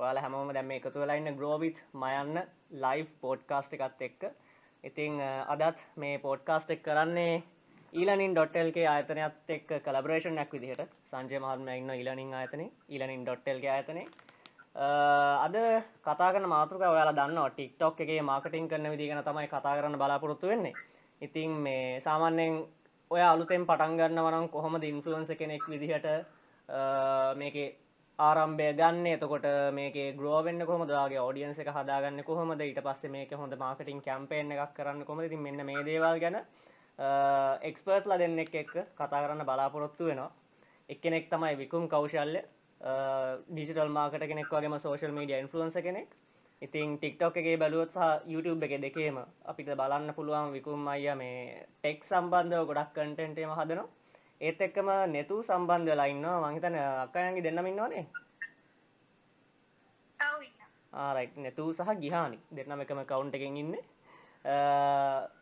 ඔයාල හැමෝම දැම එකතු වෙලාඉන්න ග්‍රෝවිත් මයන්න ලයි් පෝඩ්කාස්ට් එකත් එක්ක. ඉතිං අදත් මේ පෝඩ්කාස්ට් එක් කරන්නේ ඊලනින් ඩොටල්ගේ ආතනයත් එක් කලබරේෂන්යක් විදිහට. සංජය මහත්ම ඉන්න ඉලනින් ආතන ඉලනින් ඩොටල්ගේ ආතනේ අද කතාගන මාතෘක ඔයාලා දන්න ටික්ටොක් එකගේ මාකටින් කරන විදිගෙන තමයි කතා කරන්න බලාපොරොත්තු වෙන්නේ. ඉතිං මේ සාමාන්‍යයෙන් ඔය අලුතෙන් පටන්ගන්න වනම් කොහොම ඉන්ෆලුවන්ස කෙනෙක් විදිහට මේක ආරම්භය ගන්න. එතකොට මේක ග්‍රෝවෙන්න කොමදගේ ෝඩියන්ස එක හදාගන්න කොහොමද? ඊට පස්සේ මේක හොඳ මාකටින් කැම්පේෙන් එකක් කරන්න කොමද ති මෙන්න මේ දේවල් ගැන එක්ස්පර්ස්ලා දෙන්න එක් එක් කතා කරන්න බලාපොරොත්තු වෙනවා. එක්කෙනෙක් තමයි විකුම් කෞශල්ය ඩිජිටල් මාකට කෙනෙක් වගේම සෝශල් මීඩිය ඉන්ෆලන්ස කෙනෙක්. ඉතින් ටික්ටොක් එකගේ බැලුවොත් සහ YouTube එක දෙකේම අපිට බලන්න පුළුවන් විකුම් අයිය මේ ටෙක් සම්බන්ධව ගොඩක් කටෙන්ටේම හදනවා. ඒත් එක්කම නැතු සම්බන්ධ වෙලා ඉන්නවා. මං හිතන්නේ අක්කයන්ගේ දෙන්නම ඉන්නවනේ. ඔව් ඉන්නවා. ආරයිට් නැතු සහ ගිහානි. දෙන්නම එකම කවුන්ට් එකෙන් ඉන්නේ.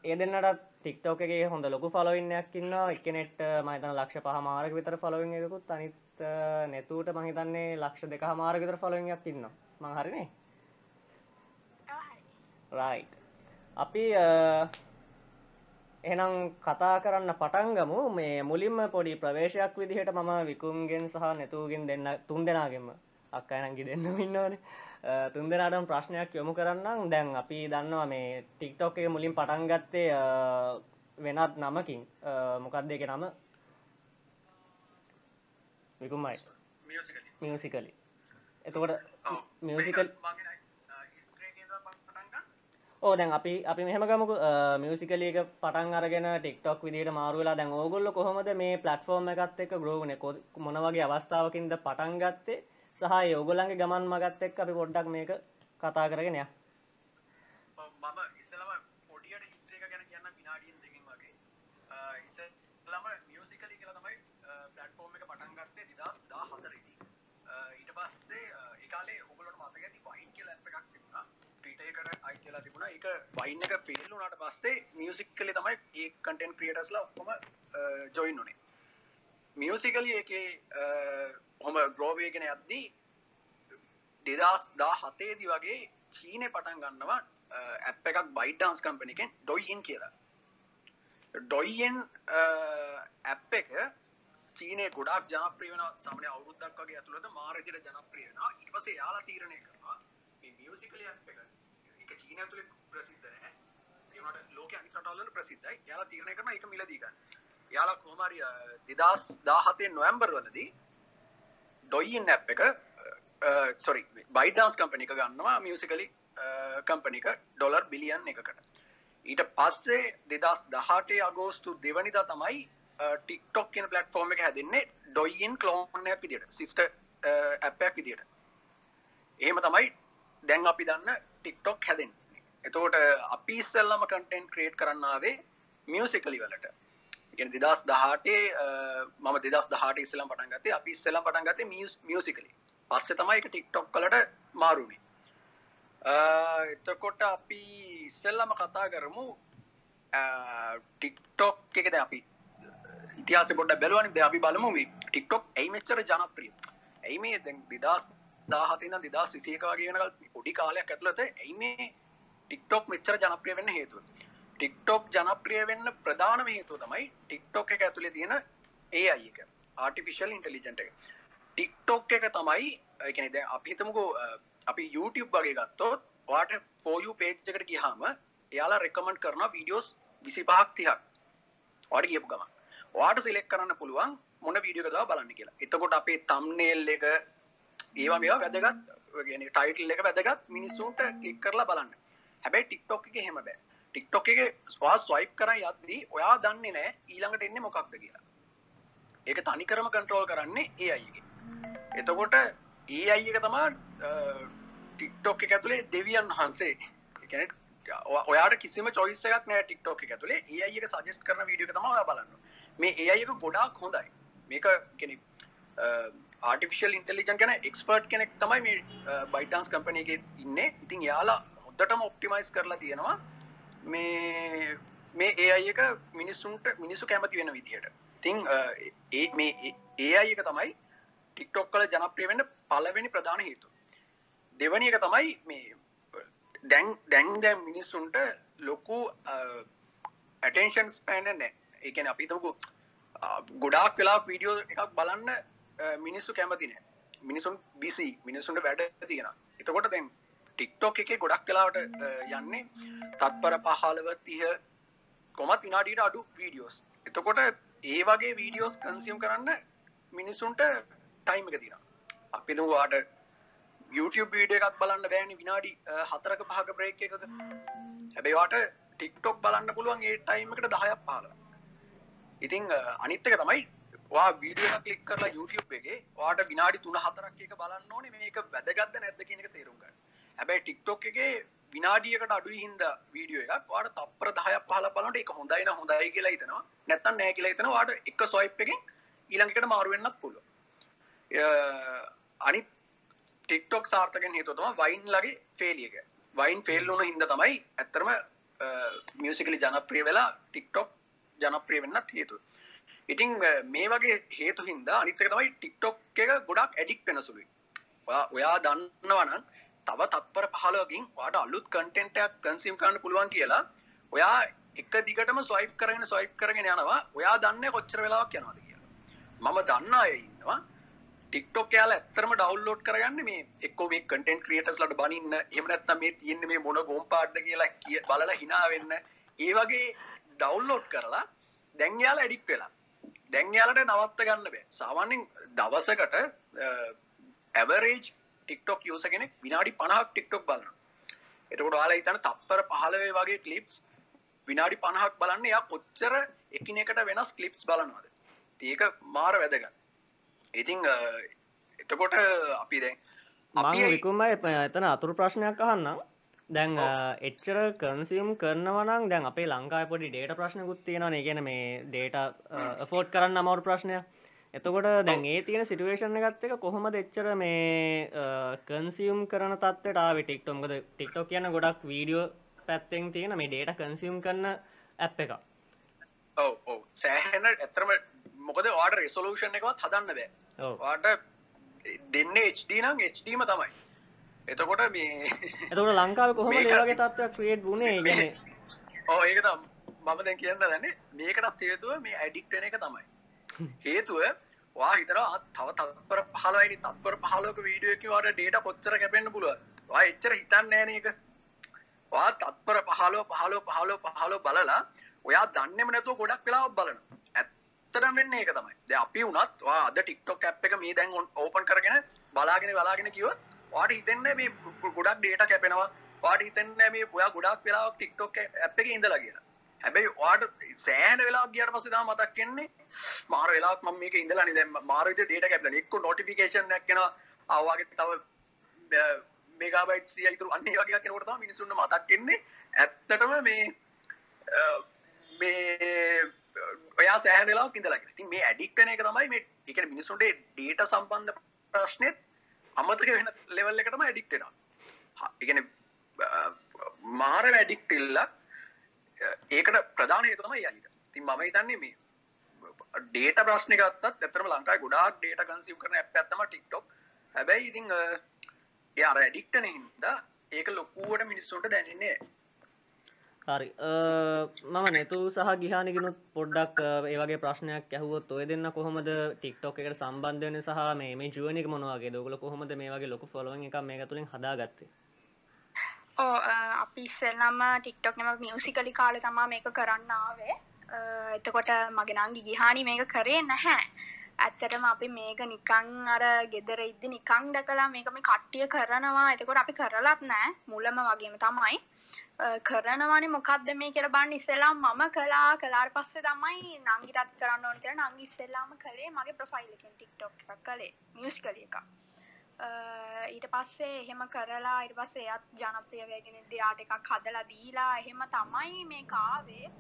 ඒ දෙන්නට ටික්ටෝක එකේ හොඳ ලොකු ෆලොවින්නයක් ඉන්නවා. එක්කෙනෙක්ට මම හිතන ලක්ෂ පහ මාරක විතර ෆලොවින් එකකුත්. අනිත් නැතුවට මං හිතන්නේ ලක්ෂ දෙක මාරක විතර ෆලොවින් එකක් ඉන්නවා. මං හරිනේ? ඔව් හරි. රයිට් අපි එහෙනම් කතා කරන්න පටන්ගමු මේ මුලින්ම පොඩි ප්‍රවේශයක් විදිහට මම විකුම්ගෙන් සහ නැතුූගෙන් දෙන්න තුන් දෙනාගෙන්ම. අක්කයනංගි දෙන්න ඉන්නවනේ. තුන් දෙනාටම ප්‍රශ්නයක් යොමු කරන්නම්. දැන් අපි දන්නවා මේ ටික්ටොක් එක මුලින් පටන් ගත්තේ වෙනත් නමකින්. මොකක්ද එක නම? විකුම්මයි. මියසිකලි එතකොට මියසිකල් ඕ දැන් අපි අපි මෙහම ගමක මියසිකලියක පටන් අරගෙන ටික්ටොක් විදිට මාරුවෙලා දැන් ඕගොල්ල කොහොමද මේ පලටෆෝර්ම් එකත් එක් ග්‍රෝගන මොන වගේ අවස්ථාවකින්ද පටන් ගත්තේ? සහ යෝගොලන්ගේ ගමන් මගත් එක් අපි පොඩ්ඩක් මේක කතා කරගෙනය මම ඉස්සලම පොඩියට හිස්ට්‍රේක ගැන කියන්න විනාඩියෙන් දෙකින් වගේ ඉස්සලම මියසිකලි කියලා තමයි පලටෆෝර්ම් එක පටන් ගත්තේ දිදස් දා හතරෙදි ඊට පස්සේ ඒකාලේ ඔගලට මතක ඇති වයින් කියල ඇප එකක් තිබුණා ටේකට අයි කියලා තිබුණා. එක වයින් එක පෙල්ලුනාට පස්සේ මියසික් කලේ තමයි ඒ කටෙන් ක්‍රියටස්ලා ඔක්කොම ජොයින් උනේ මියසිකලි එකේ හොම ග්‍රෝවේගෙන යද්දී දෙදස් දා හතේදි වගේ චීනය පටන් ගන්නවා ඇප් එකක් බයිඩ්ඩාන්ස් කම්පනිකෙන් ඩොයින් කියලා. ඩොයිෙන් ඇප් එක චීනය ගොඩක් ජනප්‍රියන සමන අවුරුද්දක් වගේ ඇතුළද මාරජර ජනප්‍රියන ඉටපසේ යාලා තීරණය කරවා මියසිකල ඇප් එක එක චීන තුළ ප්‍රසිද්ධ නෑ ඒට ලෝක අනිකටල්ල ප්‍රසිද්ධයි. යාලා තීරණය කරන එක මිලදීගන්න යාලා කෝමරි දෙදස් දාහතේ නොවම්බර් වලදී ඩොයින් ඇප් එක සොරි බයිඩන්ස් කම්පනික ගන්නවා මියසිකලි කම්පනික ඩොලර් බිලියන් එකකට. ඊට පස්සේ දෙදස් දහටේ අගෝස්තු දෙවනිදා තමයි ටික්ටොක් කියන පලටෆෝර්ම එක හැදන්නේ ඩොයින් කලෝන්න පිදිට සිිස්ට ඇපයක් විදිට එහෙම තමයි දැන් අපි දන්න ටික්ටොක් හැදෙන් එතකොට අපි ඉස්සල්ලම කටෙන්් ක්‍රේට් කරන්නාවේ මියසිකලි වලට. ගෙන දෙදස් දහටේ මම දෙදස් දහට ඉස්සලම් පටන් ගත්තේ අපි ඉස්සලම් පටන් ගත්තේ මියසිකලි පස්සේ තමයි එක ටික්ටොක් කලට මාරුණේ එතකොට අපි ඉස්සල්ලම කතා කරමු ටික්ටොක් එකද අපි ඉතිහාස පොඩ බැලවනි ද අපි බලමු මේ ටික්ටොක් ඇයි මෙච්චර ජනප්‍රිය? ඇයි මේ දැන් දෙදස් දාහතින දෙදස් විසේක වගේ වෙනකල් පොඩි කාලයක් ඇතුළත ඇයි මේ ටික්ටොක් මෙච්චර ජනප්‍රිය වෙන්න හේතුව. ටික්ටොක් ජනප්‍රිය වෙන්න ප්‍රධානම හේතුව තමයි ටික්ටොක් එක ඇතුළේ තියෙන ඒ අයි එක ආටිෆිශල් ඉන්ටලිජන්ට එක. ටික්ටොක් එක තමයි එකන දැ අපි හිතමුකෝ අපි YouTube වගේ ගත්තොත් වාට පෝයු පේජ්ජකට ගිහාම එයාලා රෙකමන්ඩ් කරන වීඩියෝස් විසි පහක් තිහක් වාට කියපු ගම වාට සිලෙක් කරන්න පුළුවන් මොන වීඩියෝ කතාව බලන්න කියලා. එතකොට අපේ තම්නේල් එක ඒවා මේවා වැදගත්. ටයිටල් එක වැදගත් මිනිස්සුන්ට ක්ලික් කරලා බලන්න. හැබැයි ටික්ටොක් එක හෙම බෑ. ටික්ටොක් එක ස්වා ස්වයිප් කර යද්දී ඔයා දන්නේ නෑ ඊළඟට එන්නේ මොකක්ද කියලා. ඒක තනිකරම කන්ට්‍රෝල් කරන්නේ ඒ අයිගේ එතකොට ඒ අයි එක තමා ටික්ටොක් එක ඇතුළේ දෙවියන් වහන්සේ. එකැන ඔයාට කිසිම චොයිස් එකක් නෑ ටික්ටොක් එක ඇතුළේ ඒ අයික සජෙස් කරන වීඩියෝ තම ඔයා බලන්න. මේ ඒ අයික ගොඩාක් හොඳයි. මේක කෙනෙ ආටිෆිශල් ඉන්ටලිජන් ගැන එක්ස්පර්ට් කෙනෙක් තමයි මේ බයිටන්ස් කම්පන එක ඉන්න. ඉතින් යාලා හොද්දටම ඔප්ටිමයිස් කරලා තියෙනවා මේ මේ ඒ අයක මිනිස්සුන්ට මිනිස්සු කැමති වෙන විදිහට. තිං ඒ මේ ඒ අයක තමයි ටික්ටොක් කල ජනප්‍රිය වෙන්න පලවෙනි ප්‍රධාන හේතු දෙවනි එක තමයි මේ දැන් දැන් දැන් මිනිස්සුන්ට ලොකු ඇටේෂන් ස්පෑන නෑ. ඒකන අපිතකු ගොඩාක් වෙලා වීඩියෝ එකක් බලන්න අ, මිනිස්සු කැමති නෑ. මිනිසුන් බිසි මිනිසුන්ට වැඩ තියෙන එතකොට දැන් ටික්ටොක් එක ගොඩක් කලාවට යන්නේ තත්පර පහලව තිහ කොමත් විනාඩීට අඩු වීඩියෝස් එතකොට ඒ වගේ වීඩියෝස් කන්සියම් කරන්න මිනිස්සුන්ට ටයිම් එක තින අපි වාට YouTube වීඩිය එකක් බලන්න බෑනි විනාඩි අ, හතරක පහක බ්‍රේක් එකක. හැබැයිවාට ටික්ටොක් බලන්න පුළුවන් ඒ ටයිම් එකට දහයක් පාල ඉතිං අ, අනිත් එක තමයි වා වීඩියෝ කලික් කරලා YouTube එකේ වාට විනාඩි තුන හතරක් එක බලන්න ඕනේ මේක වැදගත්ද නැද්ද කියන එක තේරුම් ගන්න. හැබැයි TikTok එකේ විනාඩියකට අඩුයි හින්දා වීඩියෝ එකක් වාට තප්පර 10ක් 15ක් බලනකොට ඒක හොඳයි නම් හොඳයි කියලා හිතනවා. නැත්තම් නැහැ කියලා හිතනවා. වාට එක ස්වයිප් එකෙන් ඊළඟ එකට මාරු වෙන්නත් පුළුවන්. අ, අනිත් ටික්ටොක් සාර්ථකෙන් හේතුව තමයි වයින් ලගේ ෆේලිය එක. වයින් ෆේල් වුණ හින්දා තමයි ඇත්තටම මියුසිකලි ජනප්‍රිය වෙලා ටික්ටොක් ජනප්‍රිය වෙන්නත් හේතුව. ඉතින් අ, මේ වගේ හේතු හින්දා අනිත් එක තමයි ටික්ටොක් එක ගොඩක් ඇඩික් වෙන සුළුයි. ඔයා ඔයා දන්නවා නම් තව තත්පර 15කින් ඔයාට අලුත් කන්ටෙන්ට් එකක් කන්සියුම් කරන්න පුළුවන් කියලා ඔයා එක දිගටම ස්වයිප් කරගෙන ස්වයිප් කරගෙන යනවා. ඔයා දන්නේ කොච්චර වෙලාවක් යනවද කියලා. මම දන්න අය ඉන්නවා ටික්ටොක් යාලා ඇත්තටම ඩවුන්ලෝඩ් කරගන්න මේ එක්කෝ මේ කන්ටෙන්ට් ක්‍රියේටර්ස්ලාට බනින්න එහෙම නැත්නම් මේ තියෙන්නේ මේ මොන ගොම් පාඩ්ද කියලා කිය- බලලා hina වෙන්න ඒ වගේ ඩවුන්ලෝඩ් කරලා දැන් යාලා එඩිට් වෙලා දැන් යාලට නවත්ත ගන්න බෑ. සාමාන්‍යයෙන් දවසකට ඇවරේජ් ටික්ටොක් යූස කෙනෙක් විනාඩි 50ක් ටික්ටොක් බලනවා. එතකොට ඔයාලා හිතන්න තප්පර 15 වගේ ක්ලිප්ස් විනාඩි 50ක් බලන්න එයා කොච්චර එකිනෙකට වෙනස් ක්ලිප්ස් බලනවද? ඒක මාර වැදගත්. ඉතිං එතකොට අපි දැන් මං අපි විකුම්මයි එතන අතුරු ප්‍රශ්නයක් අහන්නම් දැන් එච්චර කන්සියම් කරනවනම් දැන් අපේ ලංකායි පොඩි ඩේට ප්‍රශ්නකුත් තියෙනවා. ගැන මේ ඩේට ෆෝට් කරන්න අමවරු ප්‍රශ්නය එතකොට දැන් ඒ තියෙන සිටුවේෂන් එකත් එක කොහොමද එච්චර මේ කන්සියම් කරන තත්වට ආව? ටික්ටොම්කද ටික්ටොක් කියන ගොඩක් වීඩියෝ පැත්තෙන් තියෙන මේ ඩේට කන්සියම් කරන්න ඇප් එක ඔව් සෑහෙන ඇතරම මොකද වාට රෙසොලූෂන් එකවත් හදන්න බෑ. වාට දෙන්න HD නම් HDම තමයි එතකොට මේ එතකොට ලංකාව කොහොම මේක- ඒවගේ තත්වයක් ක්‍රියේට් වුණේ ගැන ඕ ඒක තම මම දැන් කියන්න දන්නේ මේකටත් හේතුව මේ ඇඩික්ටන එක තමයි. හේතුව වා හිතර තව තත්පර පහලයි තත්පර පහලෝක වීඩියෝක වාට ඩේට කොච්චර කැපෙන්න්න පුළුව වා එච්චර හිතන්න ෑන එක වා තත්පර පහලෝ පහලෝ පහලෝ පහලෝ බලලා ඔයා දන්නෙම නැතුව ගොඩක් වෙලා බලන ඇත්තටම වෙන්නේ ඒක තමයි. දැන් අපි වුණත් වා අද TikTok app එක මේ දැන් ඕපන් කරගෙන බලාගෙන බලාගෙන කිව්වොත් ඔයාට හිතෙන්නේ මේ ගොඩක් data කැපෙනවා. ඔයාට හිතෙන්නේ මේ ඔයා ගොඩක් වෙලාවක් TikTok app එකේ ඉඳලා කියලා. හැබැයි ඔයාට සෑහෙන වෙලාවක් ගියාට පස්සේ තමයි මතක් වෙන්නේ මාර වෙලාවක් මම මේක ඉඳලානේ දැන් මාර විදිහට data කැපිලා එක්ක notification එකක් එනවා. ආ වගේ තව මෙගාබයිට් සිය ඉතුරු අන්න ඒ වගේ එකක් එනකොට තමයි මිනිස්සුන්ට මතක් වෙන්නේ. ඇත්තටම මේ අ, මේ ඔයා සෑහෙන වෙලාවක් ඉඳලා කියලා. ඉතින් මේ ඇඩික්ට් වෙන එක තමයි මේ ඒ කියන්නේ මිනිස්සුන්ට data සම්බන්ධ ප්‍රශ්නෙත් අමතක වෙන ලෙවල් එකටම ඇඩික්ට් වෙනවා. හා, ඒ කියන්නේ අ, මාර ඇඩික්ට් ඉල්ලක් ඒකට ප්‍රධාන හේතුව තමයි යයිද. ඉතින් මම හිතන්නේ මේ ඩේට ප්‍රශ්න ගත්තත් ඇත්තටම ලංකාවේ ගොඩාක් ඩේටා කන්සියුම් කරන ඇප් එකක් තමයි TikTok. හැබැයි ඉතින් අ, ඒ අර ඇඩික්ට් වෙන හින්දා ඒක ලොකුවට මිනිස්සුන්ට දැනෙන්නේ නැහැ. හරි. අ, මම නැතු සහ ගිහානගෙනුත් පොඩ්ඩක් අ, ඒ වගේ ප්‍රශ්නයක් ඇහුවොත් ඔය දෙන්න කොහොමද ටික්ටොක් එකට සම්බන්ධ වෙන සහ මේ මේ ජුවනික මොනවාගේ දොගල කොහොමද මේ වගේ ලොකු ෆොලොවින් එක මේක තුළින් හදාගත්තේ? ඕ අපි ඉස්සෙල්ලම ටික්ටොක් නම මියසිකලි කාලෙ තමා මේක කරන්න ආවේ. අ, එතකොට මගේ නංගි ගිහානි මේක කරේ නැහැ. ඇත්තටම අපි මේක නිකං අර ගෙදර ඉද්දි නිකං දැකලා මේක මේ කට්ටිය කරනවා. එතකොට අපි කරලත් නෑ. මුලම වගේම තමයි. අ, කරනවනේ මොකක්ද මේ කියලා බලන්න ඉස්සෙල්ලා මම කළා. කළාට පස්සේ තමයි නංගිටත් කරන්න ඕනේ කියලා. නංගි ඉස්සෙල්ලාම කළේ මගේ ප්‍රොෆයිල් එකෙන් TikTok එකක් කළේ. මියුසිකලි එකක්. අ, ඊට පස්සේ එහෙම කරලා ඊට පස්සේ එයත් ජනප්‍රිය වෙගෙන එයාට එකක් හදලා දීලා එහෙම තමයි මේ කාවේ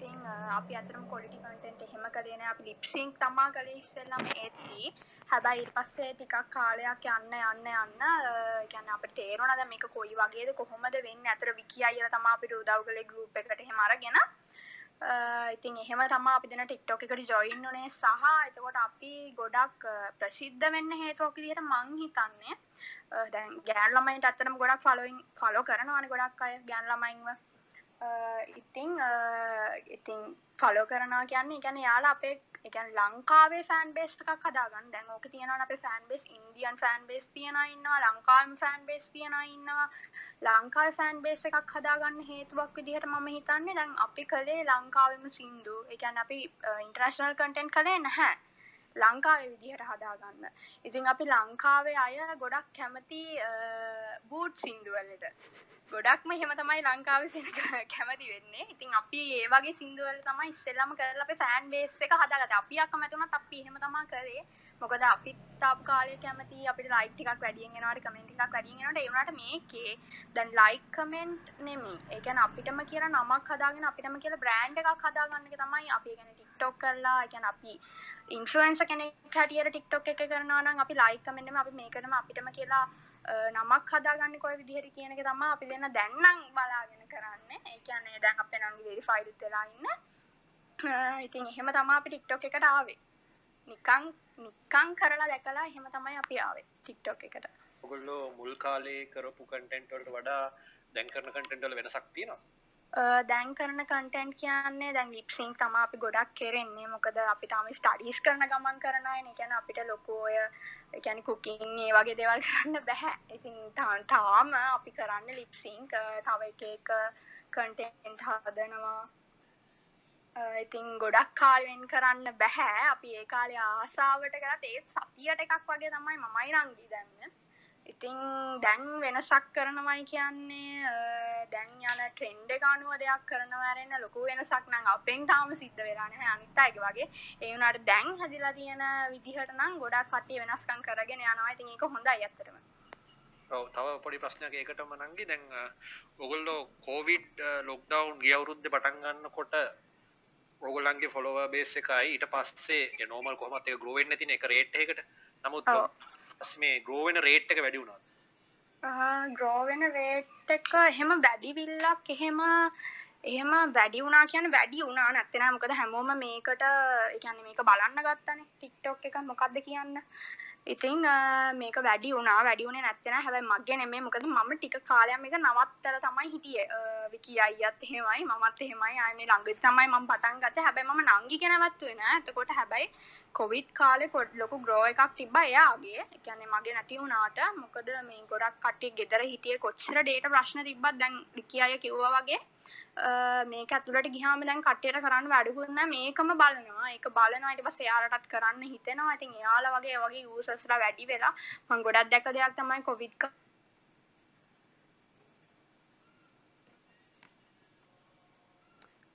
ඉතින් අ, uh, අපි අතරම කොලිටි කන්ටෙන්ට් එහෙම කළේ නෑ. අපි ලිප් සින්ක් තමා කළේ ඉස්සෙල්ලාම එද්දි හැබැයි ඊට පස්සේ ටිකක් කාලයක් යන්න යන්න යන්න අ, ඒ කියන්නේ අපිට තේරුණා දැන් මේක කොයි වගේද කොහොමද වෙන්නේ? අතර විකි අයියලා තමා අපිට උදව් කළේ ගෲප් එකට එහෙම අරගෙන. අ, ඉතින් එහෙම තමා අපි දෙන ටික්ටොක් එකට ජොයින් වුණේ සහ එතකොට අපි ගොඩක් අ, ප්‍රසිද්ධ වෙන්න හේතුවක් විදිහට මං හිතන්නේ. අ, දැන් ගෑන් ළමයින්ට අත්තරම ගොඩක් ෆලෝයින් ෆලෝ කරනවාන ගොඩක් අය ගෑන් ළමයින්ව. අ, ඉතිං අ, ඉතින් ෆලෝ කරනවා කියන්නේ ගැන යාලා අපේ එකන් ලංකාවේ ෆෑන් බේස් එකක් හදාගන්න. දැන් ඕක තියෙනවා අපේ fan base Indian fan base තියෙනවා ඉන්නවා ලංකාවෙම ෆෑන් බේස් තියෙනවා ඉන්නවා. ලංකාවේ ෆෑන් බේස් එකක් හදාගන්න හේතුවක් විදිහට මම හිතන්නේ දැන් අපි කළේ ලංකාවෙම සින්දු. ඒ කියන්නේ අපි ඉන්ටර්නැෂනල් කන්ටෙන්ට් කළේ නැහැ. ලංකාවේ විදිහට හදාගන්න. ඉතින් අපි ලංකාවේ අය ගොඩක් කැමති බූට් සින්දුවලට ගොඩක්ම එහෙම තමයි ලංකාව කැමති වෙන්නේ. ඉතින් අපි ඒ වගේ සිින්දුවල තමයි ඉස්සෙල්ලම කරලා අපේ ෆෑන් බේස් එක හදාගත අපි අකමැතුනත් අපි එහෙම තමා කරේ. මොකද අපි තාප කාලය කැමති අපිට ලයික් ටිකක් වැඩියෙන් එනවාට කමෙන්ට් එකක් වැඩියෙන් එනවාට. ඒ වුණාට මේකේ දැන් ලයික් කමෙන්ට් නෙමෙයි. ඒ කියන්නේ අපිටම කියලා නමක් හදාගෙන අපිටම කියලා බ්‍රෑන්ඩ් එකක් හදාගන්න එක තමයි අපි කියන්නේ TikTok කරලා ඒ කියන්නේ අපි ඉන්ෆ්ලුවෙන්සර් කෙනෙක් හැටියට TikTok එක කරනවා නම් අපි ලයික් කමෙන්ට් නෙමෙයි. අපි මේකටම අපිටම කියලා නමක් හදාගන්න කොයි විදිහට කියන එක තමයි අපි දෙන්න දැන් නම් බලාගෙන කරන්නේ. ඒ කියන්නේ දැන් අපේ නංගි වෙරිෆයිඩ් වෙලා ඉන්න. ඉතින් එහෙම තමයි අපි TikTok එකට ආවේ. නිකන් නිකන් කරලා දැකලා එහෙම තමයි අපි ආවේ TikTok එකට. ඔගොල්ලෝ මුල් කාලේ කරපු කන්ටෙන්ට් වලට වඩා දැන් කරන කන්ටෙන්ට් වල වෙනසක් තියෙනවා. දැන් කරන කන්ටෙන්ට් කියන්නේ දැන් ලිප්සිං තමයි අපි ගොඩක් කරන්නේ මොකද අපි තාම ස්ටඩීස් කරන ගමන් කරන අය නේ කියන්නේ අපිට ලොකු ඔය ඒ කියන්නේ කුකින් ඒ වගේ දේවල් කරන්න බෑ. ඉතින් තාම අපි කරන්නේ ලිප්සිං තව එක එක කන්ටෙන්ට් හදනවා. ඉතින් ගොඩක් කාලෙන් කරන්න බෑ. අපි ඒ කාලේ ආසාවට කරත් ඒ සතියට එකක් වගේ තමයි මමයි රංගි දැම්මේ. ඉතින් දැන් වෙනසක් කරනවයි කියන්නේ දැන් යන ට්‍රෙන්ඩ් එක අනුව දෙයක් කරනවා ඇරෙන්න ලොකු වෙනසක් නම් අපෙන් තාම සිද්ධ වෙලා නැහැ අනිත් අයගේ වගේ. ඒ වුණාට දැන් හැදිලා තියෙන විදිහට නම් ගොඩක් කට්ටිය වෙනස්කම් කරගෙන යනවා. ඉතින් ඒක හොඳයි ඇත්තටම. ඔව් තව පොඩි ප්‍රශ්නයක් ඒකටම නංගි. දැන් ඔගොල්ලෝ කොවිඩ් ලොක්ඩවුන් ගිය අවුරුද්දේ පටන් ගන්නකොට ඔගොල්ලන්ගේ ෆොලෝවර් බේස් එකයි. ඊට පස්සේ නෝමල් කොහොමත් ඒක ග්‍රෝ වෙන්නේ නැතිනේ ඒක රේට් එකකට. නමුත් මේ ග්‍රෝවෙන රේට් එක වැඩි වුණා ග්‍රෝවෙන රේට් එක එහෙම වැඩිවිල්ලක් එහෙම එහෙම වැඩි වුණා කියන්නේ වැඩි වුණා. නැත්තේ නෑ මොකද හැමෝම මේකට ඒ කියන්නේ මේක බලන්න ගත්තනේ. TikTok එක මොකද්ද කියන්න. ඉතින් මේක වැඩි වුණා. වැඩි වුණේ නැත්තේ නෑ. හැබැයි මගේ නෙමෙයි. මොකද මම ටික කාලයක් මේක නවත්තලා තමයි හිටියේ. විකි අයියත් එහෙමයි මමත් එහෙමයි. ආයේ මේ ළඟදි තමයි මම පටන් ගත්තේ. හැබැයි මම නංගි නැවතුවේ නෑ. එතකොට හැබැයි කොවිඩ් කාලේ පොඩ් ලොකු ග්‍රෝ එකක් තිබ්බා එයාගේ. ඒ කියන්නේ මගේ නැති වුණාට. මොකද මේ ගොඩක් කට්ටිය ගෙදර හිටියේ කොච්චර ඩේටා ප්‍රශ්න තිබ්බත් දැන් විකි අය කිව්වා වගේ මේක ඇතුළට ගියාම දැන් කට්ටියට කරන්න වැඩකුත් නැහැ මේකම බලනවා. ඒක බලනවා ඊට පස්සේ එයාලටත් කරන්න හිතෙනවා. ඉතින් එයාලා වගේ වගේ යූසර්ස්ලා වැඩි වෙලා මම ගොඩක් දැක්ක දෙයක් තමයි කොවිඩ්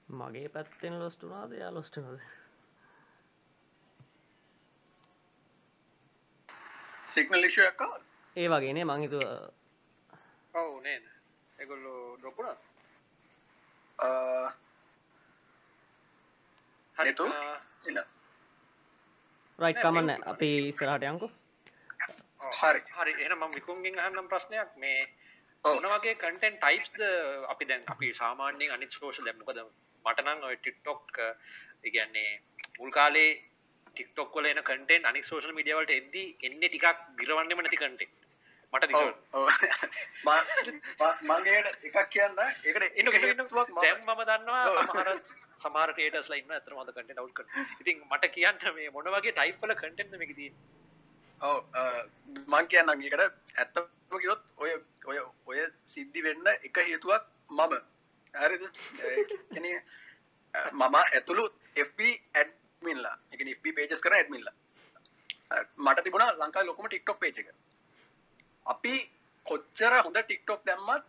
මගේ පැත්තෙන් ලොස්ට් වුණාද? එයා ලොස්ට් වුණාද සිගනල් ඉෂුව එකක් ඒ වගේනේ මං හිතුව ඔව් නේද? ඒගොල්ලෝ ඩ්‍රොප් වුණා හරිතු රයිට් කමන්න අපි ඉස්සරහට යංකෝ හරි. හරි එහෙනම් මම විකුන්ගෙන් අහන්නම් ප්‍රශ්නයක්. මේ මොන වගේ කන්ටෙන්ට් ටයිප්ස්ද අපි දැන් අපි සාමාන්‍යයෙන් අනිත් සෝෂල් දැන් මොකද? මට නම් ඔය TikTok ඒ කියන්නේ මුල් කාලේ TikTok වල එන කන්ටෙන්ට් අනිත් සෝෂල් මීඩියා වලට එද්දි එන්නේ ටිකක් ගිරවන්නෙම නැති කන්ටෙන්ට් මට මගේ එකක් කියන්න ඒකට එන්න හේතුවක් දැන් මම දන්නවා සමහර සමහර ක්‍රියේටර්ස්ලා ඉන්නවා අතන හොඳ කන්ටෙන්ට් අවුට් කරන. ඉතින් මට කියන්න මේ මොන වගේ ටයිප් වල කන්ටෙන්ට් මේක තියෙන්නේ? ඔව් මං කියන්නම් ඒකට ඇත්තම කිව්වොත් ඔය ඔය ඔය සිද්ධි වෙන්න එක හේතුවක් මම. හරිද? කියන්නේ මම ඇතුළු FB කියන්නේ FB pages කරන ඇඩ්මින්ලා. මට තිබුණා ලංකාවේ ලොකුම page එක. අපි කොච්චර හොඳ ටික්ටොක් දැම්මත්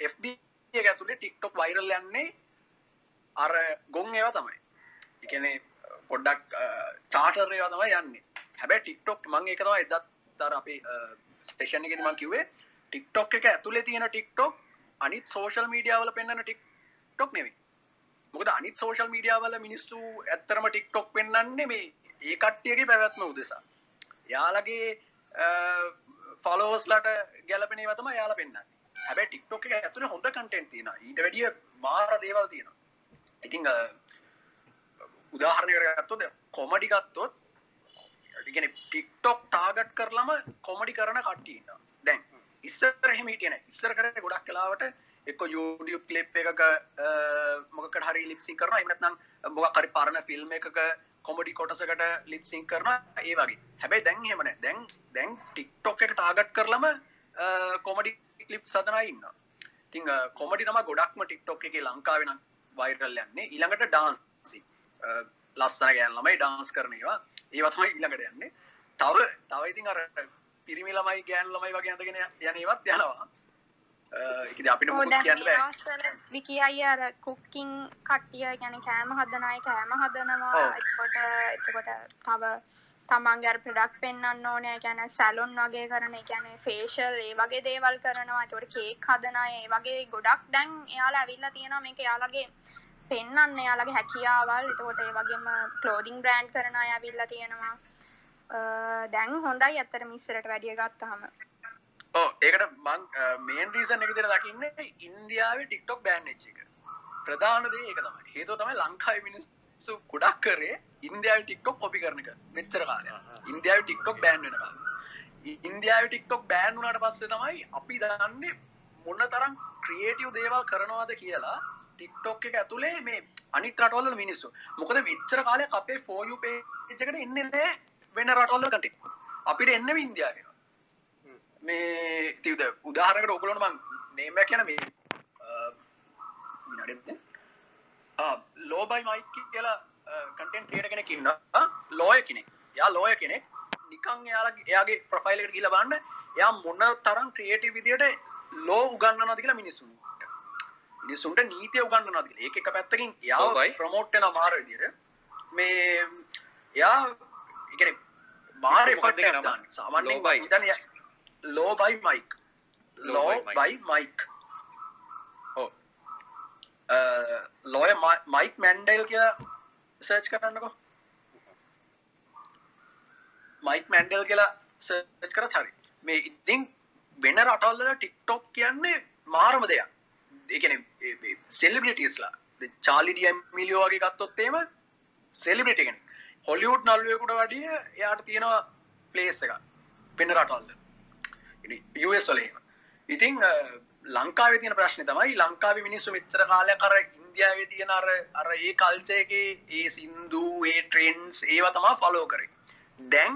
FB එක ඇතුලේ ටික්ටොක් වෛරල් යන්නේ අර ගොන් ඒවා තමයි. ඒ කියන්නේ පොඩ්ඩක් චාටර් ඒවා තමයි යන්නේ. හැබැයි ටික්ටොක් මම ඒක තමයි එදත් අර අපේ ස්ටේෂන් එකේදී මම කිව්වේ ටික්ටොක් එක ඇතුලේ තියෙන ටික්ටොක් අනිත් සෝෂල් මීඩියා වල පෙන්වන ටික්ටොක් නෙවෙයි. මොකද අනිත් සෝෂල් මීඩියා වල මිනිස්සු ඇත්තරම ටික්ටොක් පෙන්වන්නේ මේ ඒ කට්ටියගේ පැවැත්ම උදෙසා. යාළගේ ෆලෝස්ලට ගැලපෙන තම යාල පෙන්න්න හැබැ ටික්ටොක් එක ඇතුන හොඳ කටෙන්ට තියෙන ඊට වැඩිය මාර දේවල් තියෙනවා. ඉතිං උදාහරණය ගත්තොද කොමඩි ගත්තොත් ටික්ටොක් ටාගට් කරලම කොමඩි කරන කට්ටින්න දැන් ඉස්සර එහෙම හිටියන ඉස්සර කර ගොඩක් කලාවට එක්ක YouTube ක්ලිප් එකක මොකකට හරි ලිප්සිං කරනවා. එහෙම නැත්නම් මොකක් හරි පරණ ෆිල්ම් එකක කොමඩි කොටසකට ලිප්සිං කරනවා ඒ වගේ. හැබැයි දැන් එහෙම නැහැ දැන් දැන් TikTok එක ටාගට් කරලම කොමඩි ක්ලිප් සදනා ඉන්නවා. ඉතින් කොමඩි තමයි ගොඩක්ම TikTok එකේ ලංකාවේ නම් වයිරල් යන්නේ. ඊළඟට ඩාන්ස් ලස්සන ගෑන් ළමයි ඩාන්ස් කරන ඒවා. ඒවා තමයි ඊළඟට යන්නේ. තව තව ඉතින් අර පිරිමි ළමයි ගෑන් ළමයි වගේ අඳගෙන යන ඒවත් යනවා. ඉතින් අපිට විකි අය අර කුක්කින් කට්ටිය ගැන කෑම හදන අය කෑම හදනවා. ඔව්. එතකොට තව තමන්ගේ අර ප්‍රොඩක්ට් පෙන්වන්න ඕනේ. ඒ කියන්නේ සැලොන් වගේ කරන කියන්නේ ෆේෂල් ඒ වගේ දේවල් කරනවා. එතකොට කේක් හදන අය ඒ වගේ ගොඩක් දැන් එයාලා ඇවිල්ලා තියෙනවා මේක එයාලගේ පෙන්වන්න එයාලගේ හැකියාවල්. එතකොට ඒ වගේම ක්ලෝදින් බ්‍රෑන්ඩ් කරන ඇවිල්ලා තියෙනවා. දැන් හොඳයි. ඇත්තටම ඉස්සරට වැඩිය ගත්තාම. ඕ ඒකට මං මේන් රීසන් එක විදිහට දකින්නේ ඉන්දියාවේ TikTok බෑන් වෙච්ච එක. ප්‍රධාන දේ ඒක තමයි. හේතුව තමයි ලංකාවේ මිනිස්සු ගොඩක් කරේ ඉන්දියාවේ TikTok කොපි කරන එක. මෙච්චර කාලයක්. ඉන්දියාවේ TikTok බෑන් වෙන කාලේ. ඉන්දියාවේ TikTok බෑන් වුණාට පස්සේ තමයි අපි දන්නේ මොනතරම් ක්‍රියේටිව් දේවල් කරනවද කියලා TikTok එක ඇතුලේ මේ අනිත් රටවල මිනිස්සු. මොකද මෙච්චර කාලයක් අපේ for you page එකට එන්නේ නැහැ වෙන රටවල කන්ටෙන්ට්. අපිට එන්නේ ඉන්දියාවේ. මේ තිවද උදාහරකට ඔකුලන මං නේම කියන මේ ලෝබයි මයික් කියලා කටෙන් ටේට කෙනෙක් ඉන්න ලෝය කෙනෙක්. යා ලෝය කෙනෙක්. නිකං යාලා එයාගේ ප්‍රොෆයිල්ලකට ගිල බන්න එයා මොන්න තරම් ක්‍රියේටි විදියට ලෝ උගන්න නද කියලා මිනිස්සුන් මිනිසුන්ට නීතිය උගන්න කියලා. ඒක එක පැත්තකින් යා ලෝබයි? ප්‍රමෝට්ටන මාර විදියට මේ එයා ඉගෙන මාර? එපට සාමාන්‍යෙන් ලෝබයි. හිතන low by Mike low Low by by Mike lawyer Mike Mandel කිය සර්ච් කරන්නකො. මයික් මැන්ඩල් කියලා සර්ච් කර හරි. මේ ඉතින් වෙන රටල්ල ටික්ටොක් කියන්නේ මාරම දෙයක්. ඒකන සෙලිබිටිස්ලා චාලිඩිය මිලියෝ වගේ ගත්තොත්තේම සෙලිබිටිගෙන හොලිවුඩ් නල්ුවකුට වඩිය එයාට තියෙනවා පලේස් එක වෙන රටල්ල වලේම ඉතිං ලංකාවේ තියෙන ප්‍රශ්න තමයි ලංකාව මිනිස්සු මෙච්චර කාලය කර ඉන්දියාවේ තියෙන අර අර ඒ කල්චයගේ ඒ සින්දු ඒ ට්‍රෙන්න්ස් ඒවා තමා ෆලෝ කරේ. දැන්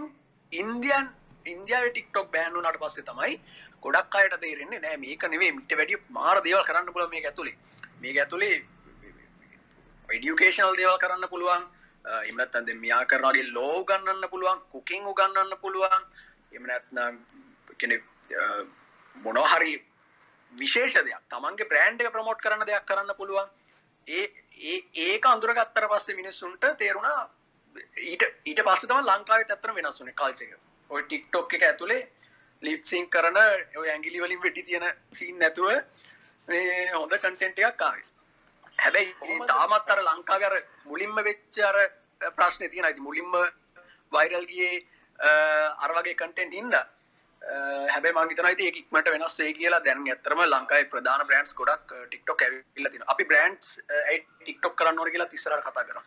ඉන්දියන් ඉන්දියාව ටික්ටොක් බෑන්ුනට පස්සේ තමයි ගොඩක් අයට තේරෙන්නේ නෑ මේක නෙවේ මිට වැඩිය මාර දේවල් කරන්න පුළ මේ ඇතුළේ මේ ඇතුළේ එඩියුකේෂනල් දේවල් කරන්න පුළුවන් එමනත්තන්ද මෙයා කරනගේ ලෝ ගන්නන්න පුළුවන් කුකින් උගන්නන්න පුළුවන් එමනැත්නම් කෙනෙ මොනොහරි විශේෂ දෙයක් තමන්ගේ බ්‍රෑන්ඩ් එක ප්‍රමෝට් කරන දෙයක් කරන්න පුළුවන් ඒ ඒ ඒක අඳුරගත්තර පස්සේ මිනිස්සුන්ට තේරුණා ඊට ඊට පස්සේ තමයි ලංකාවේ ඇත්තටම වෙනස් වුනේ කල්චර් එක. ඔය TikTok එක ඇතුලේ ලිප් සින්ක් කරන ඔය ඇඟිලි වලින් වෙටි තියෙන සීන් නැතුව මේ හොඳ කන්ටෙන්ට් එකක් ආවේ. හැබැයි තාමත් අර ලංකාවේ අර මුලින්ම වෙච්ච අර ප්‍රශ්නේ තියෙනවා. ඉතින් මුලින්ම වයිරල් ගියේ අර වගේ කන්ටෙන්ට් ඉඳලා හැබැයි මං හිතනවා ඉතින් ඒක ඉක්මනට වෙනස් වෙයි කියලා දැන් ඇත්තටම ලංකාවේ ප්‍රධාන බ්‍රෑන්ඩ්ස් ගොඩක් TikTok ඇවිල්ලා තියෙනවා. අපි බ්‍රෑන්ඩ්ස් TikTok කරන්න ඕනේ කියලා ඉස්සරහට කතා කරා.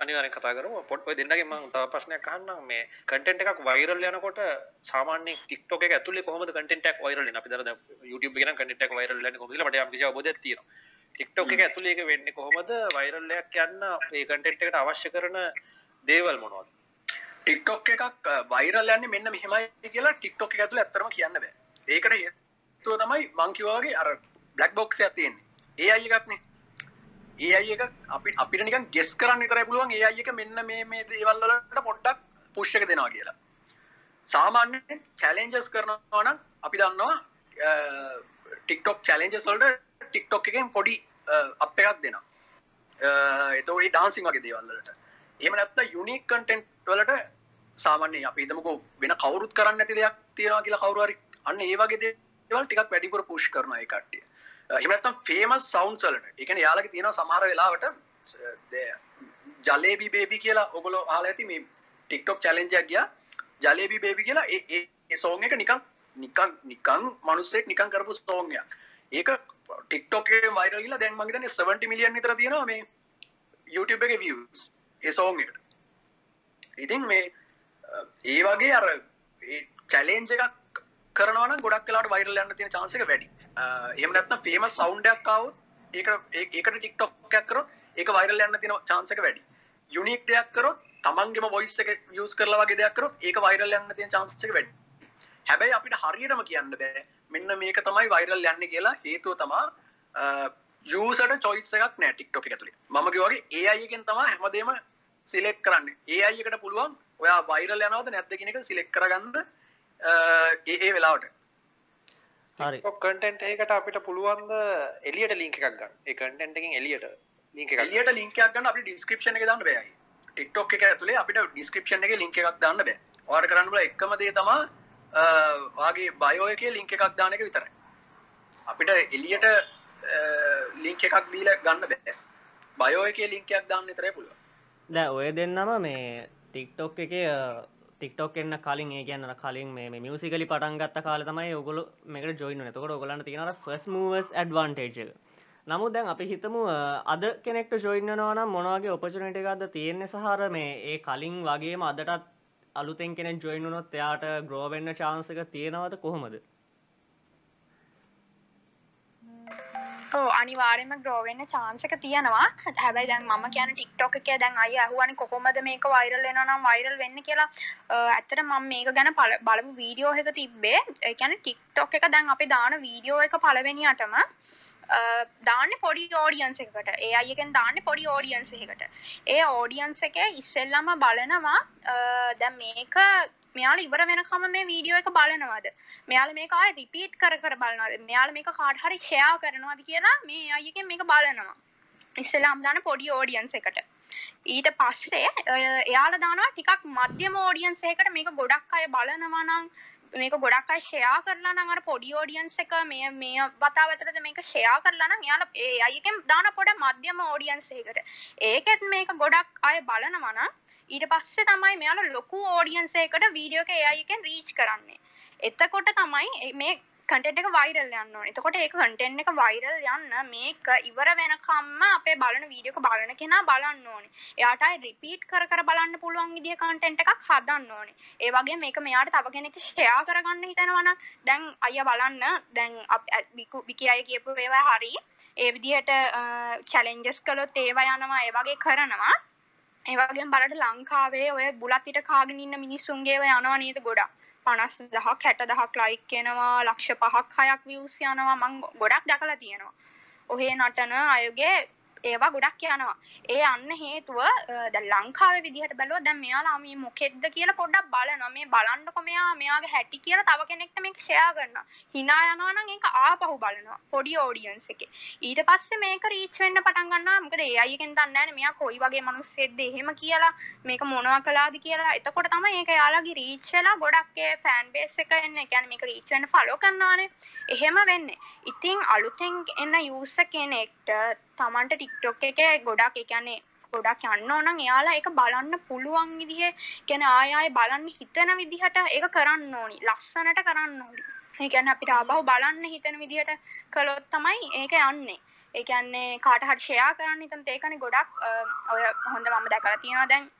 අනිවාර්යෙන් කතා කරමු. ඔය දෙන්නගේ මම තව ප්‍රශ්නයක් අහන්නම්. මේ කන්ටෙන්ට් එකක් වයිරල් යනකොට සාමාන්‍යයෙන් TikTok එක ඇතුලේ කොහොමද කන්ටෙන්ට් එකක් වයිරල් වෙන්නේ? අපි දැන් YouTube එකේ නම් කන්ටෙන්ට් එකක් වයිරල් වෙන්නේ කොහොමද කියලා මට යම් කිසි අවබෝධයක් තියෙනවා. TikTok එක ඇතුලේ ඒක වෙන්නේ කොහොමද? වයිරල් එකක් යන්න ඒ කන්ටෙන්ට් එකට අවශ්‍ය කරන දේවල් මොනවද TikTok එකක් වයිරල් යන්නේ මෙන්න මෙහෙමයි කියලා TikTok එක ඇතුලේ ඇත්තටම කියන්න බෑ ඒකට හේතුව තමයි මං කිව්වා වගේ අර බ්ලැක් බොක්ස් එකක් තියෙන්නේ AI එකක් නේ ඒ අයි එක අපි අපිට නිකන් ගෙස් කරන්න විතරයි පුළුවන් ඒ අයි එක මෙන්න මේ මේ දේවල් වලට පොඩ්ඩක් පුෂ් එක දෙනවා කියලා. සාමාන්‍යයෙන් චැලෙන්ජස් කරනවා නම් අපි දන්නවා TikTok චැලෙන්ජස් වලට TikTok එකෙන් පොඩි අප් එකක් දෙනවා. එතකොට ඒ ඩාන්සින් වගේ දේවල් වලට. එහෙම නැත්නම් යුනික් කන්ටෙන්ට් වලට සාමාන්‍යයෙන් අපි හිතමුකෝ වෙන කවුරුත් කරන්නේ නැති දෙයක් තියනවා කියලා කවුරු හරි අන්න ඒ වගේ දේවල් ටිකක් වැඩිපුර පුෂ් කරනවා ඒ කට්ටිය. එමනත්තම් ෆේමස් සෞන්ඩ්ස් වලට. ඒ කියන්නේ යාළගේ තියෙනවා සමහර වෙලාවට ජලේබි බේබි කියලා ඔයගොල්ලෝ අහලා ඇති මේ TikTok challenge එකක් ගියා. ජලේබි බේබි කියලා ඒ ඒ ඒ song එක නිකන් නිකන් නිකන් මිනිස්සෙක් නිකන් කරපු song එකක්. ඒක TikTok එකේ viral ගිහලා දැන් මම හිතන්නේ 70 මිලියන් විතර තියෙනවා මේ YouTube එකේ views. ඒ song එකට. ඉතින් මේ ඒ වගේ අර ඒ challenge එකක් කරනවන ගොඩක් කලාට වෛරල් යන්න තියෙන chance එක වැඩි. එහෙම නැත්නම් famous sound එකක් ආවොත් ඒක ඒකට TikTok එකක් කරොත් ඒක වෛරල් යන්න තියෙන chance එක වැඩි. unique දෙයක් කරොත් තමන්ගේම voice එක use කරලා වගේ දෙයක් කරොත් ඒක වෛරල් යන්න තියෙන chance එක වැඩි. හැබැයි අපිට හරියටම කියන්න බෑ මෙන්න මේක තමයි වෛරල් යන්නේ කියලා හේතුව තමා යූසට චොයිස් එකක් නෑ ටික්ටොක් එක ඇතුලේ. මම කිව්වා වගේ AI එකෙන් තමයි හැමදේම සිලෙක්ට් කරන්නේ. AI එකට පුළුවන් ඔයා වෛරල් යනවද නැද්ද කියන එක සිලෙක්ට් කරගන්න ඒ ඒ වෙලාවට. හරි. කටන්ට ඒකට අපිට පුළුවන්ද එලියට ලිංක එකක් ගන්න? ඒ කටන්ට එකින් එලියට ලිංක එකක් එලියට ලින්ක් එකක් ගන්න අපි ඩිස්ක්‍රිප්ෂන් එක දාන්න බෑ TikTok එක ඇතුලේ අපිට ඩිස්ක්‍රිප්ෂන් එකේ ලින්ක් එකක් දාන්න බෑ. ඔයාලට කරන්න පුළුවන් එකම දේ තමයි වාගේ බයෝ එකේ ලින්ක් එකක් දාන එක විතරයි. අපිට එලියට ලින්ක් එකක් දීලා ගන්න බෑ. බයෝ එකේ ලින්ක් එකක් දාන්න විතරයි පුළුවන් දැ ඔය දෙන්නම මේ ටික්ටොක් එක ටික්ටොක් එන්න කලින් ඒ කියන්න කලින් මේ මියසිකලි පටන්ගත්ත කාල තමයි ඔගොලු මේකට ජොයින තකොට ඔගලන්න තියෙනට ෆස් මූවස් ඇඩ්වන්ටේජ් එක. නමුත් දැන් අපි හිතමු අද කෙනෙක්ට ජොයින්නනවා නම් මොනවගේ ඔපචනට එකක්ද තියෙන්නේ සහර මේ ඒ කලින් වගේම අදටත් අලුතෙන් කෙනෙක් ජොයිනුනොත් එයාට ග්‍රෝවෙන්න චාන්සක තියෙනවද කොහොමද? ඕ අනිවාර්යම ග්‍රෝවෙන්න චාන්සක තියෙනවා. හැබැයි දැන් මම කියන ටික්ටොක් එක දැන් අය අහුවනි කොහොමද මේක වෛරල් වෙනවා නම් වෛරල් වෙන්න කියලා. ඇත්තට මම මේක ගැන බලමු වීඩියෝ එක තිබ්බේ. ඒ කියන්නේ ටික්ටොක් එක දැන් අපි දාන වීඩියෝ එක පළවෙනියටම දාන්න පොඩි ෝඩියන්ස එකට. ඒ අයකෙන් දාන්න පොඩි ෝඩියන්ස එකට ඒ ෝඩියන්ස එක ඉස්සෙල්ලම බලනවා දැ මේක මෙයාල ඉවර වෙනකම මේ වීඩියෝ එක බලනවාද? මෙයාල මේක ආය රිපීට් කර කර බලනවාද? මෙයාල මේක කාඩ් හරි ෂෙයා කරනවාද කියලා මේ අයකෙන් මේක බලනවා. ඉස්සෙල්ලාම් දාන පොඩි ඕඩියන්ස් එකට. ඊට පස්සේ එයාල දානවා ටිකක් මධ්‍යම ඕඩියන්ස් එකට මේක ගොඩක් අය බලනවා නම් මේක ගොඩක් අය ෂෙයා කරලා නම් අර පොඩි ඔඩියන්ස් එක මේ මේ වතාවතරද මේක ෂෙයා කරලා නම් එයාලා ඒ අයගෙන් දාන පොඩ මධ්‍යම ඔඩියන්ස් එකකට. ඒකෙත් මේක ගොඩක් අය බලනවා නම් ඊට පස්සේ තමයි මෙයාලා ලොකු ඕඩියන්ස් එකකට වීඩියෝ එක AI එකෙන් රීච් කරන්නේ. එතකොට තමයි මේ කටෙන්ට් එක වෛරල් යන්න ඕනේ. එතකොට ඒක කන්ටෙන්ට් එක වෛරල් යන්න මේක ඉවර වෙනකම්ම අපේ බලන වීඩියෝ එක බලන කෙනා බලන්න ඕනේ. එයාට ආයි රිපීට් කර කර බලන්න පුළුවන් විදිය කන්ටෙන්ට් එකක් හදන්න ඕනේ. ඒ වගේ මේක මෙයාට තව කෙනෙක් ෂෙයා කරගන්න හිතනවා නම් දැන් අයියා බලන්න දැන් විකි අය කියපු ඒවා හරි. ඒ විදිහට චැලෙන්ජස් කළොත් ඒවා යනවා ඒ වගේ කරනවා. ඒවගේ බලට ලංකාවේ ඔය බුලත්තිට කාගෙන ඉන්න මිනිස්සුන්ගේ යනවා නේද ගොඩක්? පනස් දහක් හැට දහක් ලයික් කෙනවා ලක්ෂ පහක් හයක් වියස් යනවා. මං ගොඩක් දැකලා තියෙනවා. ඔහේ නටන අයගේ ඒවා ගොඩක් යනවා. ඒ අන්න හේතුව ද ලංකාව විදිහට බැලුව දැන් මෙයාලා මේ මොකෙද්ද කියලා පොඩ්ඩක් බලනවා. මේ බලන්නකො මෙයා මෙයාගේ හැටි කියලා තව කෙනෙක්ට මේක ෂෙයා කරනවා. hina යනවා නම් ඒක ආපහු බලනවා. පොඩි ඔඩියන්ස් එකේ. ඊට පස්සේ මේක රීච් වෙන්න පටන් ගන්නවා. මොකද ඒ අය එකෙන් දන්නේ නැහැ මෙයා කොයි වගේ මිනිස්සෙක්ද? එහෙම කියලා. මේක මොනවා කළාද කියලා. එතකොට තමයි ඒක යාළගේ රීච් වෙලා ගොඩක් ඒ ෆෑන් බේස් එක එන්නේ. කියන්නේ මේක රීච් වෙන්න ෆලෝ කරනවානේ. එහෙම වෙන්නේ. ඉතින් අලුතෙන් එන යූසර් කෙනෙක්ට තමන්ට ටික්ටොක් එක ගොඩක් එකන්නේ ගොඩක් යන්න ඕනම් එයාලා ඒක බලන්න පුළුවන් විදිහේ කියන්නේ ආය ආය බලන්න හිතන විදිහට ඒක කරන්න ඕනි ලස්සනට කරන්න ඕනි. ඒ කියන්නේ අපිට ආපහු බලන්න හිතන විදිහට කළොත් තමයි ඒක යන්නේ. ඒ කියන්නේ කාට හරි ෂෙයා කරන්න හිතන ඒකනේ ගොඩක් ඔය හොඳ මම දැකලා තියෙනවා දැන්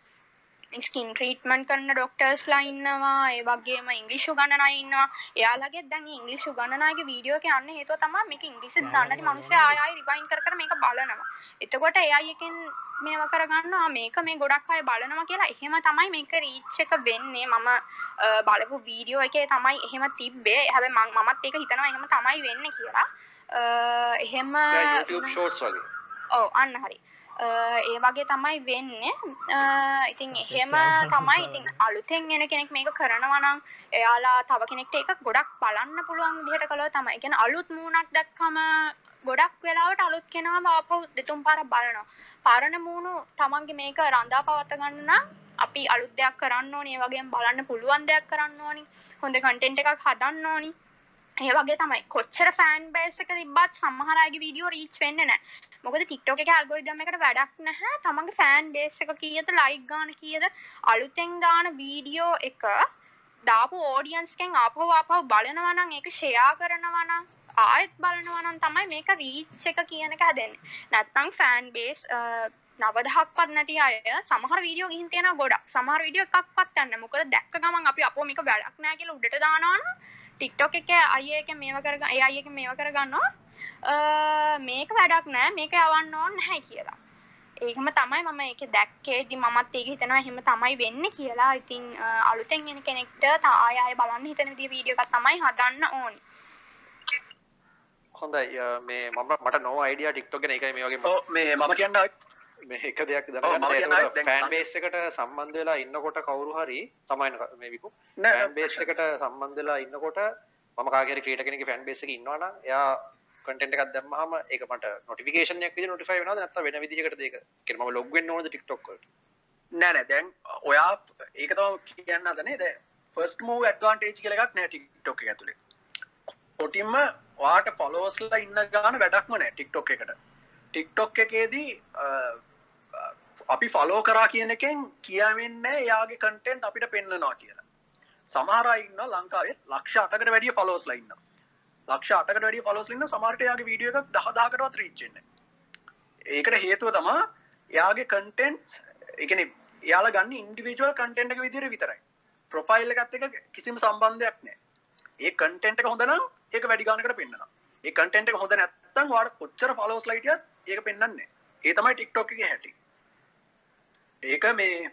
ස්කින් ට්‍රීට්මන්ට් කරන ඩොක්ටර්ස්ලා ඉන්නවා ඒ වගේම උගන්නන අය ඉන්නවා. එයාලගේ දැන් උගන්නන අයගේ වීඩියෝ යන්න හේතුව තමයි මේක ඉංග්‍රීසි දන්නේ නැති මිනිස්සු ආය ආය රිවයින් කර මේක බලනවා. එතකොට එකෙන් මේව කරගන්නවා මේක මේ ගොඩක් අය බලනවා කියලා. එහෙම තමයි මේක රීච් එක වෙන්නේ. මම බලපු වීඩියෝ එකේ තමයි එහෙම තිබ්බේ. හැබැයි මම මමත් ඒක හිතනවා එහෙම තමයි වෙන්නේ කියලා. එහෙම YouTube shorts වගේ. ඔව් අන්න හරි ඒ වගේ තමයි වෙන්නේ ඉතින් එහෙම තමයි ඉතින් අලුතෙන් එන කෙනෙක් මේක කරනවා නම් එයාලා තව කෙනෙක්ට ඒක ගොඩක් බලන්න පුළුවන් විදිහට කළොත් තමයි. කියන්නේ අලුත් මූණක් දැක්කම ගොඩක් වෙලාවට අලුත් කෙනාම ආපහු දෙතුන් පාරක් බලනවා. පරණ මූණු තමන්ගේ මේක රඳා පවත්වා ගන්න අපි අලුත් දෙයක් කරන්න ඕනේ. ඒ වගේම බලන්න පුළුවන් දෙයක් කරන්න ඕනේ. හොඳ කන්ටෙන්ට් එකක් හදන්න ඕනේ. ඒ වගේ තමයි කොච්චර ෆෑන් බේස් එක තිබ්බත් සමහර අයගේ වීඩියෝ රීච් වෙන්නේ නැහැ. මොකද TikTok එකේ ඇල්ගොරිතම් එකට වැඩක් නැහැ. තමන්ගේ ෆෑන් බේස් එක කීයද, ලයික් ගාන කීයද, අලුතෙන් දාන වීඩියෝ එක දාපු ඔඩියන්ස් එකෙන් ආපහු ආපහු බලනවා නම් ඒක ෂෙයා කරනවා නම් ආයෙත් බලනවා නම් තමයි මේක රීච් එක කියන එක හැදෙන්නේ. නැත්නම් ෆෑන් බේස් නවදහක්වත් නැති අය සමහර වීඩියෝ ගිහින් තියෙනවා ගොඩක්. සමහර වීඩියෝ එකක්වත් යන්නේ. මොකද දැක්ක ගමන් අපි අපෝ මේක වැඩක් නෑ කියලා උඩට දානවා නම් ටික්ටොක් එක අය එක මේව කරග ඒ අය එක මේව කරගන්නවා මේක වැඩක් නෑ. මේක යවන්න ඕන් නැහැ කියලා. ඒකම තමයි මම ඒක දැක්කේ ඉතින් මමත් ඒක හිතනවා එහෙම තමයි වෙන්නේ කියලා. ඉතින් අලුතෙන් එන කෙනෙක්ට ආය ආය බලන්න හිතන විදිය වීඩියෝ එකක් තමයි හදන්න ඕනේ. හොඳයි. මේ මම මට නෝ අයිඩියා ටික්ටොක් ගැන. එකයි මේ වගේ ඔව් මේ මම කියන්න මේ එක දෙයක් ඔව්, මම කියන්නේ දැනගන්න දැන් ෆෑන් බේස් එකට සම්බන්ධ වෙලා ඉන්නකොට කවුරු හරි තමයි මේ විකු? නෑ, ෆෑන් බේස් එකට සම්බන්ධ වෙලා ඉන්නකොට මම කාගේ හරි ක්‍රියේටර් කෙනෙක්ගේ ෆෑන් බේස් එකේ ඉන්නවා නම් එයා කන්ටෙන්ට් එකක් දැම්මහම ඒක මට නොටිෆිකේෂන් එකක් විදිහට නොටිෆයි වෙනවද නැත්නම් වෙන විදිහකටද ඒක කියන්නේ මම ලොග් වෙන්න ඕනද TikTok වලට නෑ නෑ දැන් ඔයා ඒක තමයි කියන්න හදනේ දැන් ෆස්ට් මූව් ඇඩ්වාන්ටේජ් කියලා එකක් නෑ TikTok එක ඇතුලේ. කොටින්ම ඔයාට ෆලෝවර්ස්ලා ඉන්න ගාන වැඩක්ම නෑ TikTok එකට. TikTok එකේදී අ, අ, අපි ෆලෝ කරා කියන එකෙන් කියවෙන්නේ එයාගේ කන්ටෙන්ට් අපිට පෙන්වනවා කියලා. සමහර අය ඉන්නවා ලංකාවේ ලක්ෂ 8කට වැඩිය ෆලෝවර්ස්ලා ඉන්නවා. ලක්ෂ 8කට වැඩිය ෆලෝවර්ස්ලා ඉන්න සමහරට එයාගේ වීඩියෝ එකක් 10000කටවත් රීච් වෙන්නේ නැහැ. ඒකට හේතුව තමා එයාගේ කන්ටෙන්ට් එකන යාලා ගන්න ඉන්ඩිවිජුවල් කන්ටෙන්ට් එක විදිහට විතරයි. ප්‍රොෆයිල් එකත් එක කිසිම සම්බන්ධයක් නැහැ. ඒ කන්ටෙන්ට් එක හොඳ නම් ඒක වැඩි ගානකට පෙන්වනවා ඒ කන්ටෙන්ට් එක හොඳ නැත්නම් ඔයාලට කොච්චර ෆලෝවර්ස් ලා හිටියත් ඒක පෙන්වන්නේ නැහැ. ඒ තමයි TikTok එකේ හැටි. ඒක මේ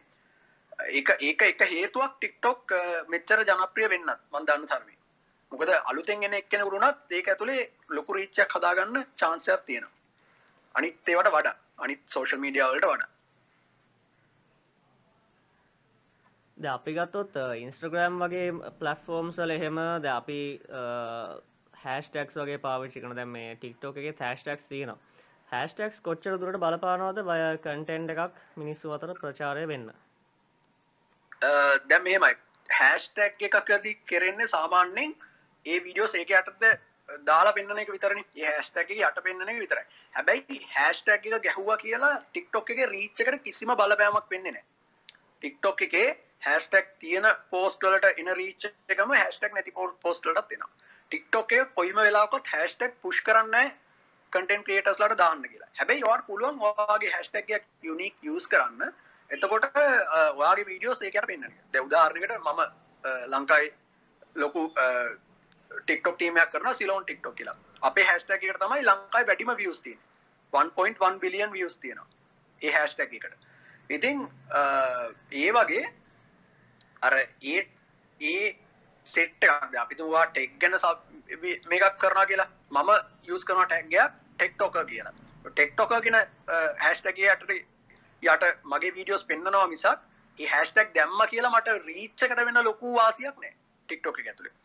ඒක ඒක එක හේතුවක් TikTok අ, මෙච්චර ජනප්‍රිය වෙන්නත් මම දන්න තරමේ මොකද අලුතෙන් එන එක්කෙනෙකුට උනත් ඒක ඇතුලේ ලොකු රීච් එකක් හදාගන්න chance එකක් තියෙනවා. අනිත් ඒවට වඩා. අනිත් සෝෂල් මීඩියා වලට වඩා. ද අපි ගත්තොත් ඉන්ස්ට්‍රග්‍රෑම් වගේ පලට්ෆෝර්ම්සල එහෙම ද අපි හැස්ටක්ස් වගේ පාවිච්චි කන දැම මේ ටික්ටෝක එක හැස්ටක්ස් තියනවා. හැස්ටක්ස් කොච්චර දුරට බලපානවද? බය කන්ටෙන්ඩ් එකක් මිනිස්සු අතර ප්‍රචාරය වෙන්න. දැ මේමයි හැස්ටැක් එකකදී කෙරෙන්නේ සාමාන්‍යෙන් ඒ විඩියෝ ඒක යටද දාලා පෙන්න්න එක විතරන. හැස්ටැක යට පෙන්න්න එක විතරයි. හැබැයි හැස්ටැක් එක ගැහුව කියලා ටික්ටොක් එක රීච්චකට කිසිම බලපෑමක් වෙන්නේ නෑ ටික්ටොක් එකේ හැස්ටැක් තියෙන පෝස්ටලට එන රීච් එකම හැස්ටක් නැති පෝස්ටලට තියෙන ටික්ටොක් එක කොයිම වෙලාකොත් හැස්ටක් පුෂ් කරන්න කටන් ක්‍රේටස්ලට දාන්න කියලා. හැබැයි වාට පුළුවන් වාගේ හැස්ටක් යුනික් යස් කරන්න. එතකොට වාගේ වීඩියෝ ඒකට පෙන්න්න ද උදාහරණකට මම ලංකායි ලොකු ටික්ටොක් ටීමයක් කරන සිලෝන් ටික්ටොක් කියලා. අපේ හැස්ටක් එකට තමයි ලංකායි වැඩිම වියස් තියෙන 1.1 බිලියන් වියස් තියෙනවා ඒ හැස්ටක් එකට. ඉතින් ඒ වගේ අර ඒ ඒ සෙට් අපිතුවා ටෙක් ගැන මේකක් කරනා කියලා මම යස් කරන ටැක්ගයක් ටෙක්ටොක කියලා. ටෙක්ටොක ගෙන හැස්ටගේ අට යට මගේ වීඩියෝස් පෙන්න්නනවා මිසක් ඒ හැස්ටක් දැම්ම කියලා මට රීච්චකට වෙන ලොකු වාසියක් නෑ ටික්ටොක ඇතුළේ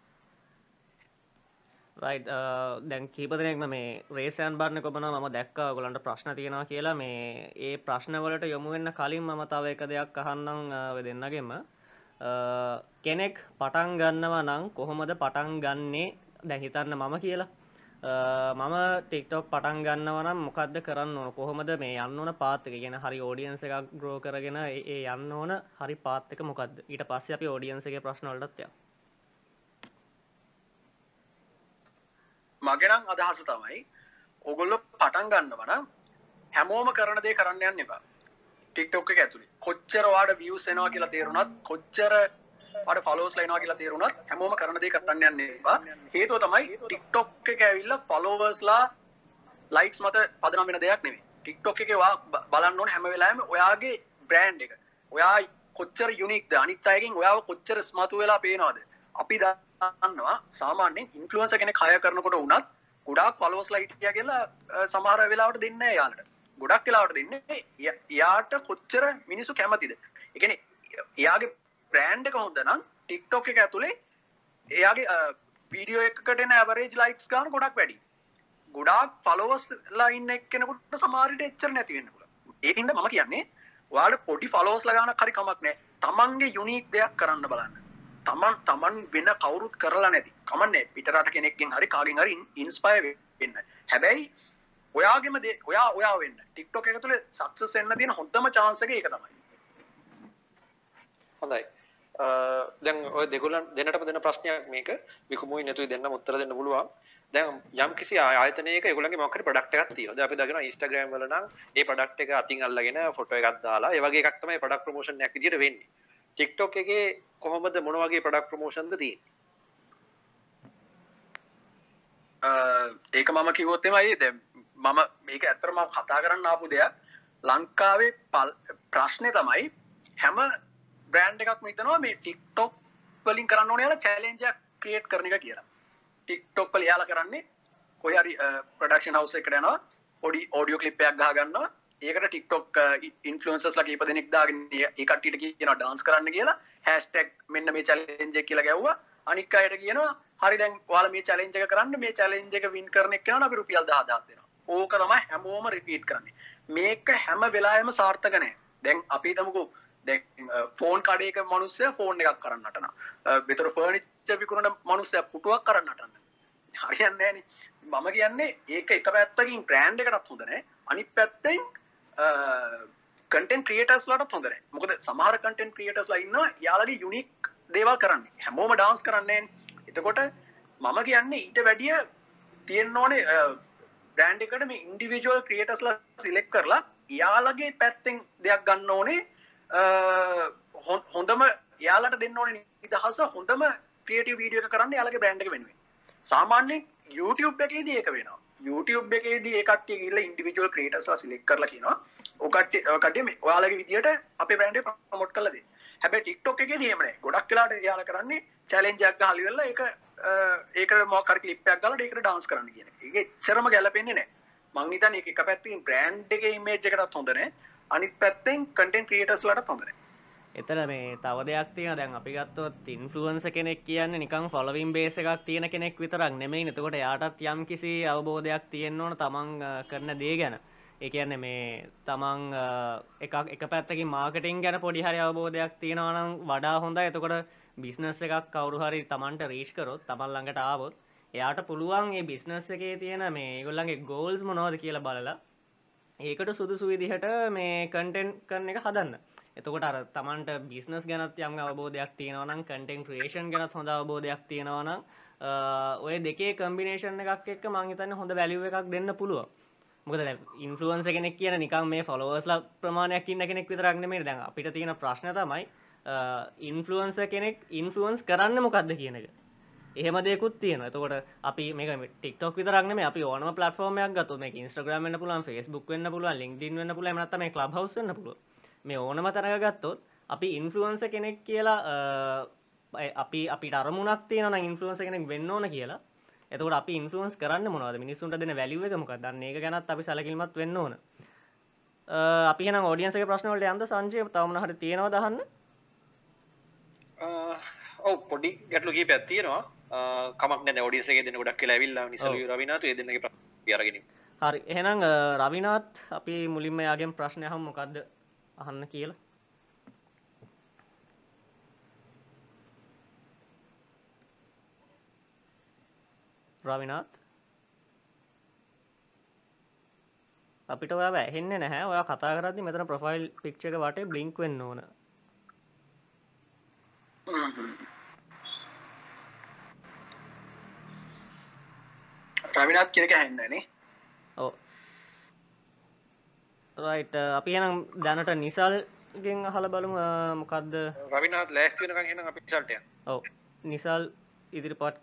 රයි් uh, දැන් කීපදනෙක්ම මේ රේසයන් බරණ කොබන ම දැක්ක. ගොලන්ට ප්‍රශ්න තියෙනවා කියලා. මේ ඒ ප්‍රශ්නවලට යොමුවෙන්න කලින් මම තව එක දෙයක් අහන්නම් uh, වෙදන්නගෙම uh, කෙනෙක් පටන් ගන්නවා නං කොහොමද පටන් ගන්නේ? දැහිතන්න මම කියලා. මම ටික්ටොක් පටන් ගන්නවනම් මොකක්ද කරන්න ඕන? කොහොමද මේ යන්න ඕන පාත්තක ගෙන හරි ෝඩියන්ස එකක් ග්‍රෝ කරගෙන ඒ යන්න ඕන හරි පාත්තක මොකක්ද ඊට පස්ස අපි ෝඩියන්සගේ ප්‍රශ්නවලටත්ය මගෙනම් අදහස තමයි ඔගොල්ලො පටන් ගන්නවන හැමෝම කරන දේ කරන්න යන්න එපා. ටික්ටොක් එක ඇතුළි කොච්චර වාඩ වියස් එනවා කියලා තේරුණත් කොච්චර අට ෆලෝස් ලයිනවා කියලා තේරුණත් හැමෝම කරන දේ කරන්න යන්න එපා. හේතුව තමයි ටික්ටොක් එක ඇවිල්ලා ෆලෝවර්ස්ලා ලයික්ස් මත පදනම් වෙන දෙයක් නෙමෙයි. ටික්ටොක් එකේ වා බලන්න ඕන හැම වෙලාවෙම ඔයාගේ බ්‍රෑන්ඩ් එක. ඔයා කොච්චර යුනික්ද අනිත් අයගෙන් ඔයාව කොච්චර ස්මතු වෙලා පේනවද? අපි දන්නවා සාමාන්‍යයෙන් ඉන්ෆ්ලුවන්සර් කෙනෙක් හය කරනකොට වුණත් ගොඩාක් ෆලෝවර්ස් ලයිට් කියලා සමහර වෙලාවට දෙන්නේ නැහැ යාළුවට ගොඩක් වෙලාවට දෙන්නේ එයාට කොච්චර මිනිස්සු කැමතිද? ඒ කියන්නේ එයාගේ බ්‍රෑන්ඩ් එක හොඳ නම් TikTok එක ඇතුලේ එයාගේ වීඩියෝ එකකට එන ඇවරේජ් ලයික්ස් ගන්න ගොඩක් වැඩි ගොඩාක් ෆලෝවර්ස් ලා ඉන්න එක්කෙනෙකුට සමහරට එච්චර නැති වෙන්න පුළුවන්. ඒකින්ද මම කියන්නේ ඔයාලට පොඩි ෆලෝවර්ස් ලා ගන්න හරි කමක් නැහැ. තමන්ගේ යුනික් දෙයක් කරන්න බලන්න. තමන් තමන් වෙන කවුරුත් කරලා නැති. කමන්නේ පිටරට කෙනෙක්ගෙන් හරි කාගෙන් හරි ඉන්ස්පයර් වෙන්න. හැබැයි ඔයාගේම දේ ඔයා ඔයා වෙන්න. ටික්ටොක් එක තුළ සක්සස් වෙන්න තියෙන හොඳම chance එක ඒක තමයි. හොඳයි. දැන් ඔය දෙගොල්ලන් දෙන්නටම දෙන ප්‍රශ්නයක් මේක. විකුමුයි නැතුයි දෙන්නම උත්තර දෙන්න පුළුවන්. දැන් යම් කිසි ආයතනයක ඒගොල්ලන්ගේ මොකක් හරි ප්‍රොඩක්ට් එකක් තියෙනවා. දැන් අපි දකිනවා Instagram වල නම් ඒ ප්‍රොඩක්ට් එක අතින් අල්ලගෙන ෆොටෝ එකක් දාලා ඒ වගේ එකක් තමයි ප්‍රොඩක්ට් ප්‍රොමෝෂන් එකක් විදියට වෙන්නේ. TikTok එකේ කොහොමද මොන වගේ ප්‍රොඩක්ට් ප්‍රොමෝෂන්ද තියෙන්නේ? ඒක මම කිවොත්තෙමයි ද මම මේක ඇතරම කතා කරන්න ආපු දෙයක්. ලංකාවේ පල් ප්‍රශ්නය තමයි හැම බ්‍රෑන්් එකක් මිතනවා මේ ටික්ටොක් වලින් කරන්න ඕනයාල චැලෙන්ජක් ක්‍රියට් කරන එක කියලා. ටික්ටොක්කල යාල කරන්නේ කොහරි ප්‍රඩක්ෂන් හවස එකටනවා පොඩි ඕඩියෝ කලිප්පයක් ගහගන්න ඒකට ටික්ටොක් ඉන්ෆලන්සස් ලගේ ඉපදෙනෙක් දාගෙන ඒකටට කියන ඩාන්ස් කරන්න කියලා හැස්ටෙක් මෙන්න මේ චලෙන්ජ කියලා ගැව්වා අනික් අයට කියනවා හරි දැන් ඔයාලා මේ චැලෙන්ජ් එක කරන්න මේ චැලෙන්ජ් එක වින් කරන එක්කනට අපි රුපියල් 10000ක් දෙනවා. ඕක තමයි හැමෝම රිපීට් කරන්නේ. මේක හැම වෙලාවෙම සාර්ථක නැහැ. දැන් අපි හිතමුකෝ දැන් ෆෝන් කඩේක මිනිස්සයා ෆෝන් එකක් කරන්න නටන. විතර ෆර්නිචර් විකුණන මිනිස්සයා පුටුවක් කරන්න නටන. හරියන්නේ නැහනේ. මම කියන්නේ ඒක එක පැත්තකින් බ්‍රෑන්ඩ් එකටත් හොඳ නැහැ. අනිත් පැත්තෙන් කටෙන් ක්‍රියටර්ස් ලට හොඳර මොකද සමහර කටෙන් ක්‍රියටර්ස් ඉන්න යාලගේ යුනික් දේවල් කරන්න හැමෝම ඩාන්ස් කරන්නේ එතකොට මම කියන්නේ ඊට වැඩිය තියෙන්න ඕනේ බ්‍රෑන්ඩ් එකට මේ ඉන්ඩිවිජුවල් ක්‍රියේටර්ස්ලා සිලෙක්ට් කරලා යාලගේ පැත්තෙන් දෙයක් ගන්න ඕනේ හොඳම යාලට දෙන්න ඕනේ නිදහස හොඳම ක්‍රියේටිව් වීඩියෝ එක කරන්න යාලගේ බ්‍රෑන්ඩ් එක වෙනුවෙන් සාමාන්‍යයෙන් YouTube එකේදී ඒක වෙනවා YouTube එකේදී ඒ කට්ටිය ගිහලා ඉන්ඩිවිජුවල් ක්‍රියේටර්ස්ලා සිලෙක්ට් කරලා කියනවා ඔය කට්ටිය ඔය කට්ටිය මේ ඔයාලගේ විදියට අපේ බ්‍රෑන්ඩ් එක ප්‍රොමෝට් කරලා දෙන්න හැබැයි ටික්ටොක් එකේදී එහෙම නැහැ ගොඩක් වෙලාට යාලා කරන්නේ චැලෙන්ජ් එකක් ගහලා ඉවරලා ඒක ඒකට මොකක් හරි ක්ලිප් එකක් ගාලා ඒකට ඩාන්ස් කරන්න කියන එක. ඒක එච්චරම ගැලපෙන්නේ නැහැ. මං හිතන්නේ ඒක එක පැත්තකින් බ්‍රෑන්ඩ් එකේ ඉමේජ් එකටත් හොඳ නැහැ. අනිත් පැත්තෙන් කන්ටෙන්ට් ක්‍රියේටර්ස්ලාටත් හොඳ නැහැ. එතන මේ තව දෙයක් තියෙන දැන් අපි ගත්තොත් ඉන්ෆ්ලුවන්ස කෙනෙක් කියන්නේ නිකන් ෆොලවින් බේස් එකක් තියෙන කෙනෙක් විතරක් නෙමෙයි. එතකොට එයාටත් යම් කිසි අවබෝධයක් තියෙන්න ඕන තමන් කරන දේ ගැන. ඒ කියන්නේ මේ තමන් එකක් එක පැත්තකින් මාර්කටිං ගැන පොඩි හරි අවබෝධයක් තියෙනවා නම් වඩා හොඳයි. එතකොට බිස්නස් එකක් කවුරු හරි තමන්ට රීච් කරොත් තමන් ළඟට ආවොත් එයාට පුළුවන් ඒ බිස්නස් එකේ තියෙන මේ ඒගොල්ලන්ගේ ගෝල්ස් මොනවද කියලා බලලා ඒකට සුදුසු විදිහට මේ කන්ටෙන්ට් කරන එක හදන්න. එතකොට අර තමන්ට බිස්නස් ගැනත් යම් අවබෝධයක් තියෙනවා නම් කන්ටෙන්ට් ක්‍රියේෂන් ගැනත් හොඳ අවබෝධයක් තියෙනවා නම් ඔය දෙකේ කම්බිනේෂන් එකක් එක්ක මං හිතන්නේ හොඳ වැලියු එකක් දෙන්න පුළුවන්. මොකද දැන් ඉන්ෆ්ලුවන්සර් කෙනෙක් කියන නිකන් මේ ෆලෝවර්ස්ලා ප්‍රමාණයක් ඉන්න කෙනෙක් විතරක් නෙමෙයි දැන් අපිට තියෙන ප්‍රශ්න තමයි ඉන්ෆලුවන්ස කෙනෙක් ඉන්ෆලුවන්ස් කරන්න මොකක්ද කියන එක. එහෙම දෙකුත් තියෙන එතකොට අපි මේ ටික්ටොක් විතරක්න මේ අපි ඕනම පලටෆෝර්මයක් ගතු මේ ඉස්ට්‍රග්‍රම වන්න පුළුවන් ෆස්බුක් වන්න පුළුවන් ලින්ක්ඩින් වන්න පුළුවන් නැත්නම් මේ ක්ලබ් හවුස් වෙන්න පුළුවන්. මේ ඕනම තරග ගත්තොත් අපි ඉන්ෆලුවන්ස කෙනෙක් කියලා අපි අපි අරමුණක් තියෙන ඉන්ෆලුවන්ස කෙනෙක් වෙන්න ඕන කියලා. එතකොට අපි ඉන්ෆලුවන්ස් කරන්න මොනවද? මිනිස්සුන්ට දෙන වැලියු එක මොකක්ද? අන්න ඒක ගැනත් අපි සැලකිලිමත් වෙන්න ඕන. අපි නම් ඔඩියන්සගේ ප්‍රශ්න වලට යන්න සංජය තවමන හරි තියෙනවා දහන්න ඔව පොඩි ගැටලුගේ පැත්තියෙනවා කමක් ෝඩියසේ දෙන ගොඩක් ලැවිල්ල නිස රවිනාතු දෙන්නගේ අරගෙන හරි. එහෙනම් රවිනාත් අපි මුලින්ම යාගෙන් ප්‍රශ්නය හම් මොකක්ද අහන්න කියලා. රවිනාත්? අපිට ඔයා ඇහෙන්නේ නැහැ. ඔයා කතා කරදදි මෙතන ප්‍රොෆයිල් පික්්ච එක වට බ්ලිංක් වෙන්න ඕන. රවිනාත් කියනක හැන්නනේ ඕ රයිට අපි එනම් දැනට නිසල් ගෙන් අහල බලමු මොකක්ද රවිනාත් ලෑස්තිනක හෙන අපි සල්ටය ඔව. නිසල් ඉදිරිපත්.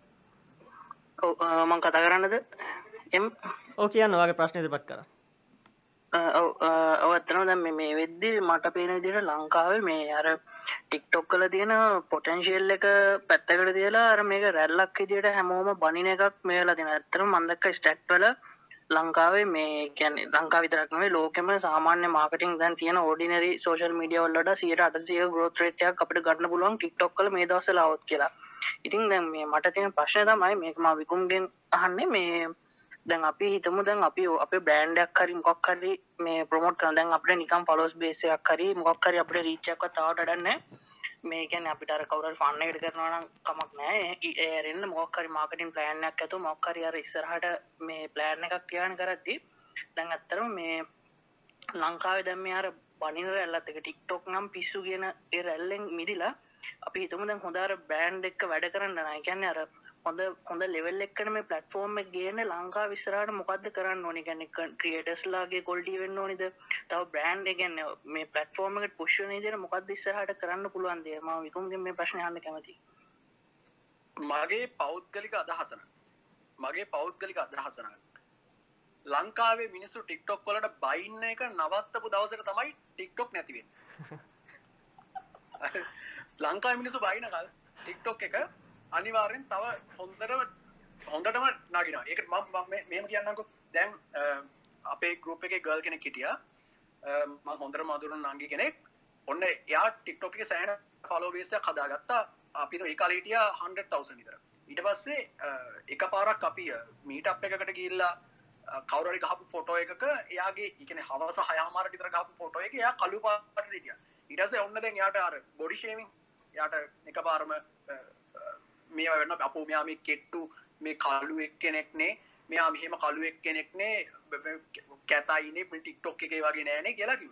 මං කතා කරන්නද? එම්? ඕ කියන්න වගේ ප්‍රශ්න ඉදිරිපත් කර ඔව ඇත්තන දැම් මේ වෙද්දි මට පේන විදිට ලංකාවේ මේ අර ටික්ටොක් කල තියෙන පොටන්ශල් එක පැත්තකට තියලා අර මේක රැල්ලක් ඉදිට හැමෝම බනින එකක් මේලා තින ඇත්තර මන්දක්ක ස්ටට්වල ලංකාවේ මේ කැන ලංකා විතරක්නේ ලෝකෙම සාමාන්‍ය මාර්කටින් දැන් තියෙන ෝඩිනරි සෝශල් මිඩියවල්ලට සියට අටසිය ග්‍රෝත්‍රේටයක් අපට ගන්න පුළුවන් ටික්ටොක් කල මේ දවස ලවත් කියලා. ඉතින් දැන් මේ මට තියෙන ප්‍රශ්න තමයි මේකම විකුම්ගෙන් අහන්නේ මේ දැන් අපි හිතමු දැන් අපි අපේ බ්‍රෑන්ඩයක් හරි මොකක් හරි මේ ප්‍රොමෝට් කරන දැන් අපිට නිකන් ෆලෝස් බේස් එකක් හරි මොකක් හරි අපිට රීච් එකක් තාවට වැඩන්නේ මේ කියන්නේ අපිට අර කවුරු හරි ෆන් එකකට කරනවා නම් කමක් නැහැ ඒ ඇරෙන්න මොකක් හරි මාකටිං ප්ලෑන් එකක් ඇතුව මොකක් හරි අර ඉස්සරහට මේ ප්ලෑන් එකක් තියාගෙන කරද්දි දැන් ඇත්තටම මේ ලංකාවේ දැන් මේ අර බනින රැල්ලත් එක ටික්ටොක් නම් පිස්සු කියන ඒ රැල්ලෙන් මිදිලා අපි හිතමු දැන් හොඳ අර බ්‍රෑන්ඩ් එක වැඩ කරන්න නෑ කියන්නේ අර හොඳ හොඳ ලෙවල් එක්කන මේ ප්ලට්ෆෝර්ම් එක ගේන්න ලංකා විස්සරහට මොකද්ද කරන්න ඕනේ? කියන්නේ ක්‍රියේටර්ස්ලාගේ කොල්ටි වෙන්න ඕනේද? තව බ්‍රෑන්ඩ් එක කියන්නේ මේ ප්ලට්ෆෝර්ම් එකට පුෂ් වෙන විදිහට මොකද්ද ඉස්සරහට කරන්න පුළුවන් දේ මම විකුම්ගෙන් මේ ප්‍රශ්නේ අහන්න කැමතියි. මගේ පෞද්ගලික අදහසන මගේ පෞද්ගලික අදහසනක් ලංකාවේ මිනිස්සු ටික්ටොක් වලට බයින්න එක නවත්තපු දවසට තමයි ටික්ටොක් නැතිවෙන් ලංකා මිනිසු බයිනකල් ටික්ටොක් එක අනිවාරෙන් තව හොන්දටම හොඳටම නගෙන එක මෙම කියන්නකු දැන් අපේ ගරුප් එක ගල් කෙනෙක් හිටිය. ම හොඳර මදුරුන් නංගි කෙනෙක්. ඔන්න එයා ටික්ටොප් එක සෑන කලෝබේසය කදාගත්තා අපිට ඒකාලීටිය හන්ඩ විතර. ඊට පස්සේ එක පාරක් අපි මීට අප එකකට ගිල්ලා කවරරි ගහපු ෆොටෝ එකක එයාගේ එකන හවස හයාමාර විතර ගහපු ෆොටෝ එක එයා කළු පාටිය ඉටස ඔන්න දැන් යාට අර බොඩිශේමින් යට එක පාරම මේ වන්න අපෝ මෙයා මේ කෙට්ටු මේ කල්ලු එක් කෙනෙක්නේ මෙයා මෙහෙම කලු එක් කෙනෙක්නේ කැතයිනේ ටික්ටොක් එක වගේ නෑනේ කියලාකිව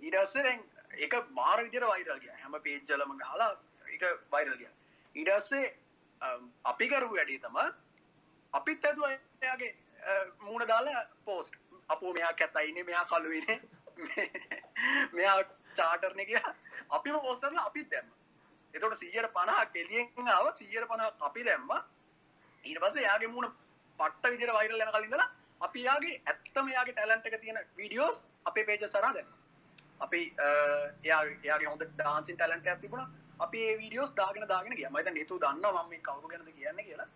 ඊටස්ස දැන් එක මාර විදිර වෛරල් ගිය. හැම පේජ්ජලම ගහලා එක වෛරල් ගිය. ඊටස්සේ අපි කරු වැඩේ තම අපිත් ඇතුව එයාගේ මූුණ දාලා පෝස්ට් අපෝ මෙයා කැතයිනේ මෙයා කලුවනේ මෙයා චාටර්න කිය අපිම පෝස්ටරල අපිත් දැම්ම. එතොට සියයට පණහා කෙලියෙන් ආව සියයට පණ අපි දැම්ම. ඊට පස යාගේ මුණ පට්ට විදිර වෛරල් යන කලින්දලා අපි යාගේ ඇත්තම යාගේ ටැලන්ට එක තියෙන වීඩියෝස් අපේ පේජ සරා දැන්න අපි එයාගේ හොඳ ඩාන්සින් ටැලන්ට ඇතිබුණ අපි වීඩියෝස් දාගෙන දාගෙන කිය මත නතු දන්න ම කවරු ගැනද කියන්න කියලා.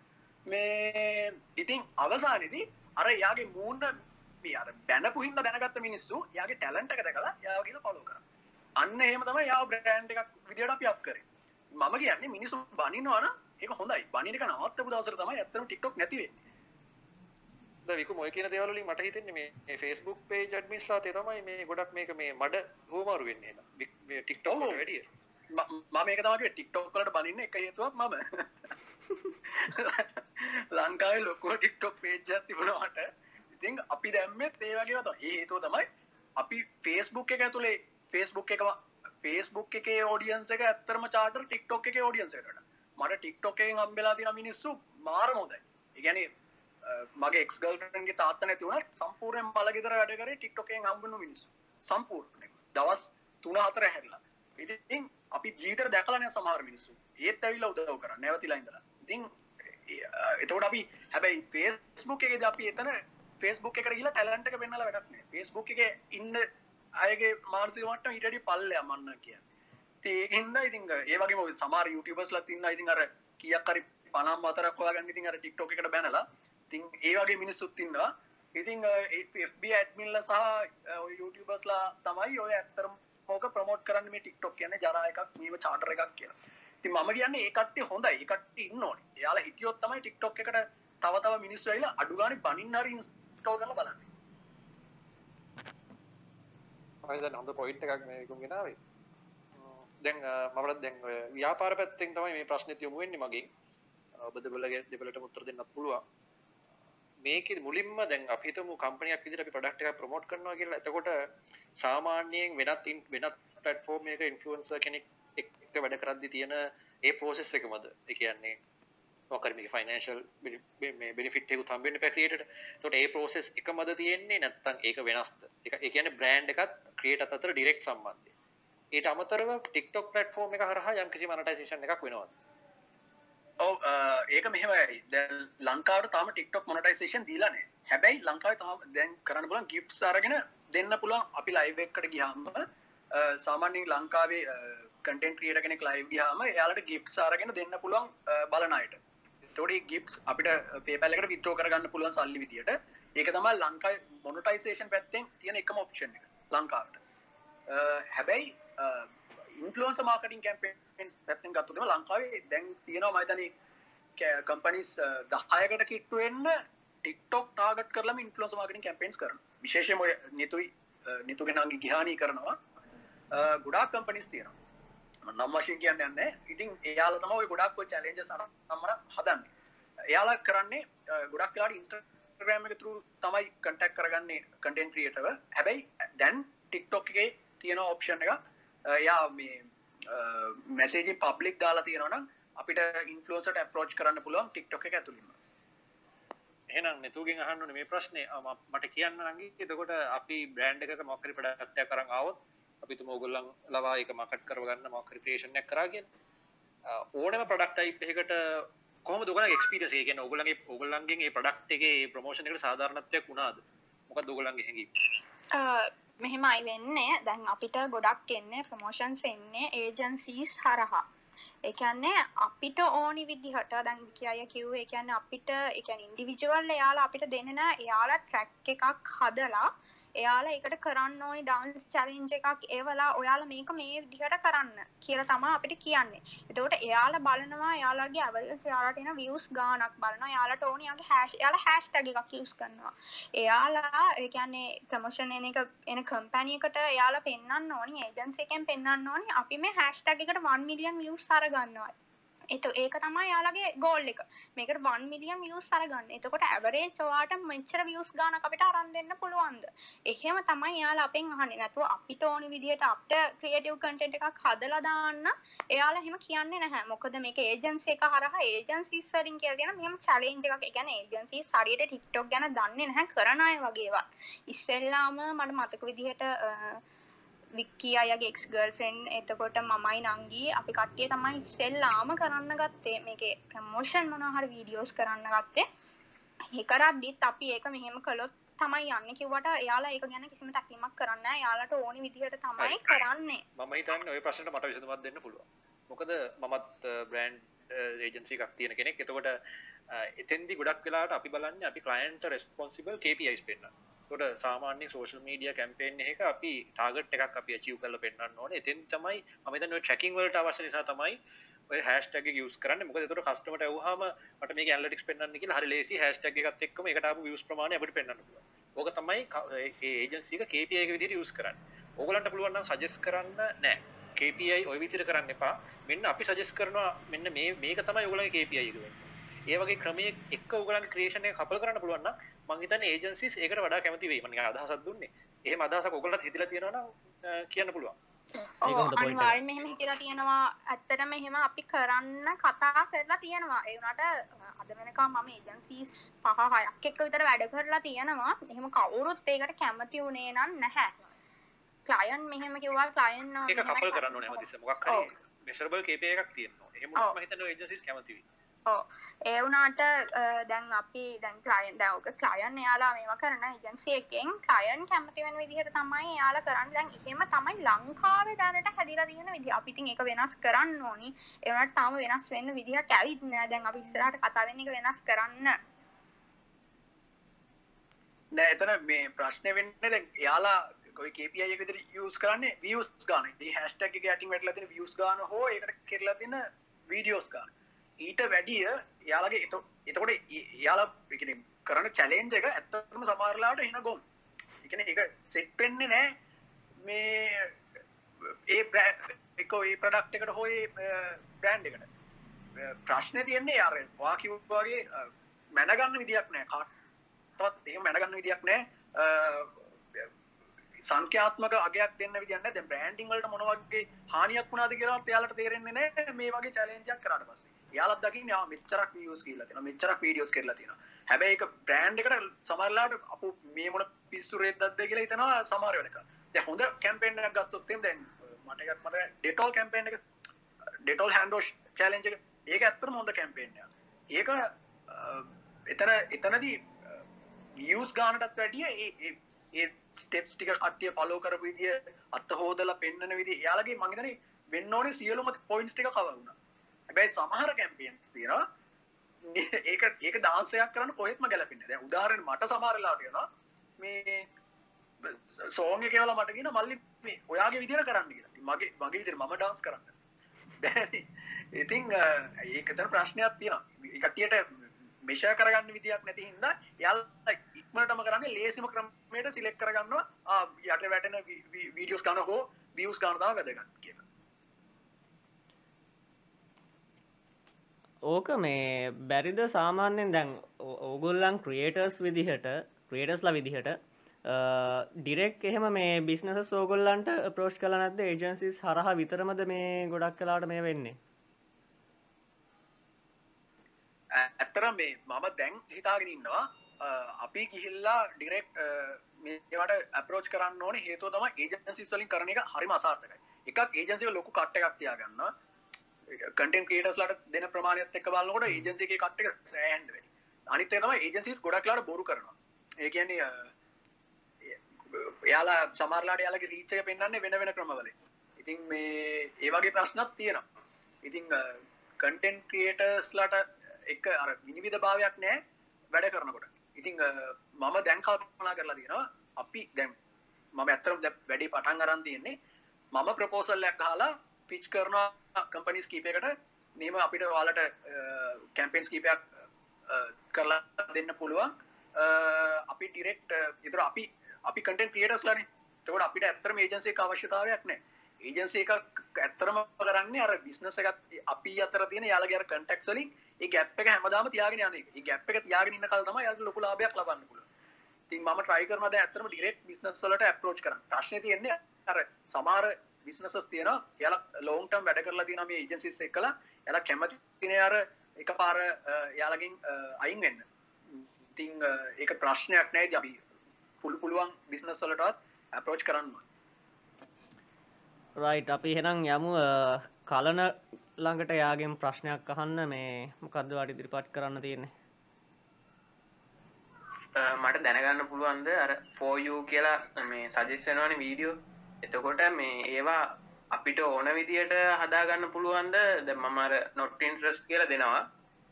මේ ඉතින් අවසානදී අර යාගේ මූන්න අර බැනපු හින්න දැනගත්ත මිනිස්සු යාගේ ටැලන්ට එක දැකලා යාගෙන පලෝ කර. අන්න එහෙම තම යා බ්‍රෑන්් එකක් විදිට අපි අප් කරේ. මම කියන්නේ මිනිසු බනිනවාන ඒක හොඳයි. බනික නවත්තපු දවසර තමයි ඇත්තම ටික්ටොක් නැතිවේ විකු මොය කියන දේවලින් මට හිතෙන්නේ මේ ෆේස්බුක් පේජ් ඇඩ්මින්ස්ලා තේ තමයි මේ ගොඩක් මේක මේ මඩ හුවමාරු වෙන්නේ මේ ටික්ටොක් වල වැඩිය. මම මේක තමයි ටික්ටොක් වලට බනින්න එක හේතුවක් මම. ලංකාවේ ලොකෝ ටික්ටොක් පේජ් එකක් තිබුණාට ඉතින් අපි දැම්මෙත් ඒ වගේ වත. ඒ හේතුව තමයි අපි ෆේස්බුක් එක ඇතුලේ ෆේස්බුක් එක ෆේස්බුක් එකේ ඔඩියන්ස් එක ඇත්තරම චාටර් ටික්ටොක් එකේ ඔඩියන්ස් එකට මට ටික්ටොක් එකෙන් හම්බෙලා තියෙන මිනිස්සු මාරම හොඳයි. ඒ කියන්නේ මගේ එක්ස් ගල්ෆ්‍රෙන්ඩ්ගේ තාත්තා නැති වුණත් සම්පූර්ණයෙන් බලගෙදර වැඩ කරේ TikTok එකෙන් හම්බුණු මිනිස්සු. සම්පූර්ණයෙන්. දවස් 3-4 හැරිලා. ඉතින් අපි ජීවිතේට දැකලා නැහැ සමහර මිනිස්සු. ඒත් ඇවිල්ලා උදව් කරා නැවතිලා ඉඳලා. ඉතින් එතකොට අපි හැබැයි Facebook එකේදී අපි එතන Facebook එකට ගිහලා ටැලන්ට් එක පෙන්නලා වැඩක් නැහැ. Facebook එකේ ඉන්න අයගේ මානසික මට්ටම ඊට වඩා පල්ලෙයා මන්න කියන්නේ. ඉතින් ඒකින්ද ඉතින් ඒ වගේම සමහර YouTubers ඉන්න ඉතින් අර කීයක් හරි 50 4ක් හොයාගන්න ඉතින් අර TikTok එකට බැනලා ඉතින් ඒ වගේ මිනිස්සුත් ඉන්නවා ඉතින් FB ඇඩ්මින්ල සහ YouTubeර්ස්ලා තමයි ඔය ඇත්තරම ඕක ප්‍රමෝට් කරන්න මේ ටික්ටොක් කියන්නේ ජරා එකක් මේව චාටර් එකක් කියලා. ඉතින් මම කියන්නේ ඒ කට්ටිය හොඳයි. ඒ කට්ටිය ඉන්න ඕනේ. එයාලා හිටියොත් තමයි ටික්ටොක් එකට තව තව මිනිස්සු ඇවිල්ලා අඩු ගානේ බනින්න හරි ඉන්ස්ටෝල් කරලා බලන්නේ. මම දැන් හොඳ පොයින්ට් එකක් මේ විකුම් ගෙනාවේ. දැන් මමලත් දැන් ව්‍යාපාර පැත්තෙන් තමයි මේ ප්‍රශ්නෙත් යොමු වෙන්නේ මගෙන්. ඔබ දෙපළගේ දෙපළට උත්තර දෙන්නත් පුළුවන්. මේකෙ මුලින්ම දැන් අපි හිතමු කම්පනියක් විදිහට අපි ප්‍රොඩක්ට් එකක් ප්‍රොමෝට් කරනවා කියලා. එතකොට සාමාන්‍යයෙන් වෙනත් වෙනත් ප්ලැට්ෆෝම් එකක ඉන්ෆ්ලුවෙන්සර් කෙනෙක් එක්ක වැඩ කරද්දී තියෙන ඒ ප්‍රොසෙස් එකමද? ඒ කියන්නේ මොකක්ද මේක ෆයිනෑන්ෂල් මේ බෙනිෆිට් එකක් හම්බෙන්න පැක්‍රියේටට. එතකොට ඒ ප්‍රොසෙස් එකමද තියෙන්නේ නැත්නම් ඒක වෙනස්ද? ඒක ඒ කියන්නේ බ්‍රෑන්ඩ් එකත් ක්‍රියේටර් අතර ඩිරෙක්ට් සම්බන්ධය. ඊට අමතරව TikTok ප්ලැට්ෆෝම් එක හරහා යම්කිසි මොනටයිසේෂන් එකක් වෙනවද? ඔව ඒක මෙහමයි දැ ලංකාවට තම ටික්ටොක් මොනටයිසේෂන් දීලනේ හැබැයි ලංකාව තම දැන් කරන්න පුලන් ගිප් අරගෙන දෙන්න පුළුවන්. අපි ලයිව එකට ගියාම සාමාන්‍යෙන් ලංකාවේ කටෙන් ක්‍රියට කෙනෙක් ලයිව් ගයාම යාලට ගිප් අරගෙන දෙන්න පුළුවන් බලනයට තොඩි ගිප්ස් අපිට පේපැලකට විත්‍රෝ කරගන්න පුළුවන් සල්ලි විදිට ඒක තම ලංකායි මොනටයිසේෂන් පැත්තෙන් තියෙන එකම ඔප්ෂන් එක. ලංකාවට. හැබැයි ඉන්ෆලුවන්ස මාර්කටින් කැම්පේන්ස් පැත්තෙන් ගත්තුටම ලංකාවේ දැන් තියෙනවා මයිතන කම්පනිස් දහයකට කිට්ටුවෙන්න ටික්ටොක් ටාගට කරලම ඉන්ෆලුවන්ස මාර්කටින් කැම්පේන්ස් කරන විශේෂම නිතුයි නිතුගෙනගේ ගිහානී කරනවා. ගොඩාක් කම්පනිස් තියෙනවා. නම් වශයෙන් කියන්න යන්න ඉතින් එයාල තම ගොඩක් චලෙන්ජ සර නම්මර හදන්න. එයාලා කරන්නේ ගොඩක් ලාට ඉන්ස්ට්‍රග්‍රෑම එක තුරු තමයි කටක් කරගන්නේ කටෙන් ක්‍රියටව හැබැයි දැන් ටික්ටොක් එකේ තියෙන ඔප්ෂන් එක යා මේ මැසේජි පබ්ලික් දාලා තියෙනවනම් අපිට ඉන්ෆලෝසට ඇප්‍රෝච් කරන්න පුළුවන් ටික්ටොක එක ඇතුළින්ම. එහෙනම් නතුගෙන් අහන්න මේ ප්‍රශ්නේ. මට කියන්න නංගි එතකොට අපි බ්‍රෑන්ඩ් එකක මොකක් හරි ප්‍රොඩක්ට් එකක් අරන් ආවොත් අපි තුම ඕගොල්ලන් ලවා ඒක මාකට් කරව ගන්න මොකක් හරි ක්‍රියේෂන් එකක් කරා කියන ඕනෑම ප්‍රොඩක්ට් ටයිප් එකකට කොහොම දුගල එක්ස්පිරියන්ස් එක කියන්නේ? ඔයගොල්ලන්ගේ ඔයගොල්ලන්ගේ මේ ප්‍රොඩක්ට් එකේ ප්‍රොමෝෂන් එකට සාධාරණත්වයක් වුණාද? මොකක්ද ඔයගොල්ලන්ගේ හැඟීම මෙහෙමයි වෙන්නේ. දැන් අපිට ගොඩක් එන්නේ ප්‍රමෝෂන්ස් එන්නේ ඒජන්සීස් හරහා. එකන්නේ අපිට ඕනි විදිහට දැන් කිය කිව් එකන්න අපිට එක ඉන්ඩිවිජුවල් එයාලා අපිට දෙන්නන එයාලා ට්‍රැක් එකක් හදලා එයාලා එකට කරන්න ඕනි ඩාන්ස් චලෙන්ජ එකක් ඒවලා ඔයාලා මේක මේ විදිහට කරන්න කියලා තමා අපිට කියන්නේ. එතකොට එයාලා බලනවා යාලගේ ඇවල් යාලට එන වියස් ගානක් බලන යාලට ඕනියාගේ හැෂ් යාල හැෂ් ටැග එකක් යස් කරනවා. එයාලා ඒකන්නේ ප්‍රමෝෂන් එන එක එන කම්පැනියකට එයාලා පෙන්න්න ඕනි ඒජන්ස එකෙන් පෙන්න්න ඕනි අපි මේ හැෂ් ටැග එකට 1 මිලියන් වියස් සර ගන්නවා එතු ඒක තමයි යාලගේ ගෝල් එක. මේකට වන් මිලියන් වියස් අරගන්න. එතකොට ඇවරේ චවාට මෙච්චර වියස් ගාන අපිට අරන් දෙන්න පුළුවන්ද? එහෙම තමයි යාලා අපෙන් අහන්නේ. නැතුව අපිට ඕනි විදිහට අපිට ක්‍රියේටිව් කන්ටෙන්ට් එකක් හදලා දාන්න. එයාලා එහෙම කියන්නේ නැහැ. මොකද මේක ඒජන්සි එක හරහා ඒජන්සිස් වලින් කියලා මෙහෙම චැලෙන්ජ් එකක්. ඒ කියන්නේ ඒජන්සිස් හරියට TikTok ගැන දන්නේ නැහැ කරන අය වගේවා ඉස්සෙල්ලාම මට මතක විදිහට වික්කී අයගේ එක්ස් ගර්ෆෙන් එතකොට මමයි නංගී. අපි කට්ටිය තමයි ඉස්සෙල්ලාම කරන්න ගත්තේ. මේක ප්‍රමෝෂන් මොනහර වීඩියෝස් කරන්න ගත්තේ. ඒකරද්දිත් අපි ඒක මෙහෙම කළොත් තමයි යන්න. කිවට යාලා ඒක ගැන කිසිම තැකීමක් කරන්න යාලට ඕනි විදිහට තමයි කරන්නේ. මම හිතන්නේ ওই ප්‍රශ්නට මට විසඳුමක් දෙන්න පුළුවන්. මොකද මමත් බ්‍රෑන්ඩ් ඒජන්සි එකක් තියෙන කෙනෙක්. එතකොට එතෙන්දි ගොඩක් වෙලාට අපි බලන්නේ අපි ක්ලයන්ට් රෙස්පොන්සිබල් KPIs පෙන්වන්න කොට සාමාන්‍ය සෝෂල් මීඩිය කැම්පේෙන් එක අපි ටාගට් එකක් අපි චිව් කල පෙන්න්න ඕන. එතින් තමයි අමතන ට්‍රකින් වලට අවශ්‍ය නිසා තමයි හැස්ටක යස් කරන්න. මොක තුර කස්ටමට වහම මට මේ ඇල්ලටික් පෙන්න්න ki හරි ලේසි හැස්ටක් එකත් එක්ම එකට වියස් ප්‍රමාණය අපට පෙන්න්න ඕක තමයි ඒජන්සික කේපිය එක විදිට යස් කරන්න. ඕගලන්ට පුළුවන්න සජස් කරන්න නෑ. KPI ඔය විදිර කරන්න එපා. මෙන්න අපි සජස් කරනවා මෙන්න මේ මේක තමයි ඔගලගේ KPI ඒ වගේ ක්‍රමය එක් ඔගලන් ක්‍රේෂණය කපල් කරන්න පුළුවන්න මං හිතන්නේ ඒජන්සිස් ඒකට වඩා කැමති වෙයි. මම අදහසක් දුන්නේ. එහෙම අදහසක් ඔයගොල්ලන්ට හිතලා තියෙනවා නම් කියන්න පුළුවන්. අනිවාර්යෙන් මෙහෙම හිතලා තියෙනවා. ඇත්තටම එහෙම අපි කරන්න කතා කරලා තියෙනවා. ඒ වුණාට අද වෙනකම් මම ඒජන්සිස් පහ හයක් එක්ක විතර වැඩ කරලා තියෙනවා. එහෙම කවුරුත් ඒකට කැමති වුණේ නම් නැහැ. ක්ලයන් මෙහෙම කිව්වා ක්ලයන් ඒක කපල් කරන්න ඕනේ හැමතිස්සෙම. මොකක් හරි මෙෂරබල් KPI එකක් තියෙනවා. එහෙම මම හිතන්නේ ඒජන්සිස් කැමති වෙයි ඒ වුණාට දැන් අපි දැන් ක්ලයන් දැන් ඔක ක්ලයන් එයාලා මේවා කරන ඒජන්සි එකෙන් ක්ලයන් කැමති වෙන විදිහට තමයි එයාලා කරන්නේ. දැන් එහෙම තමයි ලංකාවේ දැනට හැදිලා තියෙන විදිහ. අපි ඉතින් ඒක වෙනස් කරන්න ඕනි. ඒ වුණාට තාම වෙනස් වෙන්න විදිහක් ඇවිත් නෑ. දැන් අපි ඉස්සරහට කතා වෙන එක වෙනස් කරන්න. නෑ එතන මේ ප්‍රශ්නේ වෙන්නේ දැන් එයාලා කොයි KPI එක විදිහට යූස් කරන්නේ? views ගන්න. ඉතින් hashtag එක යටින් වැටලා තියෙන views ගන්න හෝ ඒකට කරලා තියෙන videos ගන්න. ඊට වැඩිය යාලගේ එතකොට යාලා කරන චැලෙන්ජ එක ඇත්තම සමාරලාට එන ගොම් එකන එක සෙට් පෙන්නේ නෑ මේ ඒ එක ඒ ප්‍රඩක්් එකට හොයි බ්‍රෑන්් එකට. ප්‍රශ්න තියන්නේ යාර වාකිවගේ මැනගන්න විදියක් නෑ කාටත් ඒ මැනගන්න විදියක් නෑ සංඛ්‍යාත්මක අගයක් දෙන්න විදින්න ද බ්‍රන්ඩිං වලට මොනවගේ හානියක් වුණාද කියලා යාලට තේරෙන්නේ නෑ මේ වගේ චලෙන්ජක් කරට පස්සේ. යාලත් දකින්න යා මෙච්චරක් views කියලා තියෙනවා මෙච්චරක් videos කරලා තියෙනවා. හැබැයි ඒක බ්‍රෑන්ඩ් එකට සමහරලාට අපු මේ මොන පිස්සු රෙද්දක්ද කියලා හිතනවා සමහර වෙලක. දැන් හොඳ කැම්පේන් එකක් ගත්තොත් එම් දැන් මට එකක් මට ඩෙටෝල් කැම්පේන් එක ඩෙටෝල් හෑන්ඩ් වොෂ් චැලෙන්ජ් එක. ඒක ඇත්තටම හොඳ කැම්පේන් එකක්. ඒක එතන එතනදී views ගානටත් වැඩිය ඒ ඒ ස්ටෙප්ස් ටික කට්ටිය ෆලෝ කරපු විදිය අත හොදලා පෙන්වන විදිය එයාලගේ මං හිතන්නේ වෙන්න ඕනේ සියලුම පොයින්ට්ස් ටික කවර් වුණා. හැබැයි සමහර කැම්පියන්ස් තියෙනවා. ඒක ඒක ඩාන්සයක් කරන්න කොහෙත්ම ගැලපෙන්නේ දැන් උදාහරණ මට සමහරලාට වෙනවා මේ සෝංග එක කියලා මට කියන මල්ලි මේ ඔයාගේ විදිහට කරන්න කියලා. මගේ මගේ විදිහට මම ඩාන්ස් කරන්න. දැන් ඉතින් ඒකතර ප්‍රශ්නයක් තියෙනවා. කට්ටියට මෙෂා කරගන්න විදියක් නැති හින්දා යාලා ඉක්මනටම කරන්නේ ලේසිම ක්‍රමයට සිලෙක්ට් කරගන්නවා. ආ යට වැටෙන වීඩියෝස් ගන්න හෝ views ගන්න තමයි වැදගත් කියලා. ඕක මේ බැරිද සාමාන්‍යෙන් දැන් ඕගොල්ලන් ක්‍රියේටර්ස් විදිහට ක්‍රියටස්ලා විදිහට ඩිරෙක් එහෙම මේ බිස්නස සෝගොල්ලන්ට ප්‍රෝෂ් කල නැද ඒජන්සිස් හරහා විතරමද මේ ගොඩක් කලාට මේ වෙන්නේ? ඇත්තර මේ මම දැන් හිතාගෙන ඉන්නවා අපි ගිහිල්ලා ඩිරෙක්් මේට අපරෝච් කරන්න ඕන හේතු තම ඒජන්සි වලින් කරන එක හරි මසාර්ථකයි එකක් ඒජන්සික ලොකු කට්ට එකක් තියාගන්න කටන් ක්‍රේටස්ලට දෙන ප්‍රමාණයත් එක් බලන්නකොට ඒජන්සිගේ කට්ක සෑහන්ඩ වැඩි අනිත් තම ඒජන්සිස් ගොඩක් ලාට බොරු කරනවා. ඒ කියන්නේ එයාලා සමරලාට යාලගේ රීච්චක පෙන්න්නේ වෙන වෙන ක්‍රමවල ඉතින් මේ ඒවගේ ප්‍රශ්නත් තියෙනවා. ඉතිං කටන් ක්‍රියටර්ස්ලට එක අර විනිවිධ භාවයක් නෑ වැඩ කරනකොට. ඉතිං මම දැන් කල්පනා කරලා තියෙනවා අපි දැම් මම ඇත්තරම් වැඩි පටන් අරන් තියෙන්නේ මම ප්‍රපෝසල්ලයක් හලා පිච් කරනවා කම්පනිස් කීපයකට නීම අපිට වාලට කැම්පෙන්ස් කීපයක් කරලා දෙන්න පුළුවන්. අපි ඩිරෙක්් ඉතුර අපි අපි කටන් ක්‍රියටස් ලන. තකට අපිට ඇත්තරම ඒජන්සේ අවශ්‍යතාවයක් නෑ ඒජන්සේ එකක් ඇත්තරම කරන්න අර බිස්නස එකත් අපි අතර තියෙන යාලගර කටක්සලින් ඒ ගැප් එක හැමදාම තියාගෙන යන ගැප් එක තියාගෙන ඉන්න කල්තම යාල ලොකු ලාභයක් ලබන්න පුළුවන්. තින් ම ට්‍රයි කරනද ඇතරම ඩිරෙක් බිස්නස් වලට අප්‍රෝච් කරන ප්‍රශ්න තියන්නේ අර සමාර බිස්නසස් තියෙන යල ලෝන්ටම් වැඩ කරලා තින මේ ඒජන්සිස් එක් කලා එලා කැමති තින අර එක පාර යාලගින් අයින් වෙන්න. තිං ඒක ප්‍රශ්නයක් නෑ. ජබි පුළු පුළුවන් බිස්නස් වලටත් අප්‍රෝච් කරන්න රයිට් අපි හෙනම් යමු කලන ළඟට යාගෙන් ප්‍රශ්නයක් අහන්න. මේ මොකක්ද වාට ඉදිරිපත් කරන්න තියෙන්නේ? මට දැනගන්න පුළුවන්ද? අර ෆෝයූ කියලා මේ සජෙස්සනවන වීඩියෝ එතකොට මේ ඒවා අපිට ඕන විදියට හදාගන්න පුළුවන්ද? ද මමර නොට්ටන් ්‍රස් කියල දෙනවා.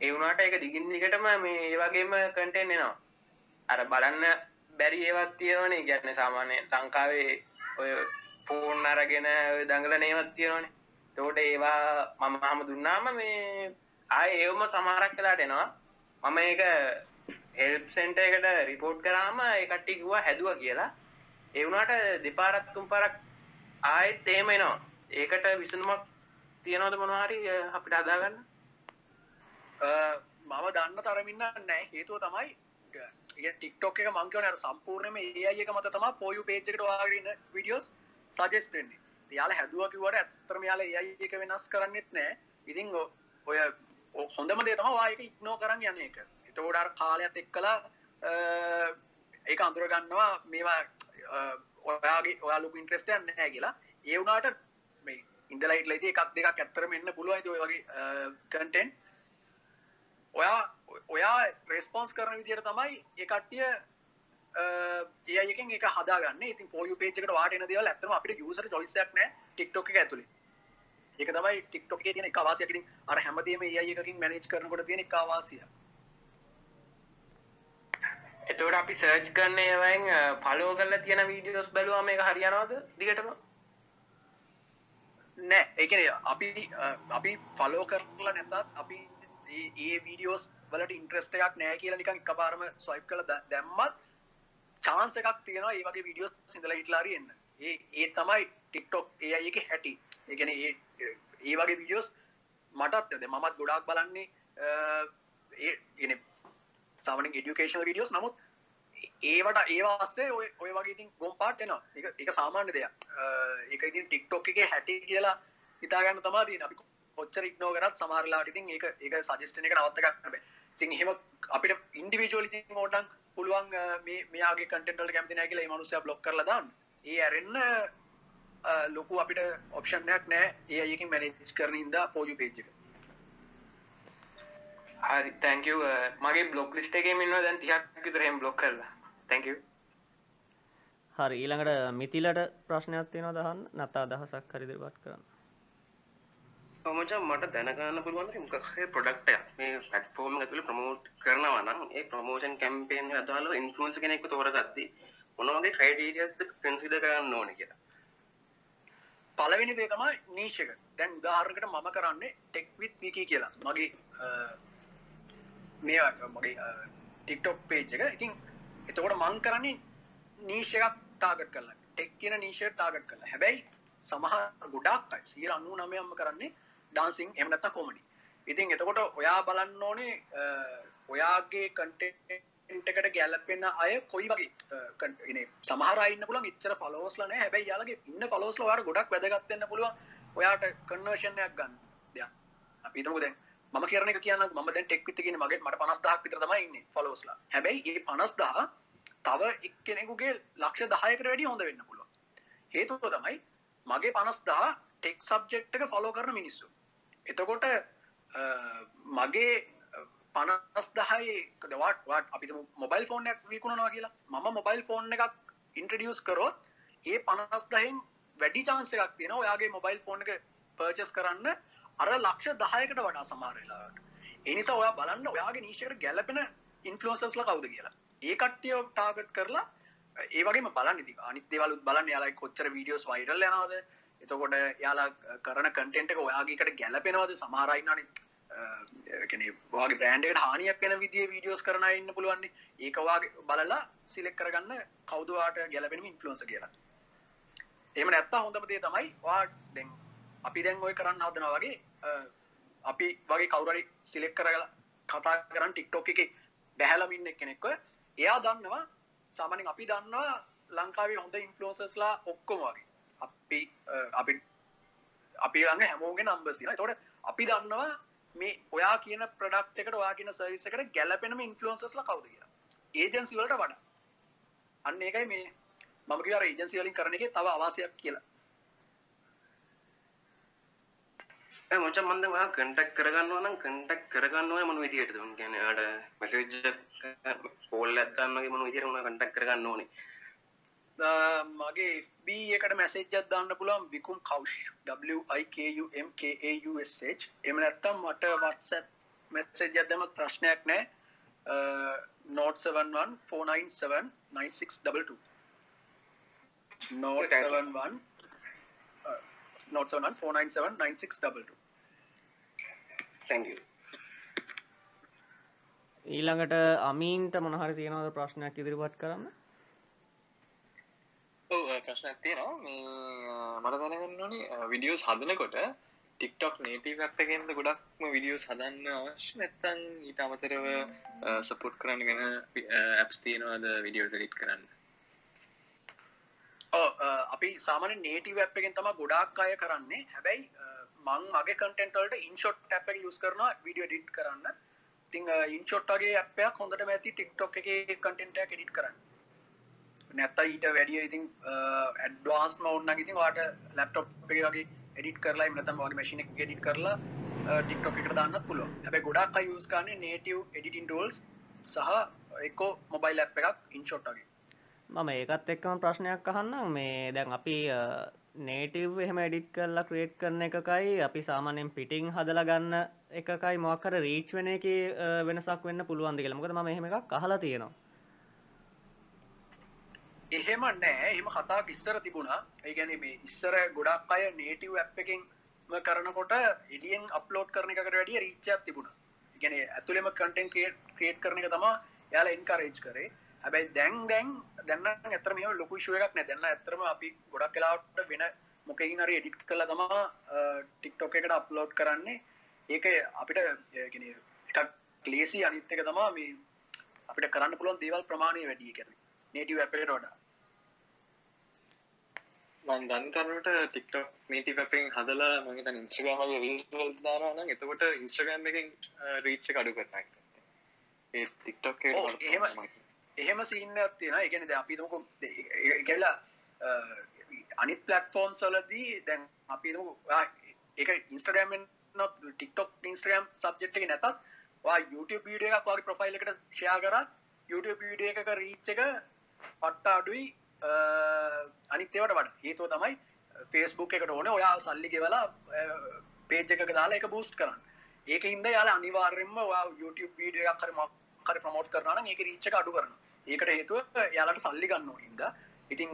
ඒවුනාට එක දිගින් දිගටම මේ ඒවගේම කටෙන් එනවා අර බලන්න බැරි ඒවත් තියෙනවනේ. ගැත්න සාමාන්‍ය ලංකාවේ ඔය පෝර්න් අරගෙන දඟල නේවත් තියෙනවනේ. තෝට ඒවා මම හම දුන්නාම මේ ආය ඒවම සමාරක් කලාට එනවා. මම ඒක හෙල්ප් සෙන්ට එකට රිපෝට් කරාම එකට්ටි කිව්වා හැදුව කියලා. එවුනාට දෙපාරත් තුම් පරක් ආයෙත් එහෙම එනවා. ඒකට විසඳුමක් තියනවද මොනවාරි අපිට අදාගන්න මම දන්න තරමින්න නෑ. හේතුව තමයි ටික්ටොක් එක මංකවන සම්පූර්ණයම ඒ අයක මත තම පොයු පේජ්කට වාගන්න විඩියෝස් සජෙස්ටෙන්නේ යාල හැදුවකිවට ඇත්තරම යාල ඒ එක වෙනස් කරන්නෙත් නෑ. ඉතිං ඔය හොඳම දේ තම වායක ඉක්නෝ කරන්න යන්න එක එතෝඩර් කාලයක් එක් කලා ඒක අඳුරගන්නවා මේවා ඔයාගේ ඔයාලු ඉන්ට්‍රස්ටයන් නෑ කියලා. ඒ වුනාට මේ ඉන්දලයිට ලයිති එකක් දෙකක් ඇත්තරම එන්න පුළුවන්. ඔය වගේ කටෙන් ඔයා ඔයා රෙස්පොන්ස් කරන විදියට තමයි එකට්ටිය ඒයකින් එක හදාගන්න. ඉතින් පොය පේචකට වාටන දෙවල් ඇත්තම අපිට යුසර චොයිසයක් නෑ ටික්ටොක් එක ඇතුළේ ඒක තමයි ටික්ටොක් තියෙන එකවාසියකින් අර හැමදේම ඒ අයකින් මැනේජ් කරනකොට තියෙන එකවාසිය එතවට අපි සර්ච් කරන ඒවයින් පලෝ කරලා තියෙන වීඩියෝස් බැලවා මේ හරියනවාද දිගටම? නෑ. ඒකන අපි අපි ෆලෝ කරලා නැතත් අපි ඒ වීඩියෝස් වලට ඉන්ට්‍රස්ටයක් නෑ කියලා නිකන් එක පාරම ස්වයිප් කළ දැම්මත් චාන්ස එකක් තියෙනවා ඒ වගේ වීඩියෝ සිදල හිටලාරි එන්න ඒ ඒ තමයි ටික්ටොක් ඒ අයක හැටි. ඒගැන ඒ ඒ වගේ වීඩියෝස් මටත් ඇද මමත් ගොඩක් බලන්නේ ඒ සාමන ඩියුකේෂන් විඩියෝස් නමුත් ඒවට ඒවාස්සේ ඔය ඔය වගේ ඉතින් ගොම් පාට් එනවා. එක එක සාමාන්‍ය දෙයක්. එක ඉතින් ටික්ටොක් එක හැටි කියලා හිතාගන්න තමාදී අපි කොච්චර ඉක්නෝ කරත් සමහරලාට ඉතින් ඒක ඒක සජෙස්ටන එක නවත්ත ගන්න බෑ. ඉතින් එහෙම අපිට ඉන්ඩිවිජුවල් ඉතින් ඕටන් පුළුවන් මේ මෙයාගේ කන්ටෙන්ට් කැමති නැහැ කියලා ඒ මනුස්සයා බ්ලොක් කරලා දාන්න. ඒ ඇරෙන්න ලොකු අපිට ඔප්ෂන්යක් නෑ ඒ අයකින් මැනේජ් කරන ඉඳා පෝජු පේජ් එක. හරි තැංක මගේ බ්ලොක් ලිස්ට එක මෙන්න දැන් තියක් විතරහෙම බ්ලොක් කරලා. තැංක හරි ඊළඟට මිතිලට ප්‍රශ්නයක් තියෙනවා දහන්න නතා අදහසක් හරිදිරිපත් කරන්න? මචා මට දැනගන්න පුළුවන් මොකක්හේ ප්‍රොඩක්ටයක් මේ පැට්ෆෝර්ම් ඇතුළ ප්‍රමෝට් කරනවා නම් ඒ ප්‍රමෝෂන් කැම්පේෙන් අදාල ඉන්ෆලන්ස කෙනෙක්ු තෝරගත්ති මොනවගේ ක්‍රයිඩීරියස් කන්සිද කරන්න ඕන කියලා. පලවෙනි දේ තමයි නීශක දැන් උදාහරකට මම කරන්නේ ටෙක්විත් විකි කියලා. මගේ මේ මගේ ටික්ටොක් පේජ් එක. ඉතින් එතකොට මං කරන්නේ නීශ එකක් ටාගට් කරලා. ටෙක් කියන නීෂ ටාගට් කරලා. හැබැයි සමහර ගොඩක් සිය අන්නු නමයම්ම කරන්නේ ඩාන්සිං එමනත්ත කොමඩි ඉතින් එතකොට ඔයා බලන්න ඕනේ ඔයාගේ කටෙන්ටකට ගැලපෙන අය කොයි වගේ සමහරයින්න පුළන් ඉච්චර පලෝස්ලන හැබැයි යාලගේ ඉන්න පලෝස්ල වාට ගොඩක් වැදගත්වන්න පුළුවන් ඔයාට කන්වර්ෂණයක් ගන්න දෙයක්. අපිතමු දැන් ම කරන කියන ම ටෙක් ගෙන මගේ මට පනස්දහක් විතර තමයි ෆලෝස්ලා හැබැයි ඒ පනස්දහ තව එක්කෙනෙකුගේ ලක්ෂ දහයකට වැඩි හොඳ වෙන්න පුළුව හේතුව තමයි මගේ පනස්දා ටෙක් සබ්ජෙක්්ක ෆලෝ කරන මිනිස්සු. එතකොට අ, මගේ පනස් දහයි දවාට වාට අපි මොබයිල් ෆෝනයක් විකුණනවා කියලා. මම මොබයිල් ෆෝන් එකක් ඉන්ට්‍රඩියස් කරොත් ඒ පනස් දහෙන් වැඩි චාන්ස එකක් තියෙන ඔයාගේ මොබයිල් ෆෝන් එක පර්චස් කරන්න අර ලක්ෂ දහයකට වඩා සමාරලාට එනිසා ඔයා බලන්න ඔයාගේ නිශ්ෂයට ගැලපෙන ඉන්ෆලෝසස්ල කවුද කියලා. ඒ කට්ටිය ටාගට් කරලා ඒ වගේම බලන්න ඉති අනිත් දේවලුත් බලන්න යාලයි කොච්චර වීඩියෝස් වයිරල් යනවාද? එතකොට යාලා කරන කටෙන්ට එක ඔයාගේකට ගැලපෙනවද සමහරයින්නන වගේ බ්‍රන්ඩට හානියක් වෙන විදිිය වීඩියෝස් කරන ඉන්න පුළුවන්නේ ඒකවාගේ බලලා සිලෙක් කරගන්න කවදවාට ගැලපෙන ඉන්ෆලන්ස කියලා. එම නැත්තා හොඳම දේ තමයි වා දැන් අපි දැන් ඔය කරන්න හදන වගේ අ, අපි වගේ කවුරරි සිලෙක් කරගලා කතා කරන්න ටික්ටෝක එක බැහැලමින්න කෙනෙක්ව එයා දන්නවා සාමානෙන් අපි දන්නවා ලංකාවේ හොඳ ඉන්ෆලෝසස්ලා ඔක්කොම වගේ. අපි අ, අපි අපි ළඟ හැමෝගේ නම්බස් තියෙනවා. එතකොට අපි දන්නවා මේ ඔයා කියන ප්‍රොඩක්ට් එකට ඔයා කියන සර්විස් එකට ගැලපෙනම ඉන්ෆ්ලුවෙන්සර්ස්ලා කවුද කියලා. ඒජන්සි වලට වඩා. අන්න ඒකයි මේ මම කිව්වා අර ඒජන්සි වලින් කරන එකේ තව අවාසියක් කියලා. මච මන්ද වා කටක් කරගන්නවා නම් කටක් කරගන්නවා මොන විදියට දුන් කියන අට මැසේජ් පෝල් ඇත්තන්නගේ මොන විදිර වුණ කටක් කරගන්න ඕනේ? අ, මගේ FB එකට මැසේජ්ජක් දාන්න පුළුවන් විකුම් කවුෂ් WIKUMKAUSH එම නැත්තම් මට WhatsApp මැසේජ්ජක් දැම්මත් ප්‍රශ්නයක් නෑ note 71 497 9622 note 71 71 497 9622 තැංග ඊළඟට අමීන්ට මොනහරි තියෙනවද ප්‍රශ්නයක් ඉදිරිපත් කරන්න? ඔව් ප්‍රශ්නයක් තියෙනවා. මේ මට දැනගන්න ඕනේ විඩියෝස් හදනකොට ටික්ටොක් නේටීව ඇප් එකෙන්ද ගොඩක්ම විඩියෝස් හදන්න අවශ්‍ය නැත්තම් ඊට අමතරව සපෝට් කරන්න වෙන ඇප්ස් තියෙනවද විඩියෝස් එඩිට් කරන්න අපි සාමාන්‍ය නේටිව් ඇප් එකෙන් තමයි ගොඩාක් අය කරන්නේ. හැබැයි අ, මං මගේ කන්ටෙන්ට් වලට ඉන්ෂොට් ඇප් එක යූස් කරනවා වීඩියෝ එඩිට් කරන්න. ඉතින් ඉන්ෂොට් වගේ ඇප් එකක් හොඳටම ඇති TikTok එකේ කන්ටෙන්ට් එකක් එඩිට් කරන්න. නැත්නම් ඊට වැඩිය ඉතින් ඇඩ්වාන්ස් මෝඩ් නම් ඉතින් ඔයාට ලැප්ටොප් එකේ වගේ එඩිට් කරලා එහෙම නැත්නම් ඔයාගේ මැෂින් එකේ එඩිට් කරලා TikTok එකට දාන්නත් පුළුවන්. හැබැයි ගොඩාක් අය යූස් කරන්නේ native editing tools සහ එක්කෝ මොබයිල් ඇප් එකක් ඉන්ෂොට් වගේ. මම ඒකත් එක්කම ප්‍රශ්නයක් අහන්නම්. මේ දැන් අපි නේටව් එහෙම එඩිට් කරලා ක්‍රේට් කරන එකකයි අපි සාමානයෙන් පිටිං හදලා ගන්න එකකයි මොක්කර රීච් වෙන එක වෙනසක් වෙන්න පුළුවන් කියලා. මොකද මම එහෙම එකක් අහලා තියෙනවා. එහෙම නෑ. එහෙම කතාවක් ඉස්සර තිබුණා. ඒ කියන්නේ මේ ඉස්සර ගොඩක් අය නේටිව් ඇප් එකෙන් ම කරනකොට එඩියෙන් අප්ලෝඩ් කරන එකට වැඩිය රීච් එකක් තිබුණා. ඒ කියන්නේ ඇතුළෙම කන්ටෙන්ට් ක්‍රියේට් කරන එක තමයි එයාලා එන්කරේජ් කරේ. හැබැයි දැන් දැන් දැන් නම් ඇත්තටම මේව ලොකු එකක් නෑ. දැන් නම් ඇත්තටම අපි ගොඩක් වෙලාවට වෙන මොකකින් හරි එඩිට් කරලා තමයි TikTok එකට අප්ලෝඩ් කරන්නේ. ඒක අපිට කියන්නේ එකක් ලේසි අනිත් එක තමයි මේ අපිට කරන්න පුළුවන් දේවල් ප්‍රමාණය වැඩි ඒ කියන්නේ නේටිව් වඩා. මන් දන්න තරමට ටික්ටොක් නීටි අපෙන් හදලා මගේ දානවා නම් එතකොට ඉන්ස්ට්‍රගම් එකෙන් රීච් එක අඩු කරනවා. ඒ ටික්ටොක් එහෙම- එහෙම සීන් එකක් තියෙනවා. ඒ කියන්නේ දැන් අපි හිතමුකෝ ඒ කියලා අනිත් platforms වලදී දැන් අපි හිතමු ඔයා ඒක Instagram එකෙන් නොත් TikTok Instagram subject එකේ නැතත් ඔයා YouTube වීඩියෝ එකක් ඔයාගේ profile එකට share කරත් YouTube වීඩියෝ එකක reach එක පට්ට අඩුයි අ, අනිත් ඒවාට වඩා. හේතුව තමයි Facebook එකට ඕනේ ඔයා සල්ලි ගෙවලා page එකක දාලා ඒක boost කරන්න. ඒකින්ද යාලා අනිවාර්යෙන්ම ඔයා YouTube වීඩියෝ එකක් හරි මොකක් හරි ප්‍රමෝට් කරනවා නම් ඒක reach එක අඩු කරනවා. ඒකට හේතුව යාලට සල්ලි ගන්න ඕන හින්දා. ඉතින්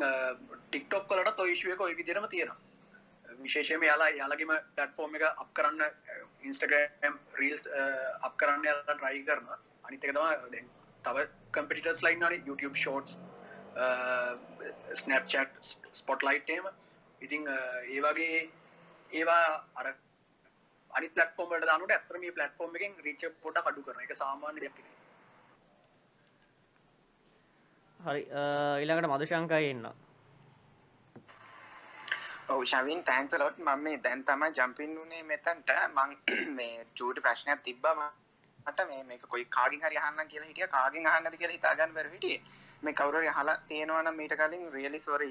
TikTok වලටත් ඔය issue එක ඔය විදිහටම තියෙනවා. විශේෂයෙන්ම යාලා යාලගේම platform එක up කරන්න අ, Instagram reels up කරන්න යාලා try කරනවා. අනිත් එක තමයි දැන් තව competitors ලා ඉන්නවනේ YouTube shorts අ, Snapchat Spotlight එහෙම. ඉතින් අ, ඒ වගේ ඒවා අර අනිත් platform වලට දානකොට ඇත්තට මේ platform එකෙන් reach එක පොඩ්ඩක් අඩු කරනවා. ඒක සාමාන්‍ය දෙයක් නෙවෙයි. හරි ඊළඟට මදුශංකයි ඉන්න ඔව් ශවින් තෑන්ක්ස් ලොට් මම මේ දැන් තමයි ජම්පින් උනේ මෙතනට. මං මේ චූටි ප්‍රශ්නයක් තිබ්බා. මට මේ මේක කොයි කාගෙන් හරි අහන්න කියලා හිටියා. කාගෙන් අහන්නද කියලා හිතා ගන්න බැරුව හිටියේ. මේ කවුරු හරි අහලා තියෙනවා නම් මීට කලින් රියලි සෝරි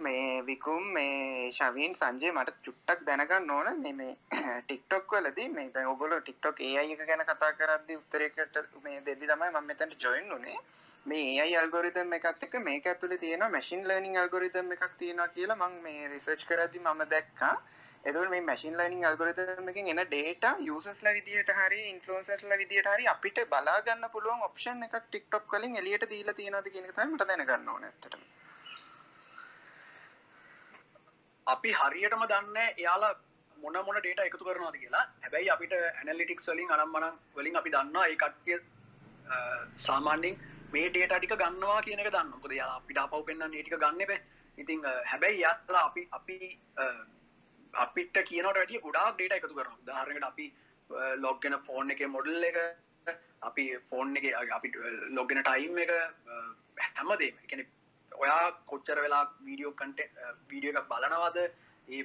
මේ විකුම් මේ ශවීන් සංජය මට චුට්ටක් දැනගන්න ඕන. මේ මේ ටික්ටොක් වලදී මේ දැන් ඔයගොල්ලෝ ටික්ටොක් AI එක ගැන කතා කරද්දී උත්තරයකට මේ දෙද්දි තමයි මම මෙතනට ජොයින් උනේ. මේ AI ඇල්ගොරිතම් එකත් එක්ක මේක ඇතුලේ තියෙනවා මැෂින් ලර්නින් ඇල්ගොරිතම් එකක් තියෙනවා කියලා මම මේ රිසර්ච් කරද්දී මම දැක්කා. එතකොට මේ මැෂින් ලර්නින් ඇල්ගොරිතම් එකෙන් එන data users ලා විදියට හරි influencers ලා විදියට හරි අපිට බලා ගන්න පුළුවන් option එකක් TikTok වලින් එළියට දීලා තියෙනවද කියන එක තමයි මට දැනගන්න ඕනේ ඇත්තටම. අපි හරියටම දන්න එයාලා මොන මොන ඩේට එකතු කරනවාද කියලා. හැබැයි අපිට ඇනලිටික්ස් වලින් අනම්මනම් වලින් අපි දන්නවා ඒ කට්ටිය සාමාන්‍යෙන් මේ ඩේට ටික ගන්නවා කියන එක දන්න මොකද යාලා අපිට අපව පෙන්න්න ඒටික ගන්න එප. ඉතිං හැබැයි යාලා අපි අපි අපිට කියනට වැඩිය ගොඩාක් ඩේට එකතු කරන ධාරකට අපි ලොග්ගෙන ෆෝන් එක මොඩල් එක අපි ෆෝන් එක අපි ලොග්ගෙන ටයිම් එක හැමදේ කෙනෙ ඔයා කොච්චර වෙලා වීඩියෝ කටේ වීඩියෝ එකක් බලනවාද? ඒ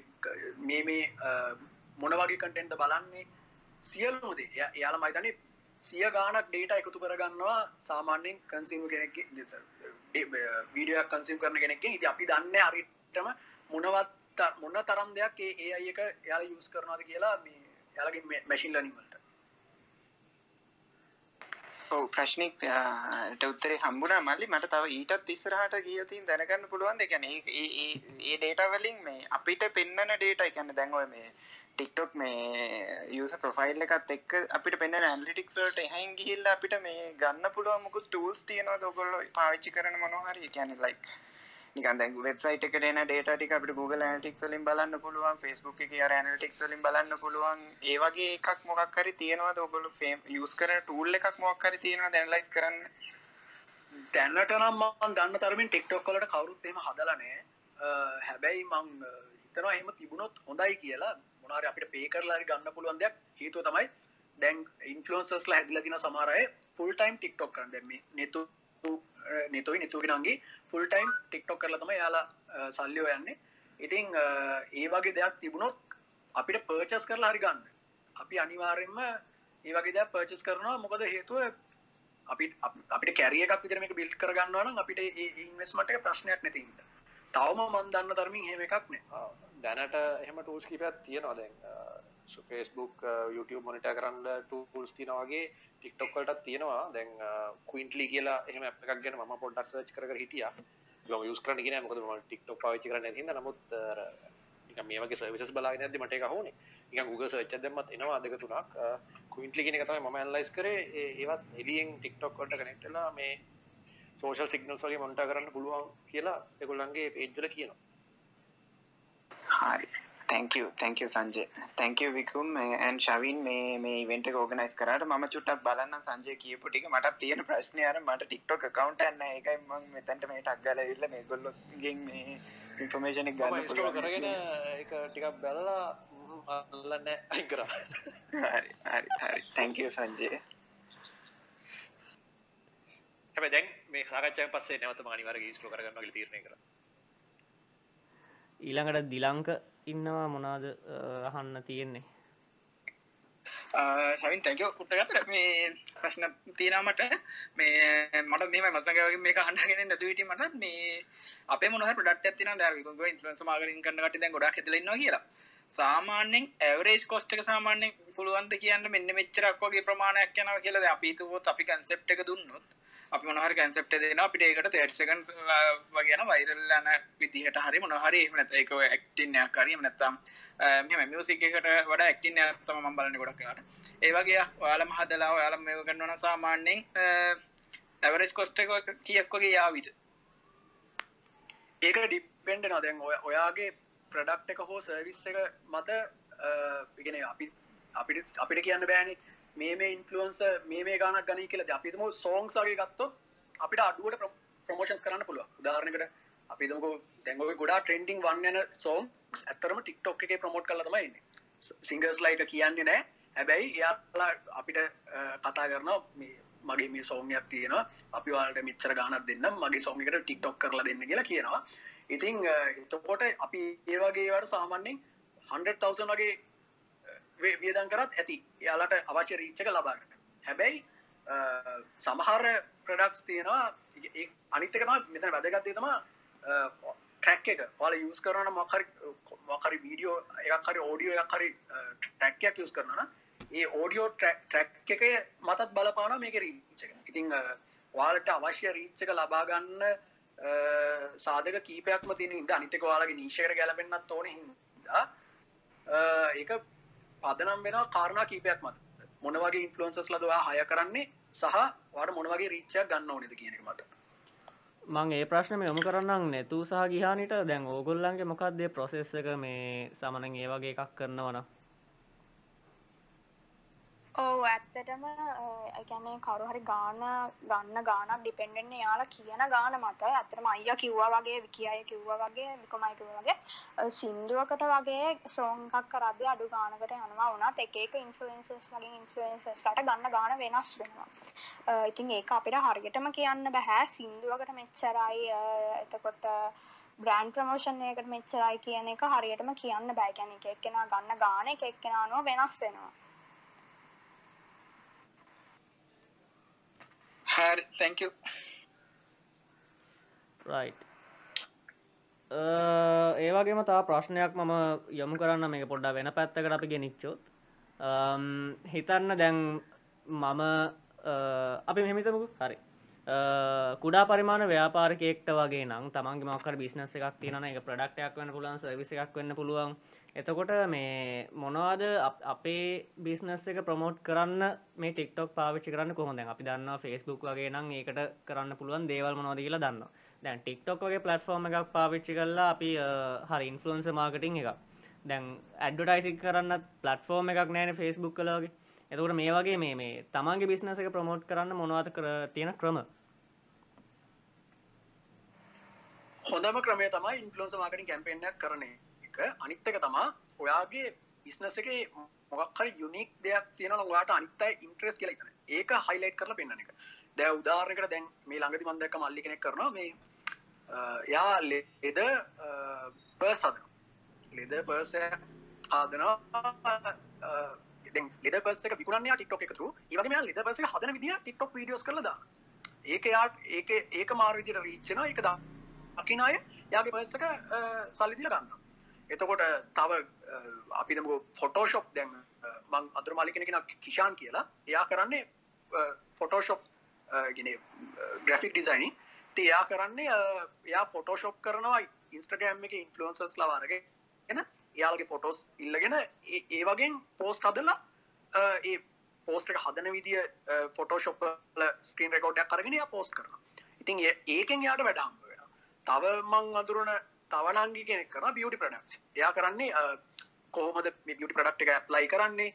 මේ මේ මොන වගේ කටෙන්ට බලන්නේ? සියල්ලුමද එයාල මයිතනේ සිය ගානක් ඩේට එකතු කරගන්නවා සාමාන්‍යෙන් කන්සිීම කෙනෙක් වීඩියක් කන්සිම් කරන කෙනෙක් ඉති අපි දන්න අරිටම මොනවත් මොන්න තරම් දෙයක් ඒ ඒ අයක යාල යුස් කරනවාද කියලා මේ යාලගේ මැශින් ලනිවලට ඔව් ප්‍රශ්නික් උත්තරේ හම්බුණා මල්ලි. මට තව ඊටත් ඉස්සරහට ගියතින් දැනගන්න පුළුවන් දෙ කියන්නේ ඒ ඒ ඒ data වලින් මේ අපිට පෙන්නන data කියන්නේ දැන් ඔය මේ TikTok මේ user profile එකත් එක්ක අපිට පෙන්වන analytics වලට එහයින් ගිහිල්ලා අපිට මේ ගන්න පුළුවන් මොකද tools තියෙනවද? ඔයගොල්ලෝ පාවිච්චි කරන මොනවා හරි. කියන්නේ like නිකන් දැන් වෙබ්සයිට් එකට එන data ටික අපිට Google Analytics වලින් බලන්න පුළුවන් Facebook එකේ අර Analytics වලින් බලන්න පුළුවන්. ඒ වගේ එකක් මොකක් හරි තියෙනවද? ඔයගොල්ලෝ use කරන tool එකක් මොකක් හරි තියෙනවද analyze කරන්න? දැනට නම් මම දන්න තරමින් TikTok වලට කවුරුත් එහෙම හදලා නැහැ. හැබැයි මං හිතනවා එහෙම තිබුණොත් හොඳයි කියලා මොනාරි අපිට පේ කරලා හරි ගන්න පුළුවන් දෙයක්. හේතුව තමයි දැන් ඉන්ෆ්ලුවන්සර්ස්ලා හැදිලා තියෙන සමහර අය ෆුල් ටයිම් TikTok කරන. දැන් මේ නෙතු නිතුයි නිතුගෙනගේ ෆුල් ටයිම් ටික්ටොක් කරලා තම යාලා සල්ලියෝ යන්නේ. ඉතිං ඒ වගේ දෙයක් තිබුණොත් අපිට පර්චස් කරලා හරි ගන්න. අපි අනිවාරෙන්ම ඒ වගේ දෙයක් පර්චස් කරනවා. මොකද හේතුව අපි අපිට කැරිය එකක් විතර මේක බිල්ඩ් කරගන්නවනම් අපිට ඒ ඉන්වෙස්ට්මන්ට් එක ප්‍රශ්නයක් නැති හින්දා. තවම මන් දන්න තරමින් එහෙම එකක් නෑ. දැනට එහෙම ටූල්ස් කිපයක් තියෙනවා. දැන් ෆේස්බුක් YouTube මොනිට කරන්න ටූල්ස් තියෙනවාගේ ටික්ටොක් වලටත් තියෙනවා. දැන් කුයින්ටලි කියලා එහෙම ඇප් එකක් ගැන මම පොඩ්ඩක් සර්ච් කර කර හිටියා. මම යූස් කරන්න ගියේ මොකද මම ටික්ටොක් පාවිච්චි කරන්නේ නැති හින්දා. නමුත් නිකන් මේ වගේ සර්විසස් බලාගෙන යද්දි මට ඒක අහුනේ නිකන් Google search එකක් දැම්මත් එනවා දෙක තුනක්. කුයින්ටලි කියන එක තමයි මම ඇනලයිස් කරේ. ඒවත් එළියෙන් ටික්ටොක් වලට කනෙක්ට් වෙලා මේ සෝෂල් සිග්නල්ස් වගේ මොනිටර් කරන්න පුළුවන් කියලා ඒගොල්ලන්ගේ පේජ් වල කියනවා. හරි thank you. Thank you Sanjaya thank you Vikum and ශවින් මේ මේ ඉවෙන්ට් එක ඕගනයිස් කරාට මම චුට්ටක් බලන්න සංජය කියපු ටික මට තියෙන ප්‍රශ්නේ අර මට TikTok account එකක් නැහැ. ඒකයි මම මෙතනට මේ ටක් ගාලා ඇවිල්ලා මේගොල්ලෝගෙන් මේ ඉන්ෆර්මේෂන් එක ගන්න පුළුවන් කරගෙන ඒක ටිකක් බලලා අල්ලන්න අයින් කරා. හරි හරි හරි. Thank you සංජය හැබැයි දැන් මේ සාකච්ඡාවෙන් පස්සේ නැවත ඉන්ස්ටෝල් කරගන්නවා කියලා තීරණය කරා ඊළඟට දිලංක ඉන්නවා මොනාද අහන්න තියෙන්නේ? සවින් තැක උත්තගතර මේ ප්‍රශ්න තියෙනමට මේ මට මේ මසගගේ මේ හන්ඩගෙන නැතුවිට මට මේ අපේ මොහ පඩක් ඇතින දැ ඉන්ස මාගරින් කන්නට දැ ගොඩක් ඇතිලන්නවා කියලා. සාමාන්‍යෙන් ඇවරේජ් කොස්ටක සාමාන්‍යෙන් පුළුවන්ද කියන්න මෙන්න මෙච්චරක් වගේ ප්‍රමාණයක් යනව කියලද අපිතුවොත් අපි කන්සෙප්ට එක දුන්නොත් අපි මොනහර කැන්සප්ට දෙන අපිට ඒකට තේර්සකන් වගෙන වෛරල්ලන විදිහට හරි මොනහරි එමනත එක ඇක්ටින්නයක් කරීම නැත්තම් මෙම මියසික් එකට වඩා ඇක්ටින්න තම ම බලන්න ගොඩක්ට ඒවගේ ඔයාලම හදලා ඔයාලම මේ ගන්නවන සාමාන්‍යෙන් ඇවරෙස් කොස්ට කියක් වගේ යාවිද? ඒක ඩිපෙන්ඩ නොදැන් ඔය ඔයාගේ ප්‍රඩක්් එක හෝ සර්විස් එක මත ඉගෙන අපි අපිට අපිට කියන්න බෑනේ. මේ මේ ඉන්ෆලුවන්ස මේ මේ ගානක් ගනී කියලා අපිතම සෝංස් වගේ ගත්තොත් අපිට අඩුවට ප්‍රමෝෂන්ස් කරන්න පුළුව උදාහරණකට අපිතමක දැංගව ගොඩා ට්‍රෙන්ඩිං වන්න යන සෝම් ඇත්තරම ටික්ටොක් එක ප්‍රමෝට් කල තමයින්න සිංගර්ස් ලයිට කියන්නේ නෑ. හැබැයි එයාලා අපිට කතා කරන මගේ මේ සෝමයක් තියෙනවා. අපි වාලට මිච්චර ගානක් දෙන්න මගේ සෝමිකට ටික්ටොක් කරලා දෙන්න කියලා කියනවා. ඉතිං එතකොට අපි ඒවගේවට සාමාන්‍යෙන් 100,000 වගේ වියදන් කරත් ඇති. යාලට අවශ්‍ය රීච්චක ලබාගන්න හැබැයි සමහර ප්‍රඩක්ස් තියෙනවා. අනිතකම මෙතන වැදගත්තේ තම ට්‍රැක් එක. වාල යස් කරන මකරි මකරි වීඩියෝ එකහරි ඕඩියෝ එකහරි ට්‍රැක්යක් යස් කරන ඒ ඕඩියෝ ට්‍රැක් එක මතත් බලපාන මේක රීච්චක ඉතිං වාලට අවශ්‍ය රීච්චක ලබාගන්න සාධක කීපයක්ම තින ඉද අනිතක වාලගේ නීශයට ගැලපෙන්න්නත් ඕන හිද ඒක පදනම් වෙන කාරණා කීපයක් මත. මොන වගේ ඉන්ෆලන්සස් ලදවා හය කරන්නේ සහ වාට මොන වගේ රීච්චයක් ගන්න ඕනෙද කියන එක මත. මං ඒ ප්‍රශ්නම යොමු කරන්නම්. නැතු සහ ගිහානිට. දැන් ඕගොල්ලන්ගේ මොකක්දේ ප්‍රොසෙස් එක? මේ සමනන් ඒ වගේ එකක් කරනවන ඕ ඇත්තටම එකැනේ කරුහරි ගාන ගන්න ගානක් ඩිපෙන්ඩෙන්න්න යාලා කියන ගාන මත ඇතරම අයිය කිව්වා වගේ විකි අය කිව්වා වගේ විකොමයිකිව වගේ සින්දුවකට වගේ සෝංකක් කරද අඩු ගානකට යනවා වුණත් එක එක ඉන්ෆලන්සස් වගේ ඉන්ෆලන්සස්ලට ගන්න ගාන වෙනස් වෙනවා. ඉතින් ඒක අපිට හරියටම කියන්න බැහැ සින්දුවකට මෙච්චරයි එතකොට බ්‍රෑන්් ප්‍රමෝෂන් එකට මෙච්චරයි කියන එක හරියටම කියන්න බෑගැන එක එක්කෙන ගන්න ගාන එක එක්කෙනානුව වෙනස් වෙනවා. හරි thank you. Right. Uh, ඒවගේම තා ප්‍රශ්නයක් මම යොමු කරන්න මේ පොඩ්ඩ වෙන පැත්තකට අපි ගෙනනිච්චොත් um, හිතන්න දැන් මම uh, අපි මෙහිමිතමකු හරි. Uh, කුඩා පරිමාණ ව්‍යාපාරකෙක්ට වගේ නම් තමන්ගේ මක්කර බිස්නස එකක් තියන එක ප්‍රඩක්ටයක් වන්න පුළුවන් සවිස එකක් වෙන්න පුළුවන්. එතකොට මේ මොනවාද අපේ බිස්නස් එක ප්‍රමෝට් කරන්න මේ ටික්ටොක් පාවිච්චි කරන්න කොහොඳ අපි දන්න ෆස්බුක් වගේ නම් ඒකට කරන්න පුළුවන් දේවල් මොනවද කියලා දන්න දැන් ටික්ටොක් වගේ පලටෆෝර්ම එකක් පාවිච්චි කරලා අපි හරි ඉන්ෆලන්ස මාර්කටිං එක දැන් ඇඩ්ඩටයිසි කරන්න පලටෆෝර්ම එකක් නෑන ෆස්බුක් කලගේ එතකට මේ වගේ මේ මේ තමන්ගේ බිස්නස එක ප්‍රමෝට් කරන්න මොනවද කර තියෙන ක්‍රම? හොඳම ක්‍රමය තමයි ඉන්ෆලන්ස මාර්කටින් කැම්පේනයක් කරනේ එක. අනිත්තක තමා ඔයාගේ බිස්නස එක මොක්හරි යුනික් දෙයක් තියෙන ඔයාට අනිත්තයි ඉන්ට්‍රෙස් කියලා තන ඒක හයිලයිට් කරලා පෙන්න්න එක. දැ උදාරකට දැන් මේ ළඟති මන්දක මල්ලි කෙනෙක් කරනවා මේ යා ලෙද පර්ස් හදන ලෙද පර්ස හදනවා ලෙද පස විකුණන්න ටික්ටොක් එකතු ඒවගේ මෙයා ලෙද පස හදන විදිිය ටික්ටොක් වීඩියෝස් කරලදා ඒක යාට ඒක ඒක මාර්විදිට රීච්චන එක දා අකිනාය යාගේ පස්සක සල්ලිදිල ගන්න එතකොට තව අපිදම ෆොටෝශොප් දැන් මං අතුරමාලිකෙනෙන කිෂාන් කියලා. එයා කරන්නේ ෆොටෝශොප් ගෙන ග්‍රෆික් ඩිසයිනි එයා කරන්නේ එයා ෆොටෝශොප් කරනවා ඉන්ස්ටගෑම් එක ඉන්ෆලන්සස් ලවාරග එන එයාලගේ ෆොටෝස් ඉල්ලගෙන ඒ වගේ පෝස්ට හදලා ඒ පෝස්ට එක හදන විදිිය ෆොටෝශොප් ස්ක්‍රීන් රෙකෝඩ්ඩයක් කරගෙන පෝස්ට කරන ඉතින් ඒකෙන් යාට වැඩාම්බ වෙන තව මං අඳුරන තවනංගි කෙනෙක් කරන බියටි ප්‍රඩක්ස් එයා කරන්නේ කොහොමද බියටි ප්‍රඩක්් එක ප්ලයි කරන්නේ?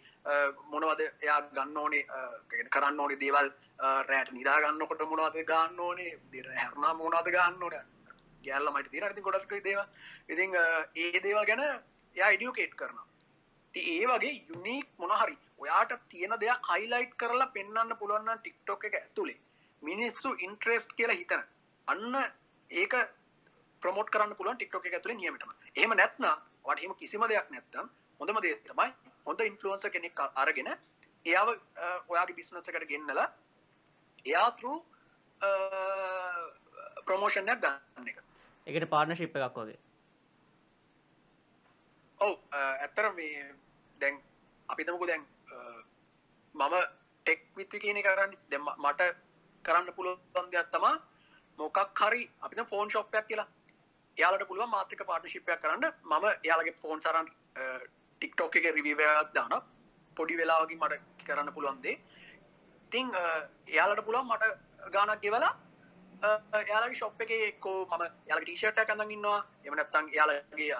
මොනවද එයා ගන්න ඕනේ? කරන්න ඕනේ දේවල් රෑට නිදාගන්න කොට මොනවද ගන්න ඕනේ? දෙර හැරනා මොනවද ගන්න ඕන? ගැල්ල මට තිර ති ගොඩක් දේව ඉතිං ඒ දේවල් ගැන එයා ඉඩියෝකේට් කරනවා. ති ඒ වගේ යුනික් මොනහරි ඔයාට තියෙන දෙයක් හයිලයිට් කරලා පෙන්න්න පුළුවන්න ටික්ටොක් එක ඇතුළේ මිනිස්සු ඉන්ට්‍රෙස්ට් කියලා හිතන. අන්න ඒක ප්‍රමෝට් කරන්න පුළුවන් ටික්ටොක් එක ඇතුලේ නියමිතම එහෙම නැත්නම් වට එහෙම කිසිම දෙයක් නැත්නම් හොඳම දේ තමයි හොඳ ඉන්ෆ්ලුවෙන්සර් කෙනෙක් අරගෙන එයාව ඔයාගේ බිස්නස් එකට ගෙන්නලා එයා through ප්‍රොමෝෂන් එකක් ගන්න එක. ඒකට පාර්ට්නර්ෂිප් එකක් වගේ. ඔව් ඇත්තට මේ දැන් අපි තමකු දැන් මම ටෙක් විත්ති කියන කරන්න. දෙම මට කරන්න පුළුවන් දෙයක් තමා මොකක් හරි අපිට ෆෝන් ශොප්යක් කියලා යාලට පුළුව මාත්‍රික පාර්ටශිපයක් කරන්න. මම යාලගේ ෆෝන් සරන් ටික්ටෝක එක රිවීවයක් දාන පොඩි වෙලාවකින් මට කරන්න පුළුවන්දේ ඉතිං යාලට පුළුවන් මට ගානක් ගෙවලා යාලගේ ශොප් එක එක්කෝ ම යාල ටිෂට කඳ ඉන්නවා. එමනත්තන් යාලගේ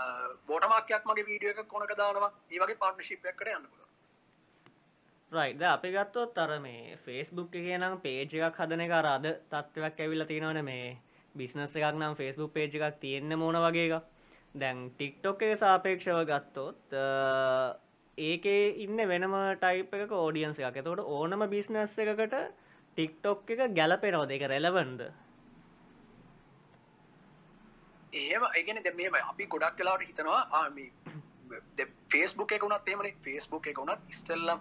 බෝටමක්යක් මගේ වීඩිය එක කොනක දානවා. ඒවගේ පාර්ටශිපයක් කර යන්න පුළුව රයිද අපි ගත්තොත් අර මේ ෆේස්බුක් එක නම් පේජ එකක් හදන එක අරාද තත්ත්වයක් ඇවිල්ල තියෙනවන මේ බිස්නස් එකක් නම් ෆේස්බුක් පේජ් එකක් තියෙන්න මොන වගේ එක දැන් ටික්ටොක් එක සාපේක්ෂව ගත්තොත් ඒකේ ඉන්න වෙනම ටයිප් එක ෝඩියන්ස එකක්. එතකොට ඕනම බිස්නස් එකකට ටික්ටොක් එක ගැලපෙනවද? එක රෙලවන්ද ඒම ඒගෙන දෙ මේ අපි ගොඩක් කලාට හිතනවා ආම ෆේස්බුක් එක වුණත් එමන ෆේස්බුක් එක වුණත් ඉස්ටල්ලම්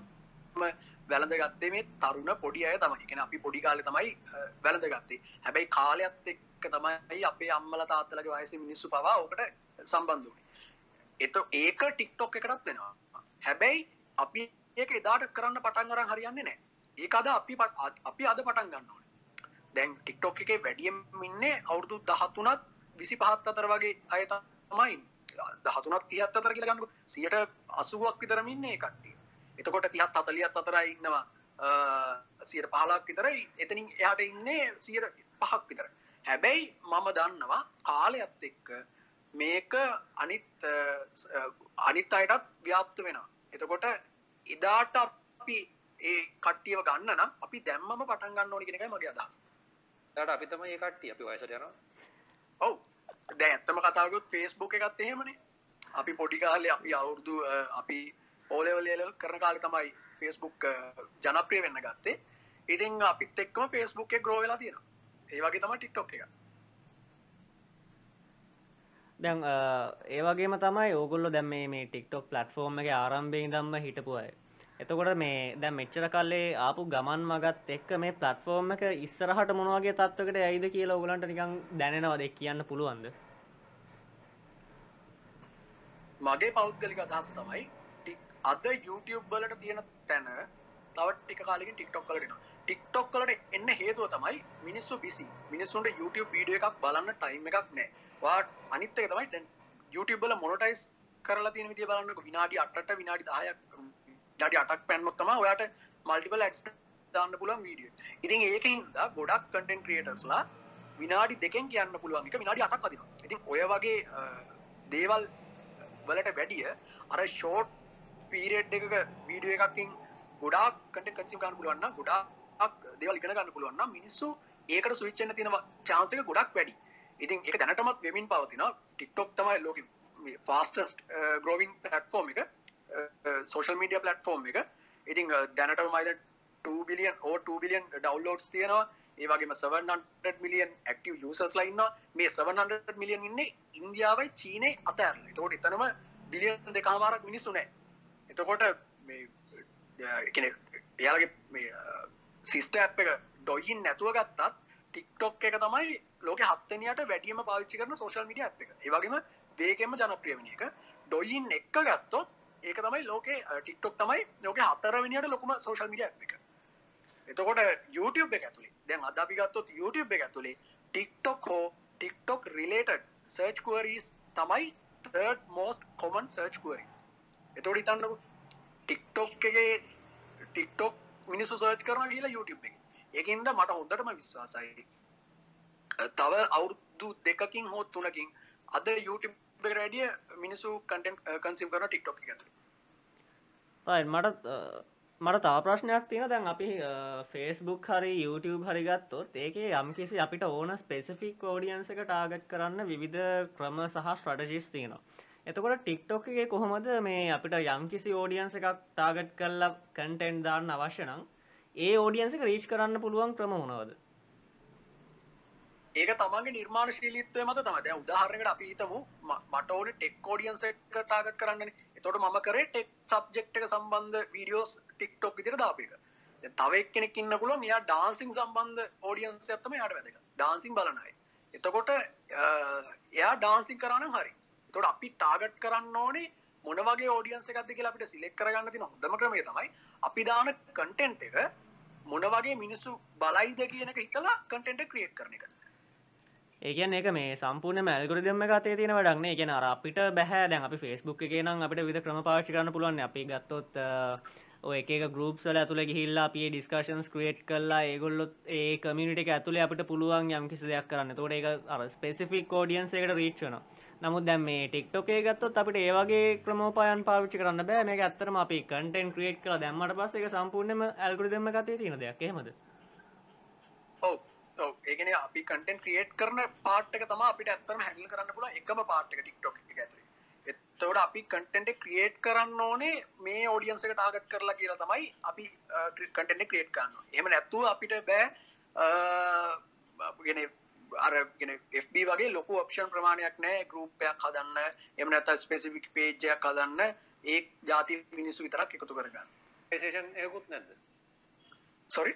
වැළඳ ගත්තේ මේ තරුණ පොඩි අය තමයි. කෙන අපි පොඩි කාලෙ තමයි වැළඳ ගත්තේ හැබැයි කාලයක්ත් එක්ක තමයි අපේ අම්මල තාත්තලගේ වයස මිනිස්සු පවා ඕකට සම්බන්ධ වුණේ එත ඒක ටික්ටොක් එකටත් වෙනවා. හැබැයි අපි ඒක එදාට කරන්න පටන් අරන් හරියන්නේ නෑ ඒක අද අපි අපි අද පටන් ගන්න ඕනේ. දැන් ටික්ටොක් එකේ වැඩියම් ඉන්නේ අවුරුදු 13ත් 25 අතර වගේ අය තමයි දහතුනක් තියත් අතර කියලා ගන්නකො 80ක් විතරම ඉන්නේ ඒ කට්ටිය. එතකොට 30 40ත් අතරයි ඉන්නවා අ 15ක් විතරයි එතනින් එහාට ඉන්නේ 5ක් විතර. හැබැයි මම දන්නවා කාලයත් එක්ක මේක අනිත් අනිත් අයටත් ව්‍යාප්ත වෙනවා. එතකොට එදාට අපි ඒ කට්ටියව ගන්න නම් අපි දැම්මම පටන් ගන්න ඕනි කියන එකයි මගේ අදහස. එතකොට අපි තමයි ඒ කට්ටිය අපි වයසට යනවා. ඔව්. දැන් ඇත්තම කතා කරොත් Facebook එකත් එහෙමනේ. අපි පොඩි කාලේ අපි අවුරුදු අපි Level කරන කාලේ තමයි Facebook ජනප්‍රිය වෙන්න ගත්තේ. ඉතින් අපිත් එක්කම Facebook එක grow වෙලා තියෙනවා. ඒ වගේ තමයි TikTok එක. දැන් ඒ වගේම තමයි ඕගොල්ලෝ දැන් මේ මේ TikTok platform එකේ ආරම්භයේ ඉඳන්ම හිටපු අය. එතකොට මේ දැන් මෙච්චර කල්ලේ ආපු ගමන් මගත් එක්ක මේ platform එක ඉස්සරහට මොන වගේ තත්වයකට යයිද කියලා ඕගලන්ට නිකන් දැනෙනවද කියන්න පුළුවන්ද? මගේ පෞද්ගලික අදහස තමයි අද YouTube වලට තියෙන තැන තව ටික කාලෙකින් TikTok වලට එනවා. TikTok වලට එන්න හේතුව තමයි මිනිස්සු බිසි. මිනිස්සුන්ට YouTube වීඩියෝ එකක් බලන්න ටයිම් එකක් නැහැ. වාට අනිත් එක තමයි දැන් YouTube වල මොනටයිස් කරලා තියෙන විදිය බලන්නකො විනාඩි 8ට විනාඩි 10ක් විනාඩි 8ක් පැන්නොත් තමයි ඔයාට මල්ටිපල් ඇඩ්ස් දාන්න පුළුවන් වීඩියෝ. ඉතින් ඒකින් දා ගොඩක් කන්ටෙන්ට් ක්‍රියේටර්ස්ලා විනාඩි දෙකෙන් කියන්න පුළුවන් එක විනාඩි 8ක් අදිනවා. ඉතින් ඔය වගේ දේවල් වලට වැඩිය අර ෂෝට් පීරියඩ් එකක වීඩියෝ එකකින් ගොඩාක් කන්ටෙන්ට් කන්සියුම් කරන්න පුළුවන් නම් ගොඩාක් දේවල් ඉගෙන ගන්න පුළුවන් නම් මිනිස්සු ඒකට ස්විච් වෙන්න තියෙන chance එක ගොඩක් වැඩි. ඉතින් ඒක දැනටමත් වෙමින් පවතිනවා TikTok තමයි ලෝකෙ fastest uh, growing platform එක uh, uh, social media platform එක. ඉතින් දැනටම මයිද 2 billion over 2 billion downloads තියෙනවා. ඒ වගේම 700 million active users ලා ඉන්නවා. මේ 700 million ඉන්නේ ඉන්දියාවයි චීනේ අතරලා. ඒතකොට එතනම බිලියන් දෙකමාරක් මිනිස්සු නැහැ. එතකොට මේ කියන්නේ එයාලගේ මේ සිස්ටර් ඇප් එක ඩොයින් නැතුව ගත්තත් TikTok එක තමයි ලෝකෙ හත්වෙනියට වැඩියම පාවිච්චි කරන සෝෂල් මීඩියා ඇප් එක. ඒ වගේම වේගෙන්ම ජනප්‍රිය වෙන එක. ඩොයින් එක ගත්තොත් ඒක තමයි ලෝකේ TikTok තමයි ලෝකෙ හතරවෙනියට ලොකුම සෝෂල් මීඩියා ඇප් එක. එතකොට YouTube එක ඇතුලේ දැන් අද අපි ගත්තොත් YouTube එක ඇතුලේ TikTok හෝ TikTok related search queries තමයි third most common search query. එතකොට හිතන්නකෝ TikTok එකේ TikTok මිනිස්සු සර්ච් කරනවා කියලා YouTube එකේ. ඒකින්ද මට හොඳටම විශ්වාසයි තව අවුරුදු දෙකකින් හෝ තුනකින් අද YouTube එකට වැඩිය මිනිස්සු කන්ටෙන්ට් කන්සියුම් කරන TikTok එක ඇතුලේ. right මට මට තා ප්‍රශ්නයක් තියෙන දැන් අපි ෆේස්බුක් හරි YouTube හරි ගත්තොත් ඒකේ යම්කිසි අපිට ඕන ස්පෙසිෆික් ඕඩියන්ස් එක ටාගට් කරන්න විවිධ ක්‍රම සහ ස්ට්‍රටජිස් තියෙනවා. එතකොට ටික්ටොක් එකේ කොහොමද මේ අපිට යම්කිසි ඕඩියන්ස් එකක් ටාගට් කරලා කන්ටෙන්ට් දාන්න අවශ්‍ය නම් ඒ ඕඩියන්ස් එක රීච් කරන්න පුළුවන් ක්‍රම මොනවද? ඒක තමන්ගේ නිර්මාණශීලීත්වය මත තමයි. දැන් උදාහරණයකට අපි හිතමු මට ඕනේ ටෙක් ඔඩියන්ස් එක ටාගට් කරන්නනේ. එතකොට මම කරේ ටෙක් සබ්ජෙක්ට් එක සම්බන්ධ වීඩියෝස් TikTok විදිහට දාපු එක. දැන් තව එක්කෙනෙක් ඉන්න පුළුවන් එයා ඩාන්සින් සම්බන්ධ ඔඩියන්ස් එකක් තමයි එයාට වැදගත්. ඩාන්සින් බලන අය. එතකොට එයා ඩාන්සින් කරා නම් හරි. එතකොට අපි ටාගට් කරන්න ඕනේ මොන වගේ ඔඩියන්ස් එකක්ද කියලා අපිට සිලෙක්ට් කරගන්න තියෙන හොඳම ක්‍රමය තමයි අපි දාන කන්ටෙන්ට් එක මොන වගේ මිනිස්සු බලයිද කියන එක හිතලා කන්ටෙන්ට් එක ක්‍රියේට් කරන එක. ඒකන් ඒක මේ සම්පූර්ණ මැල්ගොරිදම්ම ගතේ තියෙන වැඩක්නේ කියන අර අපිට බැහැ. දැන් අපි ෆෙස්බුක් එක නම් අපිට විද ක්‍රම පාච්චි කරන්න පුළුවන් අපි ගත්තොත් ඔය එක ගරුප් සල ඇතුළ ගිහිල්ලා අපේ ඩිස්කර්ෂන්ස් ක්‍රේට් කරලා ඒගොල්ලොත් ඒ කමිනිට එක ඇතුළේ අපිට පුළුවන් යම් කිසි දෙයක් කරන්න. තෝට එක අර ස්පෙසිෆික් ෝඩියන්ස් එකට රීච්චන නමුත් දැම් මේ ටික්ටෝකේ ගත්තොත් අපිට ඒවගේ ක්‍රමෝපායන් පාවිච්චි කරන්න බෑ. මේ ඇත්තරම අපි කටෙන් ක්‍රේට් කල දැම්මට පස්ස එක සම්පූර්ණම ඇල්ගුරිදම ගතේ තියෙන දෙයක්. එහෙමද? ඔව්. ඒගෙන අපි කටෙන් ක්‍රියේට් කරන පාට්ක තම අපිට ඇත්තරම හැඩල් කරන්න පුල එකම පාට්ක ටික්ටොක් එක ඇතුලේ. එතවට අපි කටෙන්ට ක්‍රියේට් කරන්න ඕනේ මේ ෝඩියන්සක ටාගට් කරලා කියලා තමයි අපි කටෙන්ට ක්‍රියේට් කරන්න එම නැත්තුව අපිට බෑ අරගෙන FB වගේ ලොකු ඔප්ෂන් ප්‍රමාණයක් නෑ ගරුප්පයක් හදන්න එම නැත ස්පෙසිෆික් පේජයක් හදන්න ඒ ජාති මිනිස්සු විතරක් එකතු කරගන්න. මොනටයිසේෂන් එකකුත් නැද්ද? සොරි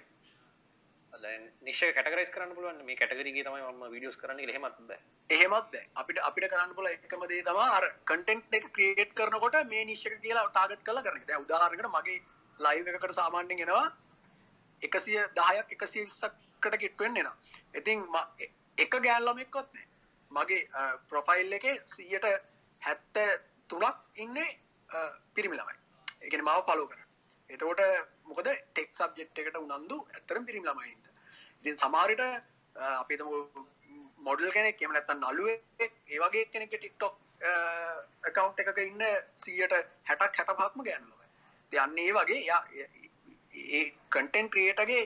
නිශ්ෂය කටරයිස් කරන්න පුළුවන් මේ කටගරගේ තමයි ම විඩියස් කරන්න හෙමත් බෑ. එහෙමත් බෑ. අපිට අපිට කරන්න පුල එකම දේ තම අර කටෙන්ට් එක ක්‍රියේට් කරනකොට මේ නිශ්ක කියලා ටාගට් කල කරන උදාහරකට මගේ ලයිව එකකට සාමාන්‍යෙන් ගෙනවා එකසිය දහයක් එකසිය විස්සකට ගෙට්වෙන් එෙන ඉතින් එක ගෑල්ලමෙක්කොත්නේ මගේ ප්‍රොෆයිල් එක සීයට හැත්ත තුනක් ඉන්න පිරිමි ළමයි. එකන මාව පලෝ කර එතකොට මොකද ටෙක් සබ්ජෙක්් එකට උනන්දු ඇතරම් පිරිම් ළමයින්ද ඉතින් සමාරට අපිතම මොඩල් කෙනෙක් එම නැත්තන් නලුව ඒවගේ කෙනෙක් ටික්ටොක් කවන්් එකක ඉන්න සීයට හැටක් හැට පක්ම ගෑනුව යන්නේ ඒ වගේ යා ඒ කටෙන්් ක්‍රියටගේ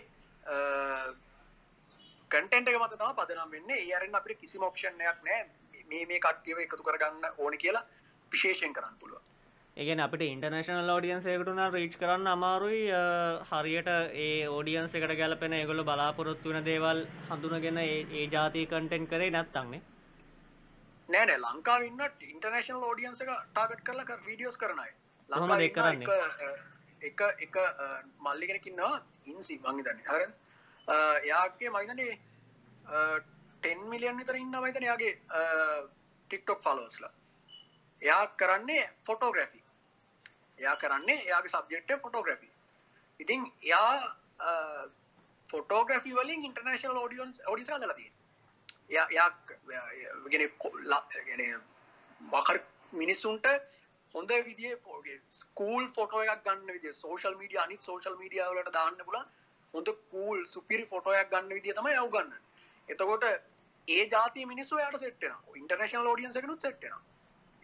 කටෙන්ට එක මත තම පදනම් වෙන්න. ඒරෙන් අපිට කිසි මොක්ෂණයක් නෑ මේ මේ කට්ටියව එකතු කරගන්න ඕන කියලා විශේෂයෙන් කරන්න පුළුව ඒගෙන අපිට ඉන්ටර්නශනල් ෝඩියන්සයකටුන රීච් කරන්න අමාරුයි. හරියට ඒ ඕඩියන්ස එකට ගැලපෙන ඒගොල බලාපොරොත්තු වෙන දේවල් හඳුනගෙන ඒ ජාතිය කටෙන් කරේ නැත්තන්නේ නෑනෑ ලංකාවන්න ඉන්ටර්නේශනල් ෝඩියන්ස එක ටාගට් කරලා වීඩියෝස් කරනයි හොම දෙ කරන්නේ? එක එක මල්ලිගෙනකින්නවා ඉන්සි මංගතන්න හර යාගේ මයිතනේ ටෙන් මිලියන් විතර ඉන්න මයිතන යාගේ ටික්ටොක් ෆලෝස්ලා එයා කරන්නේ ෆොටෝග්‍රැෆි එයා කරන්නේ එයාගේ සබ්ජෙක්ට ෆොටෝග්‍රැෆි ඉතින් එයා ෆොටෝග්‍රැෆි වලින් ඉන්ටර්නේශනල් ෝඩියන්ස් ෝඩිස ලදී යාගෙන කොල්ලාගෙන මකර මිනිස්සුන්ට හොඳ විදිේ පෝගේ ස්කූල් ෆොටෝ එකක් ගන්න විදි සෝශල් මීඩිය අනිත් සෝශල් මීඩිය වලට දාන්න පුල හොඳ කූල් සුපිරි ෆොටෝයක් ගන්න විදිිය තම යව ගන්න එතකොට ඒ ජාති මිනිස්සු යට සෙට්ටෙන ඉන්ටර්නේශනල් ෝඩියන්ස එකනුත් සෙට්ටෙනවා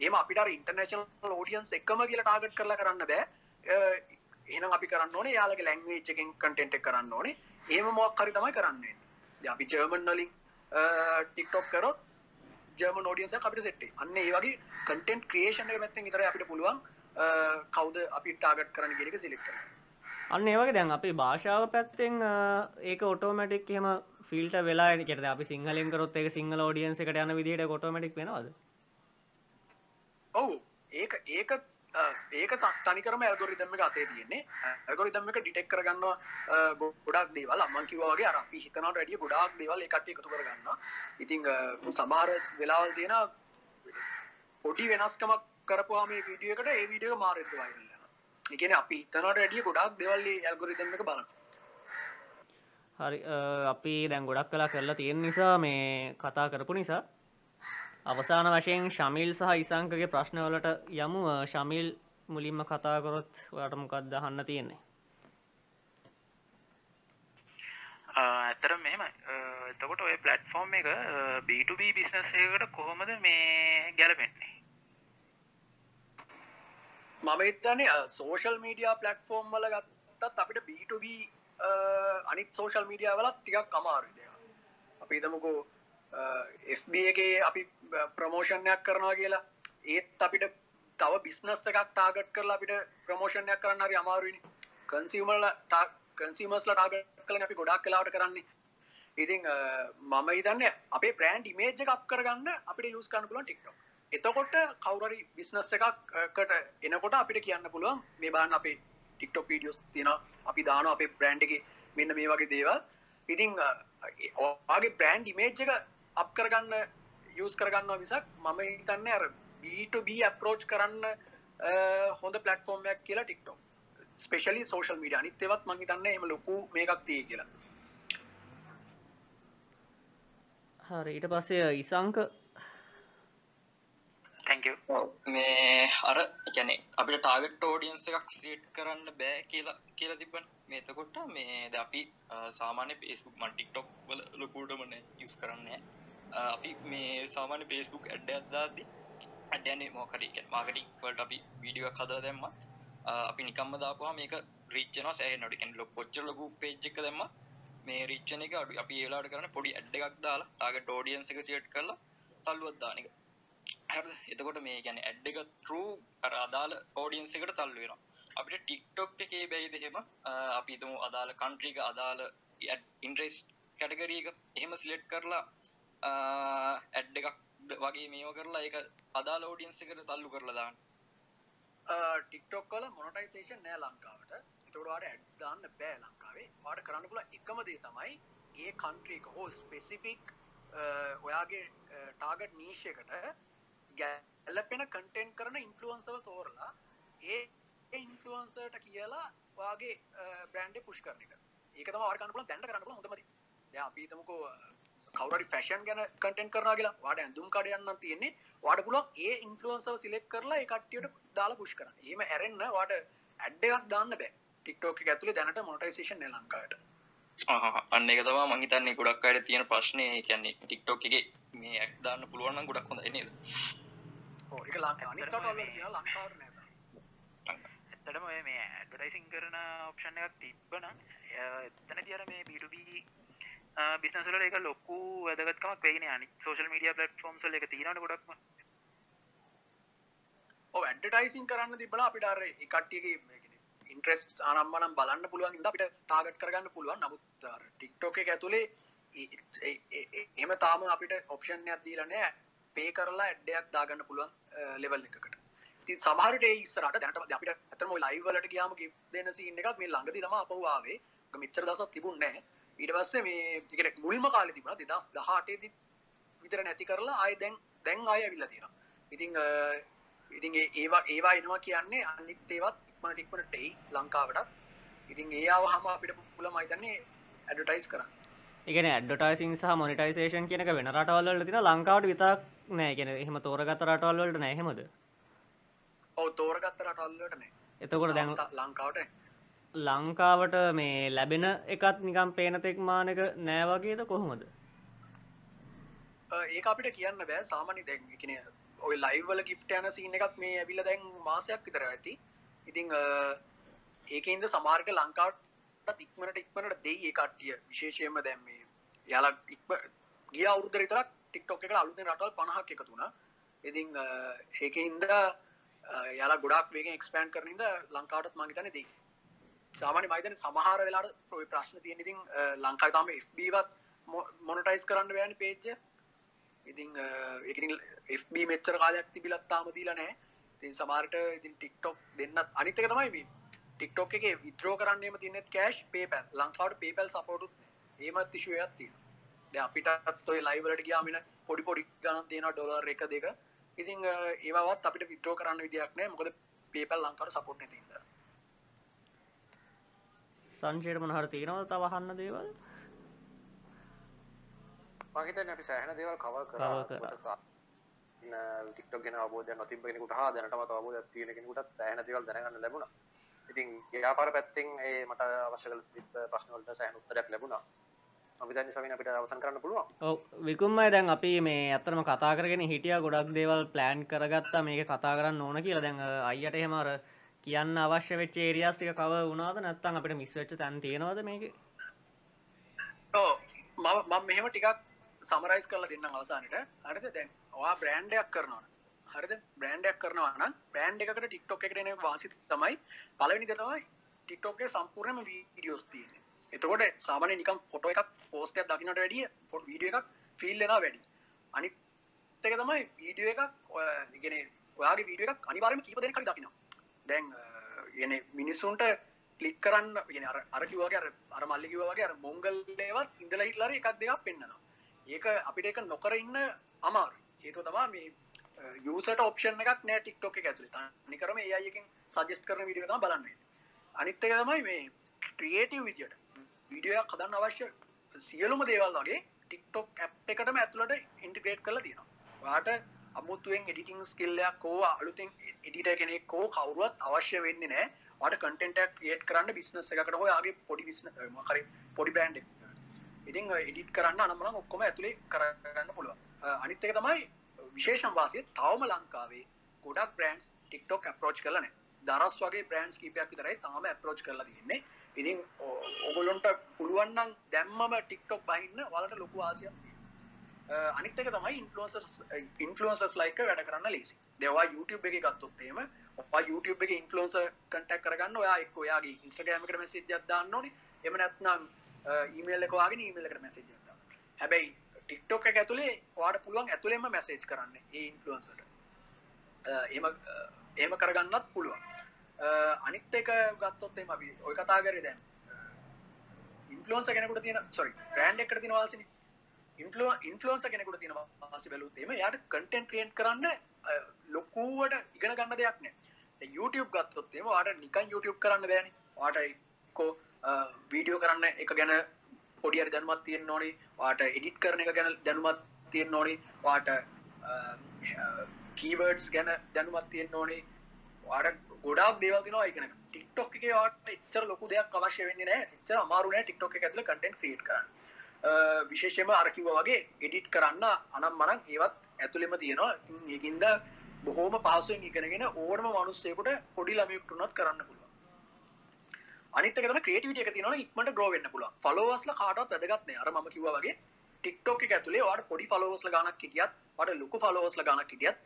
ඒම අපිට ඉන්ටර්නේශනල් ෝඩියන්ස් එක්කම කියලා ටාගට් කරලා කරන්න බෑ. එනම් අපි කරන්න ඕනේ යාලගේ ලැංවේජ් එකෙන් කටෙන්ට් එක කරන්න ඕනේ. ඒම මොක් හරි තමයි කරන්නේ අපි ජර්මන් වලින් ටික්ටොක් කරොත් ජර්මන් ෝඩියන්ස අපිට සෙට්ටේ අන්න ඒ වගේ කටෙන්ට් ක්‍රියේෂන් එක පැත්තෙන් විතර අපිට පුළුවන් කවුද අපි ටාගට් කරන්න ගෙනක සිලෙක්ට අන්න ඒවගේ දැන් අපි භාෂාව පැත්තෙන් ඒක ඔටෝමටික් එම ෆිල්ට වෙලා කට අපි සිංහලෙන් කරොත් එක සිංහල ෝඩියන්ස එකට යන විදිට කොටමටික් වෙනවාද? ඔවු. ඒක ඒක ඒක තනිකරම ඇල්ගොරිදම එක අතේ තියෙන්නේ. ඇල්ගොරිදම එක ඩිටෙක් කරගන්නවා ගොඩක් දේවල්. අම්මන් කිව්වාගේ අර අපි හිතනවට වැඩිය ගොඩාක් දේවල් එකට එකතු කරගන්නවා. ඉතින් සමහර වෙලාවල් තියෙන පොඩි වෙනස්කමක් කරපුවාම මේ වීඩියෝ එකට ඒ වීඩියෝ එක මාරෙද්ද වයිරල් කියන්නේ අපි හිතනවට වැඩිය ගොඩාක් දේවල් මේ ඇල්ගොරිදම් එක බලනවා. හරි අපි දැන් ගොඩක් කලා කරලා තියෙන නිසා මේ කතා කරපු නිසා. අවසාන වශයෙන් ශමිල් සහ ඉසංකගේ ප්‍රශ්නවලට යමු. ශමිල් මුලින්ම කතාකොරොත් ඔයාට මොකක්ද දහන්න තියෙන්නේ? ඇතර මෙම එතකොට ඔය පලට්ෆෝර්ම් එක B2B බිස්නසයකට කොහොමද මේ ගැලපෙන්නේ මම හිතන්නේ සෝෂල් මීඩියා පලට්ෆෝර්ම් වල ගත්තත් අපිට B2B අනිත් සෝෂල් මීඩියා වලත් ටිකක් අමාරුයි අපි තමකෝ FB එකේ අපි ප්‍රමෝෂණයක් කරනවා කියලා. ඒත් අපිට තව බිස්නස් එකක් ටාගට් කරලා අපිට ප්‍රමෝෂණයක් කරන්න හරි අමාරුයිනි. කන්සියුමර්ල කන්සියුමර්ස්ලා ටාගට් කරලා අපි ගොඩාක් වෙලාවට කරන්නේ. ඉතින් මම හිතන්නේ අපේ බ්‍රෑන්ඩ් ඉමේජ් එක අප් කරගන්න අපිට යූස් කරන්න පුළුවන් TikTok. එතකොට කවුරු හරි බිස්නස් එකකට එනකොට අපිට කියන්න පුළුවන් මේ බලන්න අපේ TikTok වීඩියෝස් තියෙනවා අපි දානවා අපේ බ්‍රෑන්ඩ් එකේ මෙන්න මේ වගේ දේවල්. ඉතින් ඔයාගේ බ්‍රෑන්ඩ් ඉමේජ් එක අප් කරගන්න යස් කරගන්නවා මිසක් මම හිතන්න අර B2B අප්‍රෝච් කරන්න හොඳ පලටෆෝර්මයක් කියලා ටික්ටොක් ස්පේෂලි සෝශල් මීඩිය අනිත් ඒවත් මං හිතන්නේ එහෙම ලොකු මේකක් තියෙයි කියලා. හරි. ඊට පස්සේ ඉසංක මේ අර ගැන අපිට ටාගට ෝඩියන්ස එකක් සේට් කරන්න බෑ කියලා කියලා තිබන් මේතකොට මේ ද අපි සාමාන්‍ය පේස්බුක් මටික්ටොක් වල ලොකූටමන යස් කරන්නේ අපි මේ සාමාන්‍ය පේස්බුක් ඇඩ්ඩ අදදාදී අඩයන්නේ මෝකරක මාගටික් වලට අපි වීඩියෝ කදර දෙම්මත් අපි නිකම්ම දාපුවා මේක රීච්චන සෑ නොටිකෙන් ලොක් පොච්ච ලොකු පේජ්ක දෙම මේ රීච්චන එක අඩු අපි ඒලාට කරන පොඩි ඇඩ්ඩ එකක් දාලා ටාගට ෝඩියන්ස එක චේට් කරලා තල්ලුවත්දානක හ එතකොට මේ ගැන ඇඩ් එක ටරූ අර අදාල ෝඩියන්ස එකට තල්ල වෙන අපිට ටික්ටොක් එකේ බැයිද හෙම අපි තුමු අදාල කන්ට්‍රීක අදාල ඉන්ට්‍රෙස් කැටගරීක එහෙම සිලෙට් කරලා ඇඩ් එකක් වගේ මේව කරලා එක අදාල ෝඩියන්ස එකට තල්ලු කරලා දාන්න. ටික්ටොක් කල මොනටයිසේෂන් නෑ ලංකාවට. එතකොටවාට ඇඩ්ස් දාන්න බෑ ලංකාවේ. වාට කරන්න පුල එකම දේ තමයි ඒ කන්ට්‍රීක හෝ ස්පෙසිෆික් ඔයාගේ ටාගට් නීශයකට ගැල්ලපෙන කටෙන්් කරන ඉන්ෆලුවන්සව තෝරලා ඒ ඉන්ෆලුවන්සට කියලා වාගේ බ්‍රන්ඩ් පුෂ් කරන එක. ඒකතම වාර්කනපුල දැන්ට කරන්නපුල හොඳමද අපිතමකෝ කවරි ෆැෂන් ගැන කටෙන් කරනා කියලා වාට ඇඳුම් කඩයන්න තියෙන්නේ වාට පුලක් ඒ ඉන්ෆලුවන්සව සිලෙක් කරලා එකටියට දාලා පුෂ් කරන ඒම ඇරෙන්න්න වාට ඇඩ්ඩයක් දාන්න බෑ. ටික්ටෝක ඇතුලේ දැනට මොටයිසේෂන් ලංකාට අන්න එක තමා මං හිතන්නේ ගොඩක් අයට තියෙන ප්‍රශ්නය කියන්නේ ටික්ටෝක් එකේ මේ ඇක් දාන්න පුළුවන් නම් ගොඩක් හොඳයි නේද? ඒක ලංකාවට ඇත්තටම ඔය මේ ඇඩ්වර්ටයිසින් කරන ඔප්ෂන් එකක් තිබ්බනම් එතන තියර මේ B2B බිස්නස් වල ඒක ලොකු වැදගත්කමක් වෙන්නේ අනිත් සෝෂල් මීඩියා ප්ලැට්ෆෝම්ස් වල ඒක තියෙනවනේ ගොඩක්ම. ඔව් ඇඩ්වර්ටයිසින් කරන්න තිබ්බලා අපිට අර ඒ කට්ටියගේ ඉන්ට්‍රෙස්ට් ආනම්මනම් බලන්න පුළුවන් ඉඳ අපිට ටාගට් කරගන්න පුළුවන්. නමුත් එක ඇතුලේ එහෙම තාම අපිට ඔප්ෂන් නැහැ පේ කරලා ඇඩ් එකක් දාගන්න පුළුවන් ලෙවල් එකකට. ඉතින් සමහරට ඒ ඉස්සරහට දැනට අපිට ඇත්තටම ওই ලයිව් වලට ගියාම ගිෆ්ට් දෙන සීන් එකක් මේ ළඟදී තමයි අපව ආවේ. මෙච්චර දවසක් තිබුණේ නැහැ. ඊට පස්සේ මේ ඒ කියන්නේ මුල්ම කාලේ තිබුණා. 2018 දී විතර නැති කරලා ආයෙ දැන් දැන් ආයෙ අවිල්ලා තියෙනවා. ඉතින් ඉතින් ඒවා ඒවා එනවා කියන්නේ අනිත් ඒවත් ඉක්මනට ඉක්මනට එයි ලංකාවටත්. ඉතින් ඒ ආවහම අපිට පුළුවන් හිතන්නේ ඇඩ්වර්ටයිස් කරන්න. ඉගෙන ඇඩ්ඩටයිසින් සහ මොනිටයිසේෂන් කියනක වෙන රටවල්ල තින ලංකාවට විතක් නෑ. ගෙන එහෙම තෝරගත රටවල්ලට නැහෙමද ඔව තෝරගත්ත රටවල්ලට නෑ. එතකොට දැන් ලංකාවට ලංකාවට මේ ලැබෙන එකත් නිකම් පේනතෙක් මානක නෑවගේද කොහොමද? ඒ අපිට කියන්න බෑ. සාමානි දැන් එකන ඔය ලයිවල ගිප්ට යන සිීන එකත් මේ ඇවිල දැන් මාසයක් විතර ඇති. ඉතිං ඒකන්ද සමාර්ග ලංකාවට ඉක්මනට ඉක්මනට දෙයි ඒ කට්ටිය විශේෂයම දැම්මේ යාලා ඉක්ම ගිය අවුරුද්ද විතරක් ටික්ටොක් එකට අලුතෙන් රටවල් 50ක් එකතු වුණා. ඉතින් ඒකෙන්ද යාලා ගොඩාක් වේගෙන් එක්ස්පෑන්ඩ් කරන ඉඳ ලංකාවටත් මම හිතන්නේ දෙයි. සාමාන්‍ය මම හිතන්නේ සමහර වෙලාවට ඔය ප්‍රශ්න තියෙන ඉතින් ලංකාවේ තාම FB වත් මොනටයිස් කරන්න බෑනේ පේජ් එක. ඉතින් ඒකින් FB මෙච්චර කාලයක් තිබිලත් තාම දීලා නැහැ. ඉතින් සමහරට ඉතින් TikTok දෙන්නත් අනිත් එක තමයි මේ TikTok එකේ විත්ඩ්‍රෝ කරන්නේම තියෙනෙත් කෑෂ් PayPal. ලංකාවට PayPal සපෝට් උත් ඒමත් ඉෂුව එකක් තියෙනවා. දැන් අපිටත් ඔය ලයිව් වලට ගියාම ඉන පොඩි පොඩි ගණන් තියෙනවා ඩොලර් එක දෙක. ඉතින් ඒවවත් අපිට විත්ඩ්‍රෝ කරන්න විදියක් නැහැ. මොකද PayPal ලංකාවට සපෝට් නැති හින්දා. සංජයට මොන හරි තියෙනවද තව අහන්න දේවල්? මම හිතන්නේ අපි සෑහෙන දේවල් කවර් කරා. ටික්ටොක් ගැන අවබෝධයක් නොතිබ්බ කෙනෙකුට හා දැනටමත් අවබෝධයක් තියෙන කෙනෙකුටත් සෑහෙන දේවල් දැනගන්න ලැබුණා. ඉතින් ව්‍යාපාර පැත්තෙන් ඒ මට අවශ්‍ය කරලා තිබ්බ ප්‍රශ්න වලට සෑහෙන උත්තරයක් ලැබුණා. අපි දැන් ස්වාමීන් අපිට අවසන් කරන්න පුළුවන්. ඔව් විකුම්මයි දැන් අපි මේ අත්‍තරම කතා කරගෙන හිටියා ගොඩක් දේවල් ප්ලෑන් කරගත්තා මේක කතා කරන්න ඕන කියලා. දැන් අයියට එහෙම අර කියන්න අවශ්‍ය වෙච්ච ඒරියාස් ටික කවර් වුණාද නැත්නම් අපිට මිස් වෙච්ච තැන් තියෙනවද මේකේ? ඔව් මම මම මෙහෙම ටිකක් සමරයිස් කරලා දෙන්නම් අවසානට. හරිද? දැන් ඔයා බ්‍රෑන්ඩ් එකක් කරනවා. හරිද බ්‍රෑන්ඩයක් කරනවා නම් බ්‍රෑන්ඩ් එකකට ටික්ටොක් එකට එන වාසි තමයි පළවෙනි දේ තමයි ටික්ටොක් එකේ සම්පූර්ණම වීඩියෝස් තියෙන්නේ. එතකොට සාමාන්‍යයෙන් නිකන් ෆොටෝ එකක් පෝස්ට් එකක් දකින්නට වැඩිය වීඩියෝ එකක් ෆීල් වෙනවා වැඩි. අනිත් එක තමයි වීඩියෝ එකක් ඔය කියන්නේ ඔයාගේ වීඩියෝ එකක් අනිවාර්යයෙන්ම කීප දෙනෙක් හරි දකිනවා. දැන් කියන්නේ මිනිස්සුන්ට ක්ලික් කරන්න කියන්නේ අර අර කිව්වා වගේ අර අර මල්ලි කිව්වා වගේ අර මොංගල් දේවත් ඉඳලා හිටලා හරි එකක් දෙකක් පෙන්නනවා. ඒක අපිට ඒක නොකර ඉන්න අමාරුයි. හේතුව තමයි මේ යසට ඔප්ෂන් එකක් නෑ ටික්ටොක් එක ඇතුළේ තනිකරම ඒ අය එකෙන් සජෙස්ට් කරන වීඩියෝ තමයි බලන්න වෙන්නේ. අනිත් එක තමයි මේ ක්‍රියේටිව් විදියට වීඩියෝ එකක් හදන්න අවශ්‍ය සියලුම දේවල් වගේ ටික්ටොක් ඇප් එකටම ඇතුළට ඉන්ටිග්‍රේට් කරලා තියෙනවා. ඔයාට අමුතුවෙන් එඩිටිං ස්කිල් එකක් හෝ අලුතෙන් එඩිටර් කෙනෙක් හෝ කවුරුවත් අවශ්‍ය වෙන්නේ නැහැ. ඔයාට කන්ටෙන්ට් එකක් ක්‍රියේට් කරන්න බිස්නස් එකකට හෝ යාගේ පොඩි බිස්නස් මොකක් හරි පොඩි බ්‍රෑන්ඩ් එකක්. ඉතින් එඩිට් කරන්න අනම්මනම් ඔක්කොම ඇතුලේ කරගන්න පුළුවන්. අනිත් එක තමයි විශේෂම් වාසිය තවම ලංකාවේ ගොඩක් බ්‍රෑන්ඩ්ස් ටික්ටොක් අප්‍රෝච් කරලා නැහැ. දරස් වගේ බ්‍රෑන්ඩ්ස් කීපයක් විතරයි තාම අප්‍රෝච් කරලා තියෙන්නේ. ඉතින් ඔයගොල්ලන්ට පුළුවන් නම් දැම්මම ටික්ටොක් බහින්න වලට ලොකු ආසියක් තියෙනවා. අනිත් එක තමයි ඉන්ෆ්ලුවෙන්සර්ස් ඉන්ෆ්ලුවෙන්සර්ස් ලයික් එක වැඩ කරන්න ලේසි. දැන් ඔයා YouTube එකේ ගත්තොත් එහෙම ඔයා YouTube එකේ ඉන්ෆ්ලුවෙන්සර් කන්ටැක්ට් කරගන්න ඔයා එක්ක ඔයාගේ Instagram එකට මැසේජ් එකක් දාන්න ඕනේ. එහෙම නැත්නම් ඊමේල් එක වගේ ඊමේල් එකට මැසේජ් එකක් දාන්න. හැබැයි ටික්ටොක් එක ඇතුලේ ඔයාට පුළුවන් ඇතුලෙන්ම මැසේජ් කරන්න ඒ ඉන්ෆ්ලුවෙන්සර්ට. එහෙම එහෙම කරගන්නත් පුළුවන්. අනිත් එක ගත්තොත්තේ අපි ඔය කතා කරේ දැන් ඉන්ෆලුවන්ස කෙනෙකුට තියෙන සොරි බ්‍රෑන්ඩ් එකට තියෙන වාසිනේ ඉන්ෆලුව ඉන්ෆලුවන්ස කෙනෙකුට තියෙන වාසි බැලුවොත් එහෙම යාට කන්ටෙන්ට් ක්‍රියේට් කරන්න අ, ලොකුවට ඉගෙන ගන්න දෙයක් නෑ දැන් YouTube ගත්තොත් එහෙම ඔයාට නිකන් YouTube කරන්න බෑනේ ඔයාට එක්කෝ වීඩියෝ කරන්න එක ගැන පොඩි හරි දැනුමක් තියෙන්න ඕනේ ඔයාට එඩිට් කරන එක ගැන දැනුමක් තියෙන්න ඕනේ ඔයාට කීවර්ඩ්ස් ගැන දැනුමක් තියෙන්න ඕනේ ඔයාට ගොඩාක් දේවල් තියෙනවා ඉගෙන ගන්න. TikTok එකේ ඔයාට එච්චර ලොකු දෙයක් අවශ්‍ය වෙන්නේ නැහැ. එච්චර අමාරු නෑ TikTok එක ඇතුලේ content create කරන්න. අ, විශේෂයෙන්ම අර කිව්වා වගේ edit කරන්න අනම් මනම් ඒවත් ඇතුළෙම තියෙනවා. ඉතින් ඒකින්ද බොහොම පහසුවෙන් ඉගෙනගෙන ඕනම මිනිස්සෙකුට පොඩි ළමයෙකුට උනත් කරන්න පුළුවන්. අනිත් එක තමයි ක්‍රියේටිවිටි එක තියෙනවනේ ඉක්මනට grow වෙන්න පුළුවන්. followers ලා කාටවත් වැදගත් නෑ. අර මම කිව්වා වගේ TikTok එක ඇතුලේ ඔයාට පොඩි followers ලා ගාණක් හිටියත්, ඔයාට ලොකු followers ලා ගාණක් හිටියත්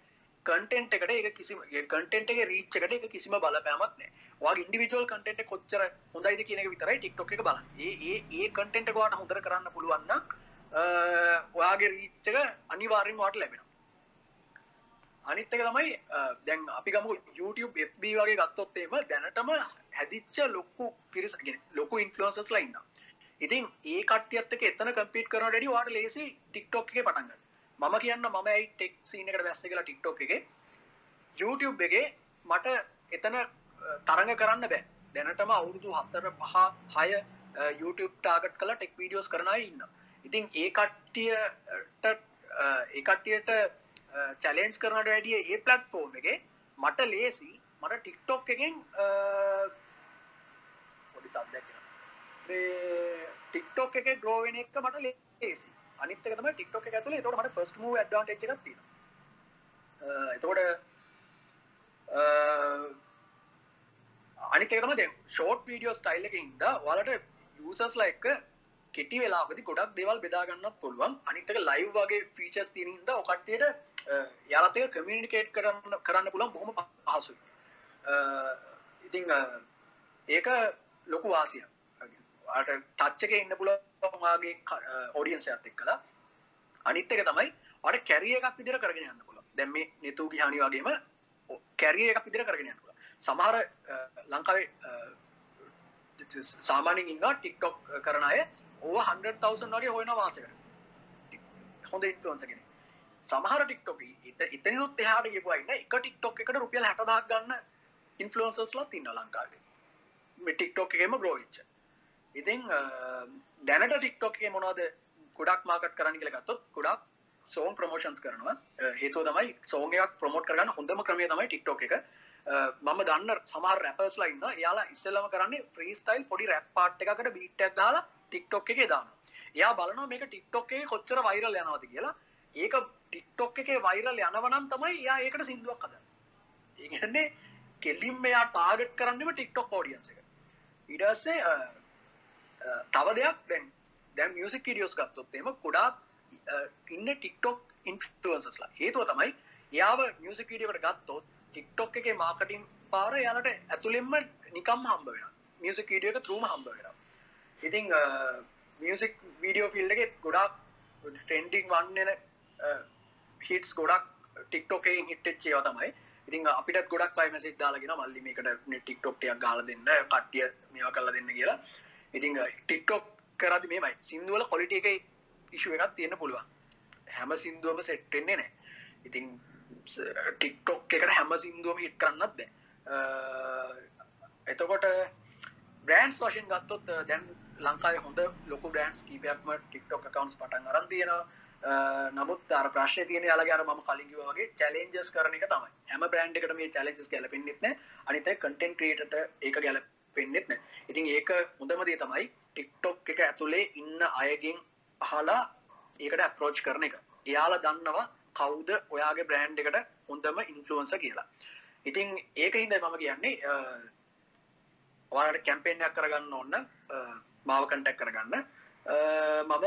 කන්ටෙන්ට් එකට ඒක කිසිම කන්ටෙන්ට් එකේ රීච් එකට ඒක කිසිම බලපෑමක් නැහැ. ඔයාගේ ඉන්ඩිවිජුවල් කන්ටෙන්ට් එක කොච්චර හොඳයිද කියන එක විතරයි TikTok එක බලන්නේ. ඒ ඒ ඒ කන්ටෙන්ට් එක ඔයාට හොඳට කරන්න පුළුවන් නම් අ, ඔයාගේ රීච් එක අනිවාර්යෙන්ම ඔයාට ලැබෙනවා. අනිත් එක තමයි අ, දැන් අපි ගමු YouTube FB වගේ ගත්තොත් එහෙම දැනටම හැදිච්ච ලොකු පිරිස කියන්නේ ලොකු ඉන්ෆ්ලුවෙන්සර්ස්ලා ඉන්නවා. ඉතින් ඒ කට්ටියත් එක්ක එතන කම්පීට් කරනවට වැඩිය ඔයාට ලේසි TikTok එකේ පටන් ගන්න. මම කියන්න මම ඇයි ටෙක් සීන් එකට වැස්සේ කියලා TikTok එකේ YouTube එකේ මට එතන අ, තරඟ කරන්න බෑ. දැනටම අවුරුදු 4 5 6 YouTube ටාගට් කරලා ටෙක් වීඩියෝස් කරන අය ඉන්නවා. ඉතින් ඒ කට්ටියට අ, ඒ කට්ටියට චැලෙන්ජ් කරනට වැඩිය ඒ ප්ලට්ෆෝර්ම් එකේ මට ලේසි මට TikTok එකෙන් අ, පොඩි සද්දයක් එනවා. මේ TikTok එකේ grow වෙන එක මට ලේසි. අනිත් එක තමයි TikTok එක ඇතුලේ එතකොට මට first move advantage එකක් තියෙනවා. අ, එතකොට අ, අනිත් එක තමයි දැන් short video style එකකින් ඉඳලා ඔයාලට users ලා එක්ක කෙටි වෙලාවකදී ගොඩක් දේවල් බෙදා ගන්නත් පුළුවන්. අනිත් එක live වගේ features තියෙන හින්දා ඔය කට්ටියට අ, යාලත් එක්ක communicate කරන්න කරන්න පුළුවන් බොහොම පහසුයි. අ, ඉතින් අ, ඒක ලොකු වාසියක්. ට ටච් එක ඉන්න පුළුවන් වාගේ ඔඩියන්සයත් එක්කලා. අනිත් එක තමයි අට කැරිය එකක් විදිර කරගෙන යන්න පුළුවන්. දැන් මේ නිතු ගිහානි වගේම කැරිය එකක් විදිර කරගෙන යන්න පුළුවන්. සමහර අ, ලංකාවේ අ, සාමාන්‍යයෙන් ඉන්නවා TikTok කරන අය ඕව 100,000 වගේ හොයන වාසයකට. හොඳ ඉන්ෆ්ලුවෙන්සර් කෙනෙක්. සමහර TikTok ඉත ඉතනිනුත් එහාට ගිහුවා ඉන්න එක TikTok එකට රුපියල් 60000ක් ගන්න ඉන්ෆ්ලුවෙන්සර්ස්ලාත් ඉන්නවා ලංකාවේ. මේ TikTok එකේම grow වෙච්ච. ඉතින් අ, දැනට ටික්ටොක් එකේ මොනවද ගොඩක් මාකට් කරන්න කියලා ගත්තොත් ගොඩක් සෝන් ප්‍රමෝෂන්ස් කරනවා. අ, හේතුව තමයි සෝන් එකක් ප්‍රොමෝට් කරගන්න හොඳම ක්‍රමය තමයි ටික්ටොක් එක. අ, මම දන්න සමහර රැපර්ස්ලා ඉන්නවා. එයාලා ඉස්සෙල්ලම කරන්නේ ෆ්‍රී ස්ටයිල් පොඩි රැප් පාර්ට් එකකට බීට් එකක් දාලා ටික්ටොක් එකේ දානවා. එයා බලනවා මේක ටික්ටොක් එකේ කොච්චර වෛරල් යනවද කියලා. ඒක ටික්ටොක් එකේ වෛරල් යනවා නම් තමයි එයා ඒකට සින්දුවක් හදන්නේ. ඒ කියන්නේ කෙලින්ම එයා ටාගට් කරන්නේම ටික්ටොක් ඔඩියන්ස් එක. ඊට පස්සේ අ, අ, තව දෙයක් දැන් දැන් මියසික් වීඩියෝස් ගත්තොත් එහෙම ගොඩාක් අ, ඉන්න TikTok ඉන්ෆ්ලුවෙන්සර්ස්ලා හේතුව තමයි එයාව මියසික් වීඩියෝ එකට ගත්තොත් TikTok එකේ මාකටිං පාර එයාලට ඇතුළෙන්ම නිකම්ම හම්බ වෙනවා. මියසික් වීඩියෝ එක through හම්බ වෙනවා. ඉතින් මියසික් වීඩියෝ ෆිල්ඩ් එකේ ගොඩාක් ට්‍රෙන්ඩින් වන්න හිටස් ගොඩක් ටික්ටොක් එකෙන් හිට් වෙච්ච ඒවා තමයි. ඉතින් අපිටත් ගොඩක් අය මැසේජ් දාලා ගෙනා මල්ලි මේකට ටික්ටොක් ටිකක් ගහලා දෙන්න කට්ටිය මේවා කරලා දෙන්න කියලා. ඉතින් ටික්ටොක් කරද්දි මේමයි. සින්දු වල ක්වොලිටි එකේ ඉෂුව එකක් තියෙන්න පුළුවන්. හැම සින්දුවම සෙට් වෙන්නේ නැහැ. ඉතින් ටික්ටොක් එකට හැම සින්දුවම හිට් කරන්නත් බෑ. අ, එතකොට බ්‍රෑන්ඩ්ස් වශයෙන් ගත්තොත් අ, දැන් ලංකාවේ හොඳ ලොකු බ්‍රෑන්ඩ්ස් කීපයක්ම TikTok accounts පටන් අරන් තියෙනවා. අ, නමුත් අර ප්‍රශ්නේ තියෙන්නේ යාළගේ අර මම කලින් කිව්වා වගේ challenges කරන එක තමයි. හැම බ්‍රෑන්ඩ් එකකට මේ challenges ගැලපෙන්නෙත් නැහැ. අනිත් එක content creator ට ඒක ගැලපෙන්නෙත් නැහැ. ඉතින් ඒක හොඳම දේ තමයි TikTok එක ඇතුලේ ඉන්න අයගෙන් අහලා ඒකට approach කරන එක. එයාලා දන්නවා කවුද ඔයාගේ බ්‍රෑන්ඩ් එකට හොඳම ඉන්ෆ්ලුවෙන්සර් කියලා. ඉතින් ඒකින්ද මම කියන්නේ අ, ඔයාලට කැම්පේන් එකක් කරගන්න ඕන නම් අ, මාව කන්ටැක්ට් කරගන්න. අ, මම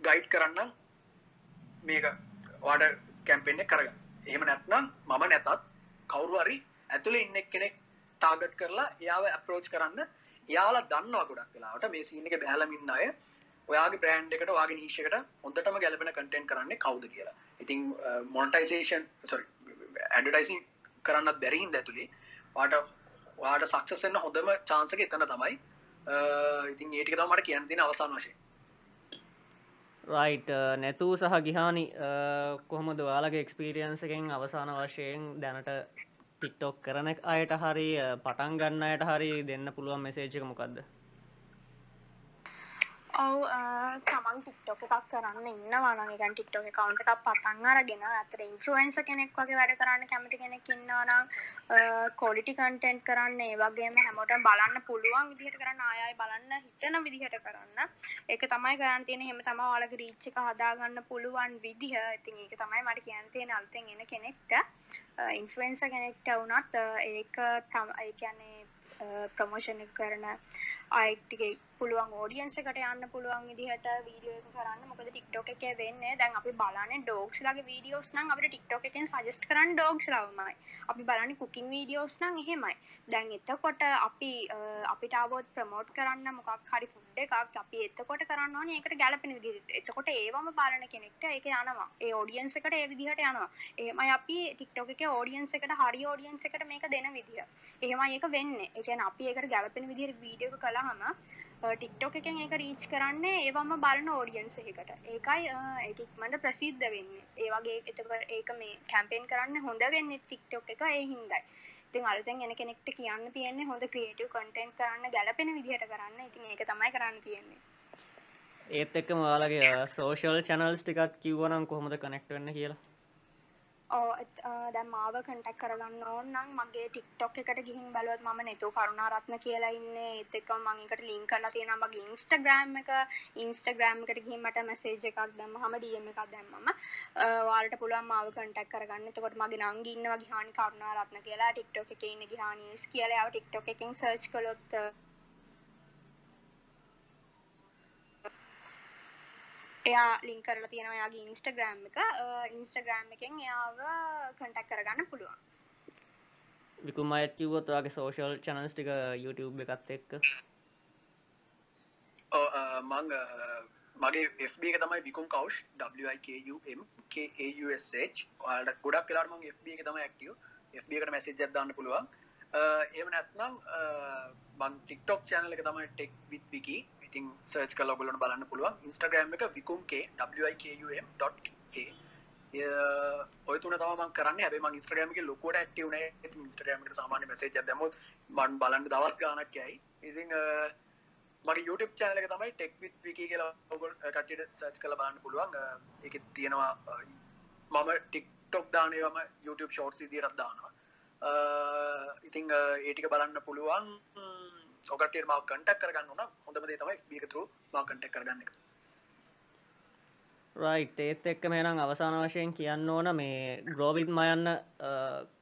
ගයිඩ් කරන්නම් මේක ඔයාලට කැම්පේන් එක කරගන්න. එහෙම නැත්නම් මම නැතත් කවුරු හරි ඇතුලේ ඉන්න කෙනෙක් ටාගට් කරලා එයාව අප්‍රෝච් කරන්න එයාලා දන්නවා ගොඩක් වෙලාවට මේ සීන් එකේ බැලලා ඉන්න අය ඔයාගේ බ්‍රෑන්ඩ් එකට ඔයාගේ නීෂ් එකට හොඳටම ගැලපෙන කන්ටෙන්ට් කරන්නේ කවුද කියලා. ඉතින් මොනටයිසේෂන් sorry ඇඩ්වර්ටයිසින් කරන්නත් බැරි හින්දා ඇතුලේ ඔයාට වාට සක්සසන්න හොඳම චාන්සක එතන තමයි ඉතින් ඒටික තමට කියන්න තින අවසාන වශය රයිට් uh, නැතුූ සහ ගිහානි uh, කොහොමද වාලගේ එක්ස්පීරියන්ස එකෙන් අවසාන වශයෙන් දැනට ටික්ටොක් කරන අයට හරි uh, පටන් ගන්න අයට හරි දෙන්න පුළුවන් මෙසේජක මොකක්ද ඔව් තමන් ටික්ටොක එකක් කරන්න ඉන්න වන ගන් ටික්ටොක කවන්ට එකක් පටන් අරගෙන ඇතර ඉන්ෆලුවන්ස කෙනෙක් වගේ වැඩ කරන්න කැමති කෙනෙක් ඉන්නනම් කොලිටි කන්ටෙන්ට් කරන්න ඒ වගේම හැමෝට බලන්න පුළුවන් විදිහට කරන්න ආයයි බලන්න හිතන විදිහට කරන්න. ඒක තමයි කරන්න තියෙන හෙම තම ඔයාලගේ රීච් එක හදාගන්න පුළුවන් විදිහ. ඉතින් ඒක තමයි මට කියන්න තියෙන අලුතෙන් එන කෙනෙක්ට. ඉන්ෆලුවෙන්ස කෙනෙක්ට වුණත් ඒක තම ඒ කියන්නේ ප්‍රමෝෂණ කරන අයිටිගේ පුළුවන් ෝඩියන්ස එකට යන්න පුළුවන් විදිහට වීඩියෝ එක කරන්න. මොකද ටික්ටෝක එක වෙන්නේ. දැන් අපි බලන්නේ ඩෝක්ස් ලගේ වීඩියෝස් නම් අපිට ටික්ටෝක එකෙන් සජෙස්ට් කරන්න ඩෝක්ස් ලවමයි අපි බලන්නේ කුකින් වීඩියෝස් නම් එහෙමයි. දැන් එතකොට අපි අපිට අවොත් ප්‍රමෝට් කරන්න මොකක් හරි ෆුඩ් එකක් අපි එතකොට කරන්න ඕනේ ඒකට ගැලපෙන විදිහට එතකොට ඒවම බලන කෙනෙක්ට ඒක යනවා. ඒ ඔඩියන්ස් එකට ඒ විදිහට යනවා. එහෙමයි අපි ටික්ටෝක එකේ ඔඩියන්ස් එකට හරි ඔඩියන්ස් එකට මේක දෙන විදිහ. එහෙමයි ඒක වෙන්නේ. ඒ කියන්නේ අපි ඒකට ගැලපෙන විදිහට වීඩියෝ එක කළාම ටික්ටොක එකෙන් එක රීච් කරන්නේ ඒවම බලන ෝඩියන්ස එකට ඒකයි ඒක්මට ප්‍රසිද්ධ වෙන්න. ඒවගේ එතකට ඒක මේ කැම්පේන් කරන්න හොඳ වෙන්න ටික්ටොක් එක ඒ හින්දයි. ඉතින් අලුතෙන් එන කෙනෙක්ට කියන්න තියෙන්නේ හොඳ ක්‍රියටව් කටෙන්ට් කරන්න ගැලපෙන විදිහට කරන්න. ඉතින් ඒක තමයි කරන්න තියෙන්නේ. ඒත් එක්කම ඔයාලගේ සෝෂල් චැනල්ස් ටිකත් කිව්වනම් කොහොමද කනෙක්ට් වෙන්න කියලා? දැන් මාව කටක් කරගන්න ඕන්නම් මගේ ටික්ටොක් එකට ගිහින් බලුවත් මම නෙතු කරුණාරත්න කියලා ඉන්නේ. ඒත් එක්කම මම එකට ලින්ක් කරලා තියෙනවා මගේ ඉන්ස්ටාග්‍රෑම් එක. ඉන්ස්ටාග්‍රෑම් එකට ගිහින් මට මැසේජ් එකක් දැම්මම DM එකක් දැම්මම ඔයාලට පුළුවන් මාව කන්ටැක්ට් කරගන්න. එතකොට මගේ නංගි ඉන්නවා ගිහානි කරුණාරත්න කියලා. ටික්ටොක් එකේ ඉන්න ගිහානි කියලා. යාව ටික්ටොක් එකෙන් සර්ච් කළොත් එයා ලින්ක් කරලා තියෙනවා එයාගේ ඉන්ස්ටාග්‍රෑම් එක. ඉන්ස්ටාග්‍රෑම් එකෙන් එයාව කන්ටැක්ට් කරගන්න පුළුවන්. විකුම අයත් කිව්වොත් ඔයාගේ සෝෂල් චැනල්ස් ටික YouTube එකත් එක්ක. මං මගේ FB එක තමයි විකුම් කවු් WIKUM KAUSH ඔයාලට ගොඩක් වෙලාට මං FB එක තමයි ඇක්ටියෝ FB එකට මැසේජ් එකක් දාන්න පුළුවන්. එහෙම නැත්නම් මං TikTok channel එක තමයි tech with wiki ඉතින් සර්ච් කළ ඔගලන බලන්න පුළුවන්. ඉන්ස්ටග්‍රම් එක විකුම්ගේ wikum.k ඔය තුන තම කරන්න. හැබ ම ඉස්ට්‍රගම එක ලොකොට ඇක්ටවන ඉස්ට්‍රගම සාමාන්‍ය මසේජ දම මන් බලන්න දවස් ගානක් යයි. ඉතින් මගේ YouTube චැනල එක තමයි ටෙක් විත් විකි කියලා ඔගොල් කටට සර්ච් කළ බලන්න පුළුවන්. එක තියෙනවා මම ටික්ටොක් දානයවම YouTube ෂෝට් සිදිරත් දානවා. ඉතිං ඒටික බලන්න පුළුවන්. ඔකට ම කටක් කරගන්න න හොඳමදේ තමයි බිකතුරු ම කටක් කරගන්න එක. රයිට් ඒත් එක්ක මේනම් අවසාන වශයෙන් කියන්න ඕන මේ ග්‍රෝවිත් මයන්න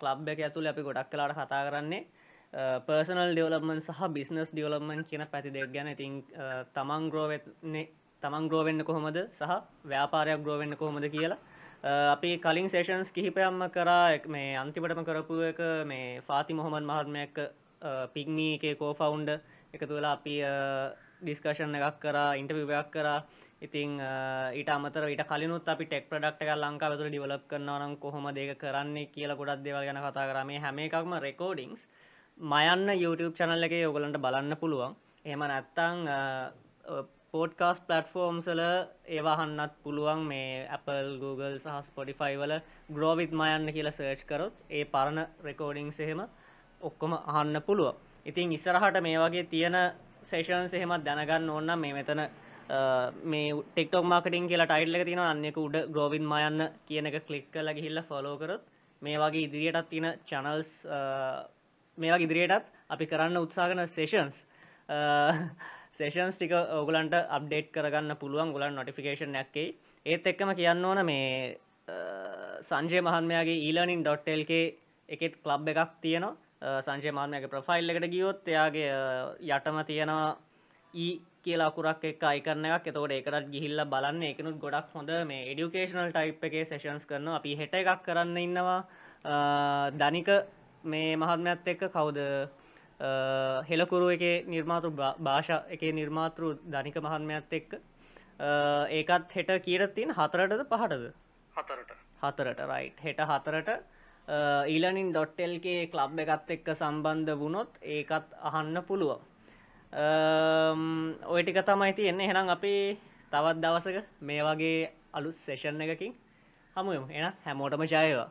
කලබ් එක ඇතුළ අපි ගොඩක් කලාට කතා කරන්නේ. පර්සනල් ඩියවලමන් සහ බිස්නස් ඩියවලමන් කියන පැති දෙක් ගැන. ඉතින් තමන් ග්‍රෝවෙන්නේ තමන් ග්‍රෝවෙන්න කොහොමද සහ ව්‍යාපාරයක් ග්‍රෝවෙන්න කොහොමද කියලා. අපි කලින් සේෂන්ස් කිහිපයම්ම කරා. මේ අන්තිපටම කරපු එක මේ ෆාති මොහොමන් මහත්මයක් පික්මී එක කෝෆවුන්ඩ එකතු වෙලා අපි ඩිස්කශන් එකක් කරා ඉන්ටවිවයක් කරා. ඉතිං ඊට අමතර ඊට කලිනුත් අපි ටෙක් ප්‍රඩක්් එක ලංකා තුර ඩිවලප් කරනවනම් කොහොම දෙක කරන්නේ කියලා ගොඩක් දෙවල් ගැන කතා කරමේ හැම එකක්ම රෙකෝඩිංස් මයන්න YouTube චනල්ල එක ඔගලන්ට බලන්න පුළුවන්. එහම නැත්තං පෝඩ්කාස් පලට්ෆෝර්ම්සල ඒවාහන්නත් පුළුවන්. මේ Apple Google සහ ස්පොටිෆයි වල ග්‍රෝවිත් මයන්න කියලා සර්ච් කරොත් ඒ පරණ රෙකෝඩිං එහෙම ඔක්කොම අහන්න පුළුව ඉතින් ඉස්සරහට මේ වගේ තියෙන සේෂන් සහෙමත් දැනගන්න ඕන්න මේ මෙතන මේ ටෙක්ටොක් මාර්කටින් කියලා ටයිල්ල එක තියෙන අන්නෙක උඩ ග්‍රෝවින් මයන්න කියන එක කලික් කල ගිහිල්ල ෆලෝකරත් මේ වගේ ඉදිරියටත් තියෙන චනල්ස් මේවා ඉදිරියටත් අපි කරන්න උත්සාහන සේෂන්ස් සේෂන්ස් ටික ඔගලන්ට අප්ඩේට් කරගන්න පුළුවන්. ගොලන් නොටිෆිකේෂන් ඇක්කේ ඒත් එක්කම කියන්න ඕන මේ සංජය මහන්මයාගේ ඊලනින් ඩොට්ටල්ගේ එකෙත් කලබ් එකක් තියෙනවා. සංජය මාර්මයගේ ප්‍රෆයිල් එකට ගියොත් එයාගේ යටම තියෙනවා ඊ කියලා අකුරක් එක් අයිකරන එකක්. එතකොට ඒකටත් ගිහිල්ල බලන්න. එකනුත් ගොඩක් හොඳ මේ එඩියුකේෂනල් ටයිප් එකේ සේෂන්ස් කරන අපි හෙට එකක් කරන්න ඉන්නවා. ධනික මේ මහත්මයත් එක්ක කවුද? හෙලකුරු එක නිර්මාතෘ භාෂා එක නිර්මාතෘ ධනික මහත්මයත් එක්ක. ඒකත් හෙට කියරත්තින් හතරටද පහටද? හතරට. හතරට රයිට් හෙට හතරට ඊලනින් ඩොට්ටල්ගේ කලබ් එකත් එක්ක සම්බන්ධ වුණොත් ඒකත් අහන්න පුළුවන්. ඔයටික තමයි තියෙන්නේ. හෙනම් අපි තවත් දවසක මේ වගේ අලුත් සෙෂන් එකකින් හමුයමු එන හැමෝටම ජයවා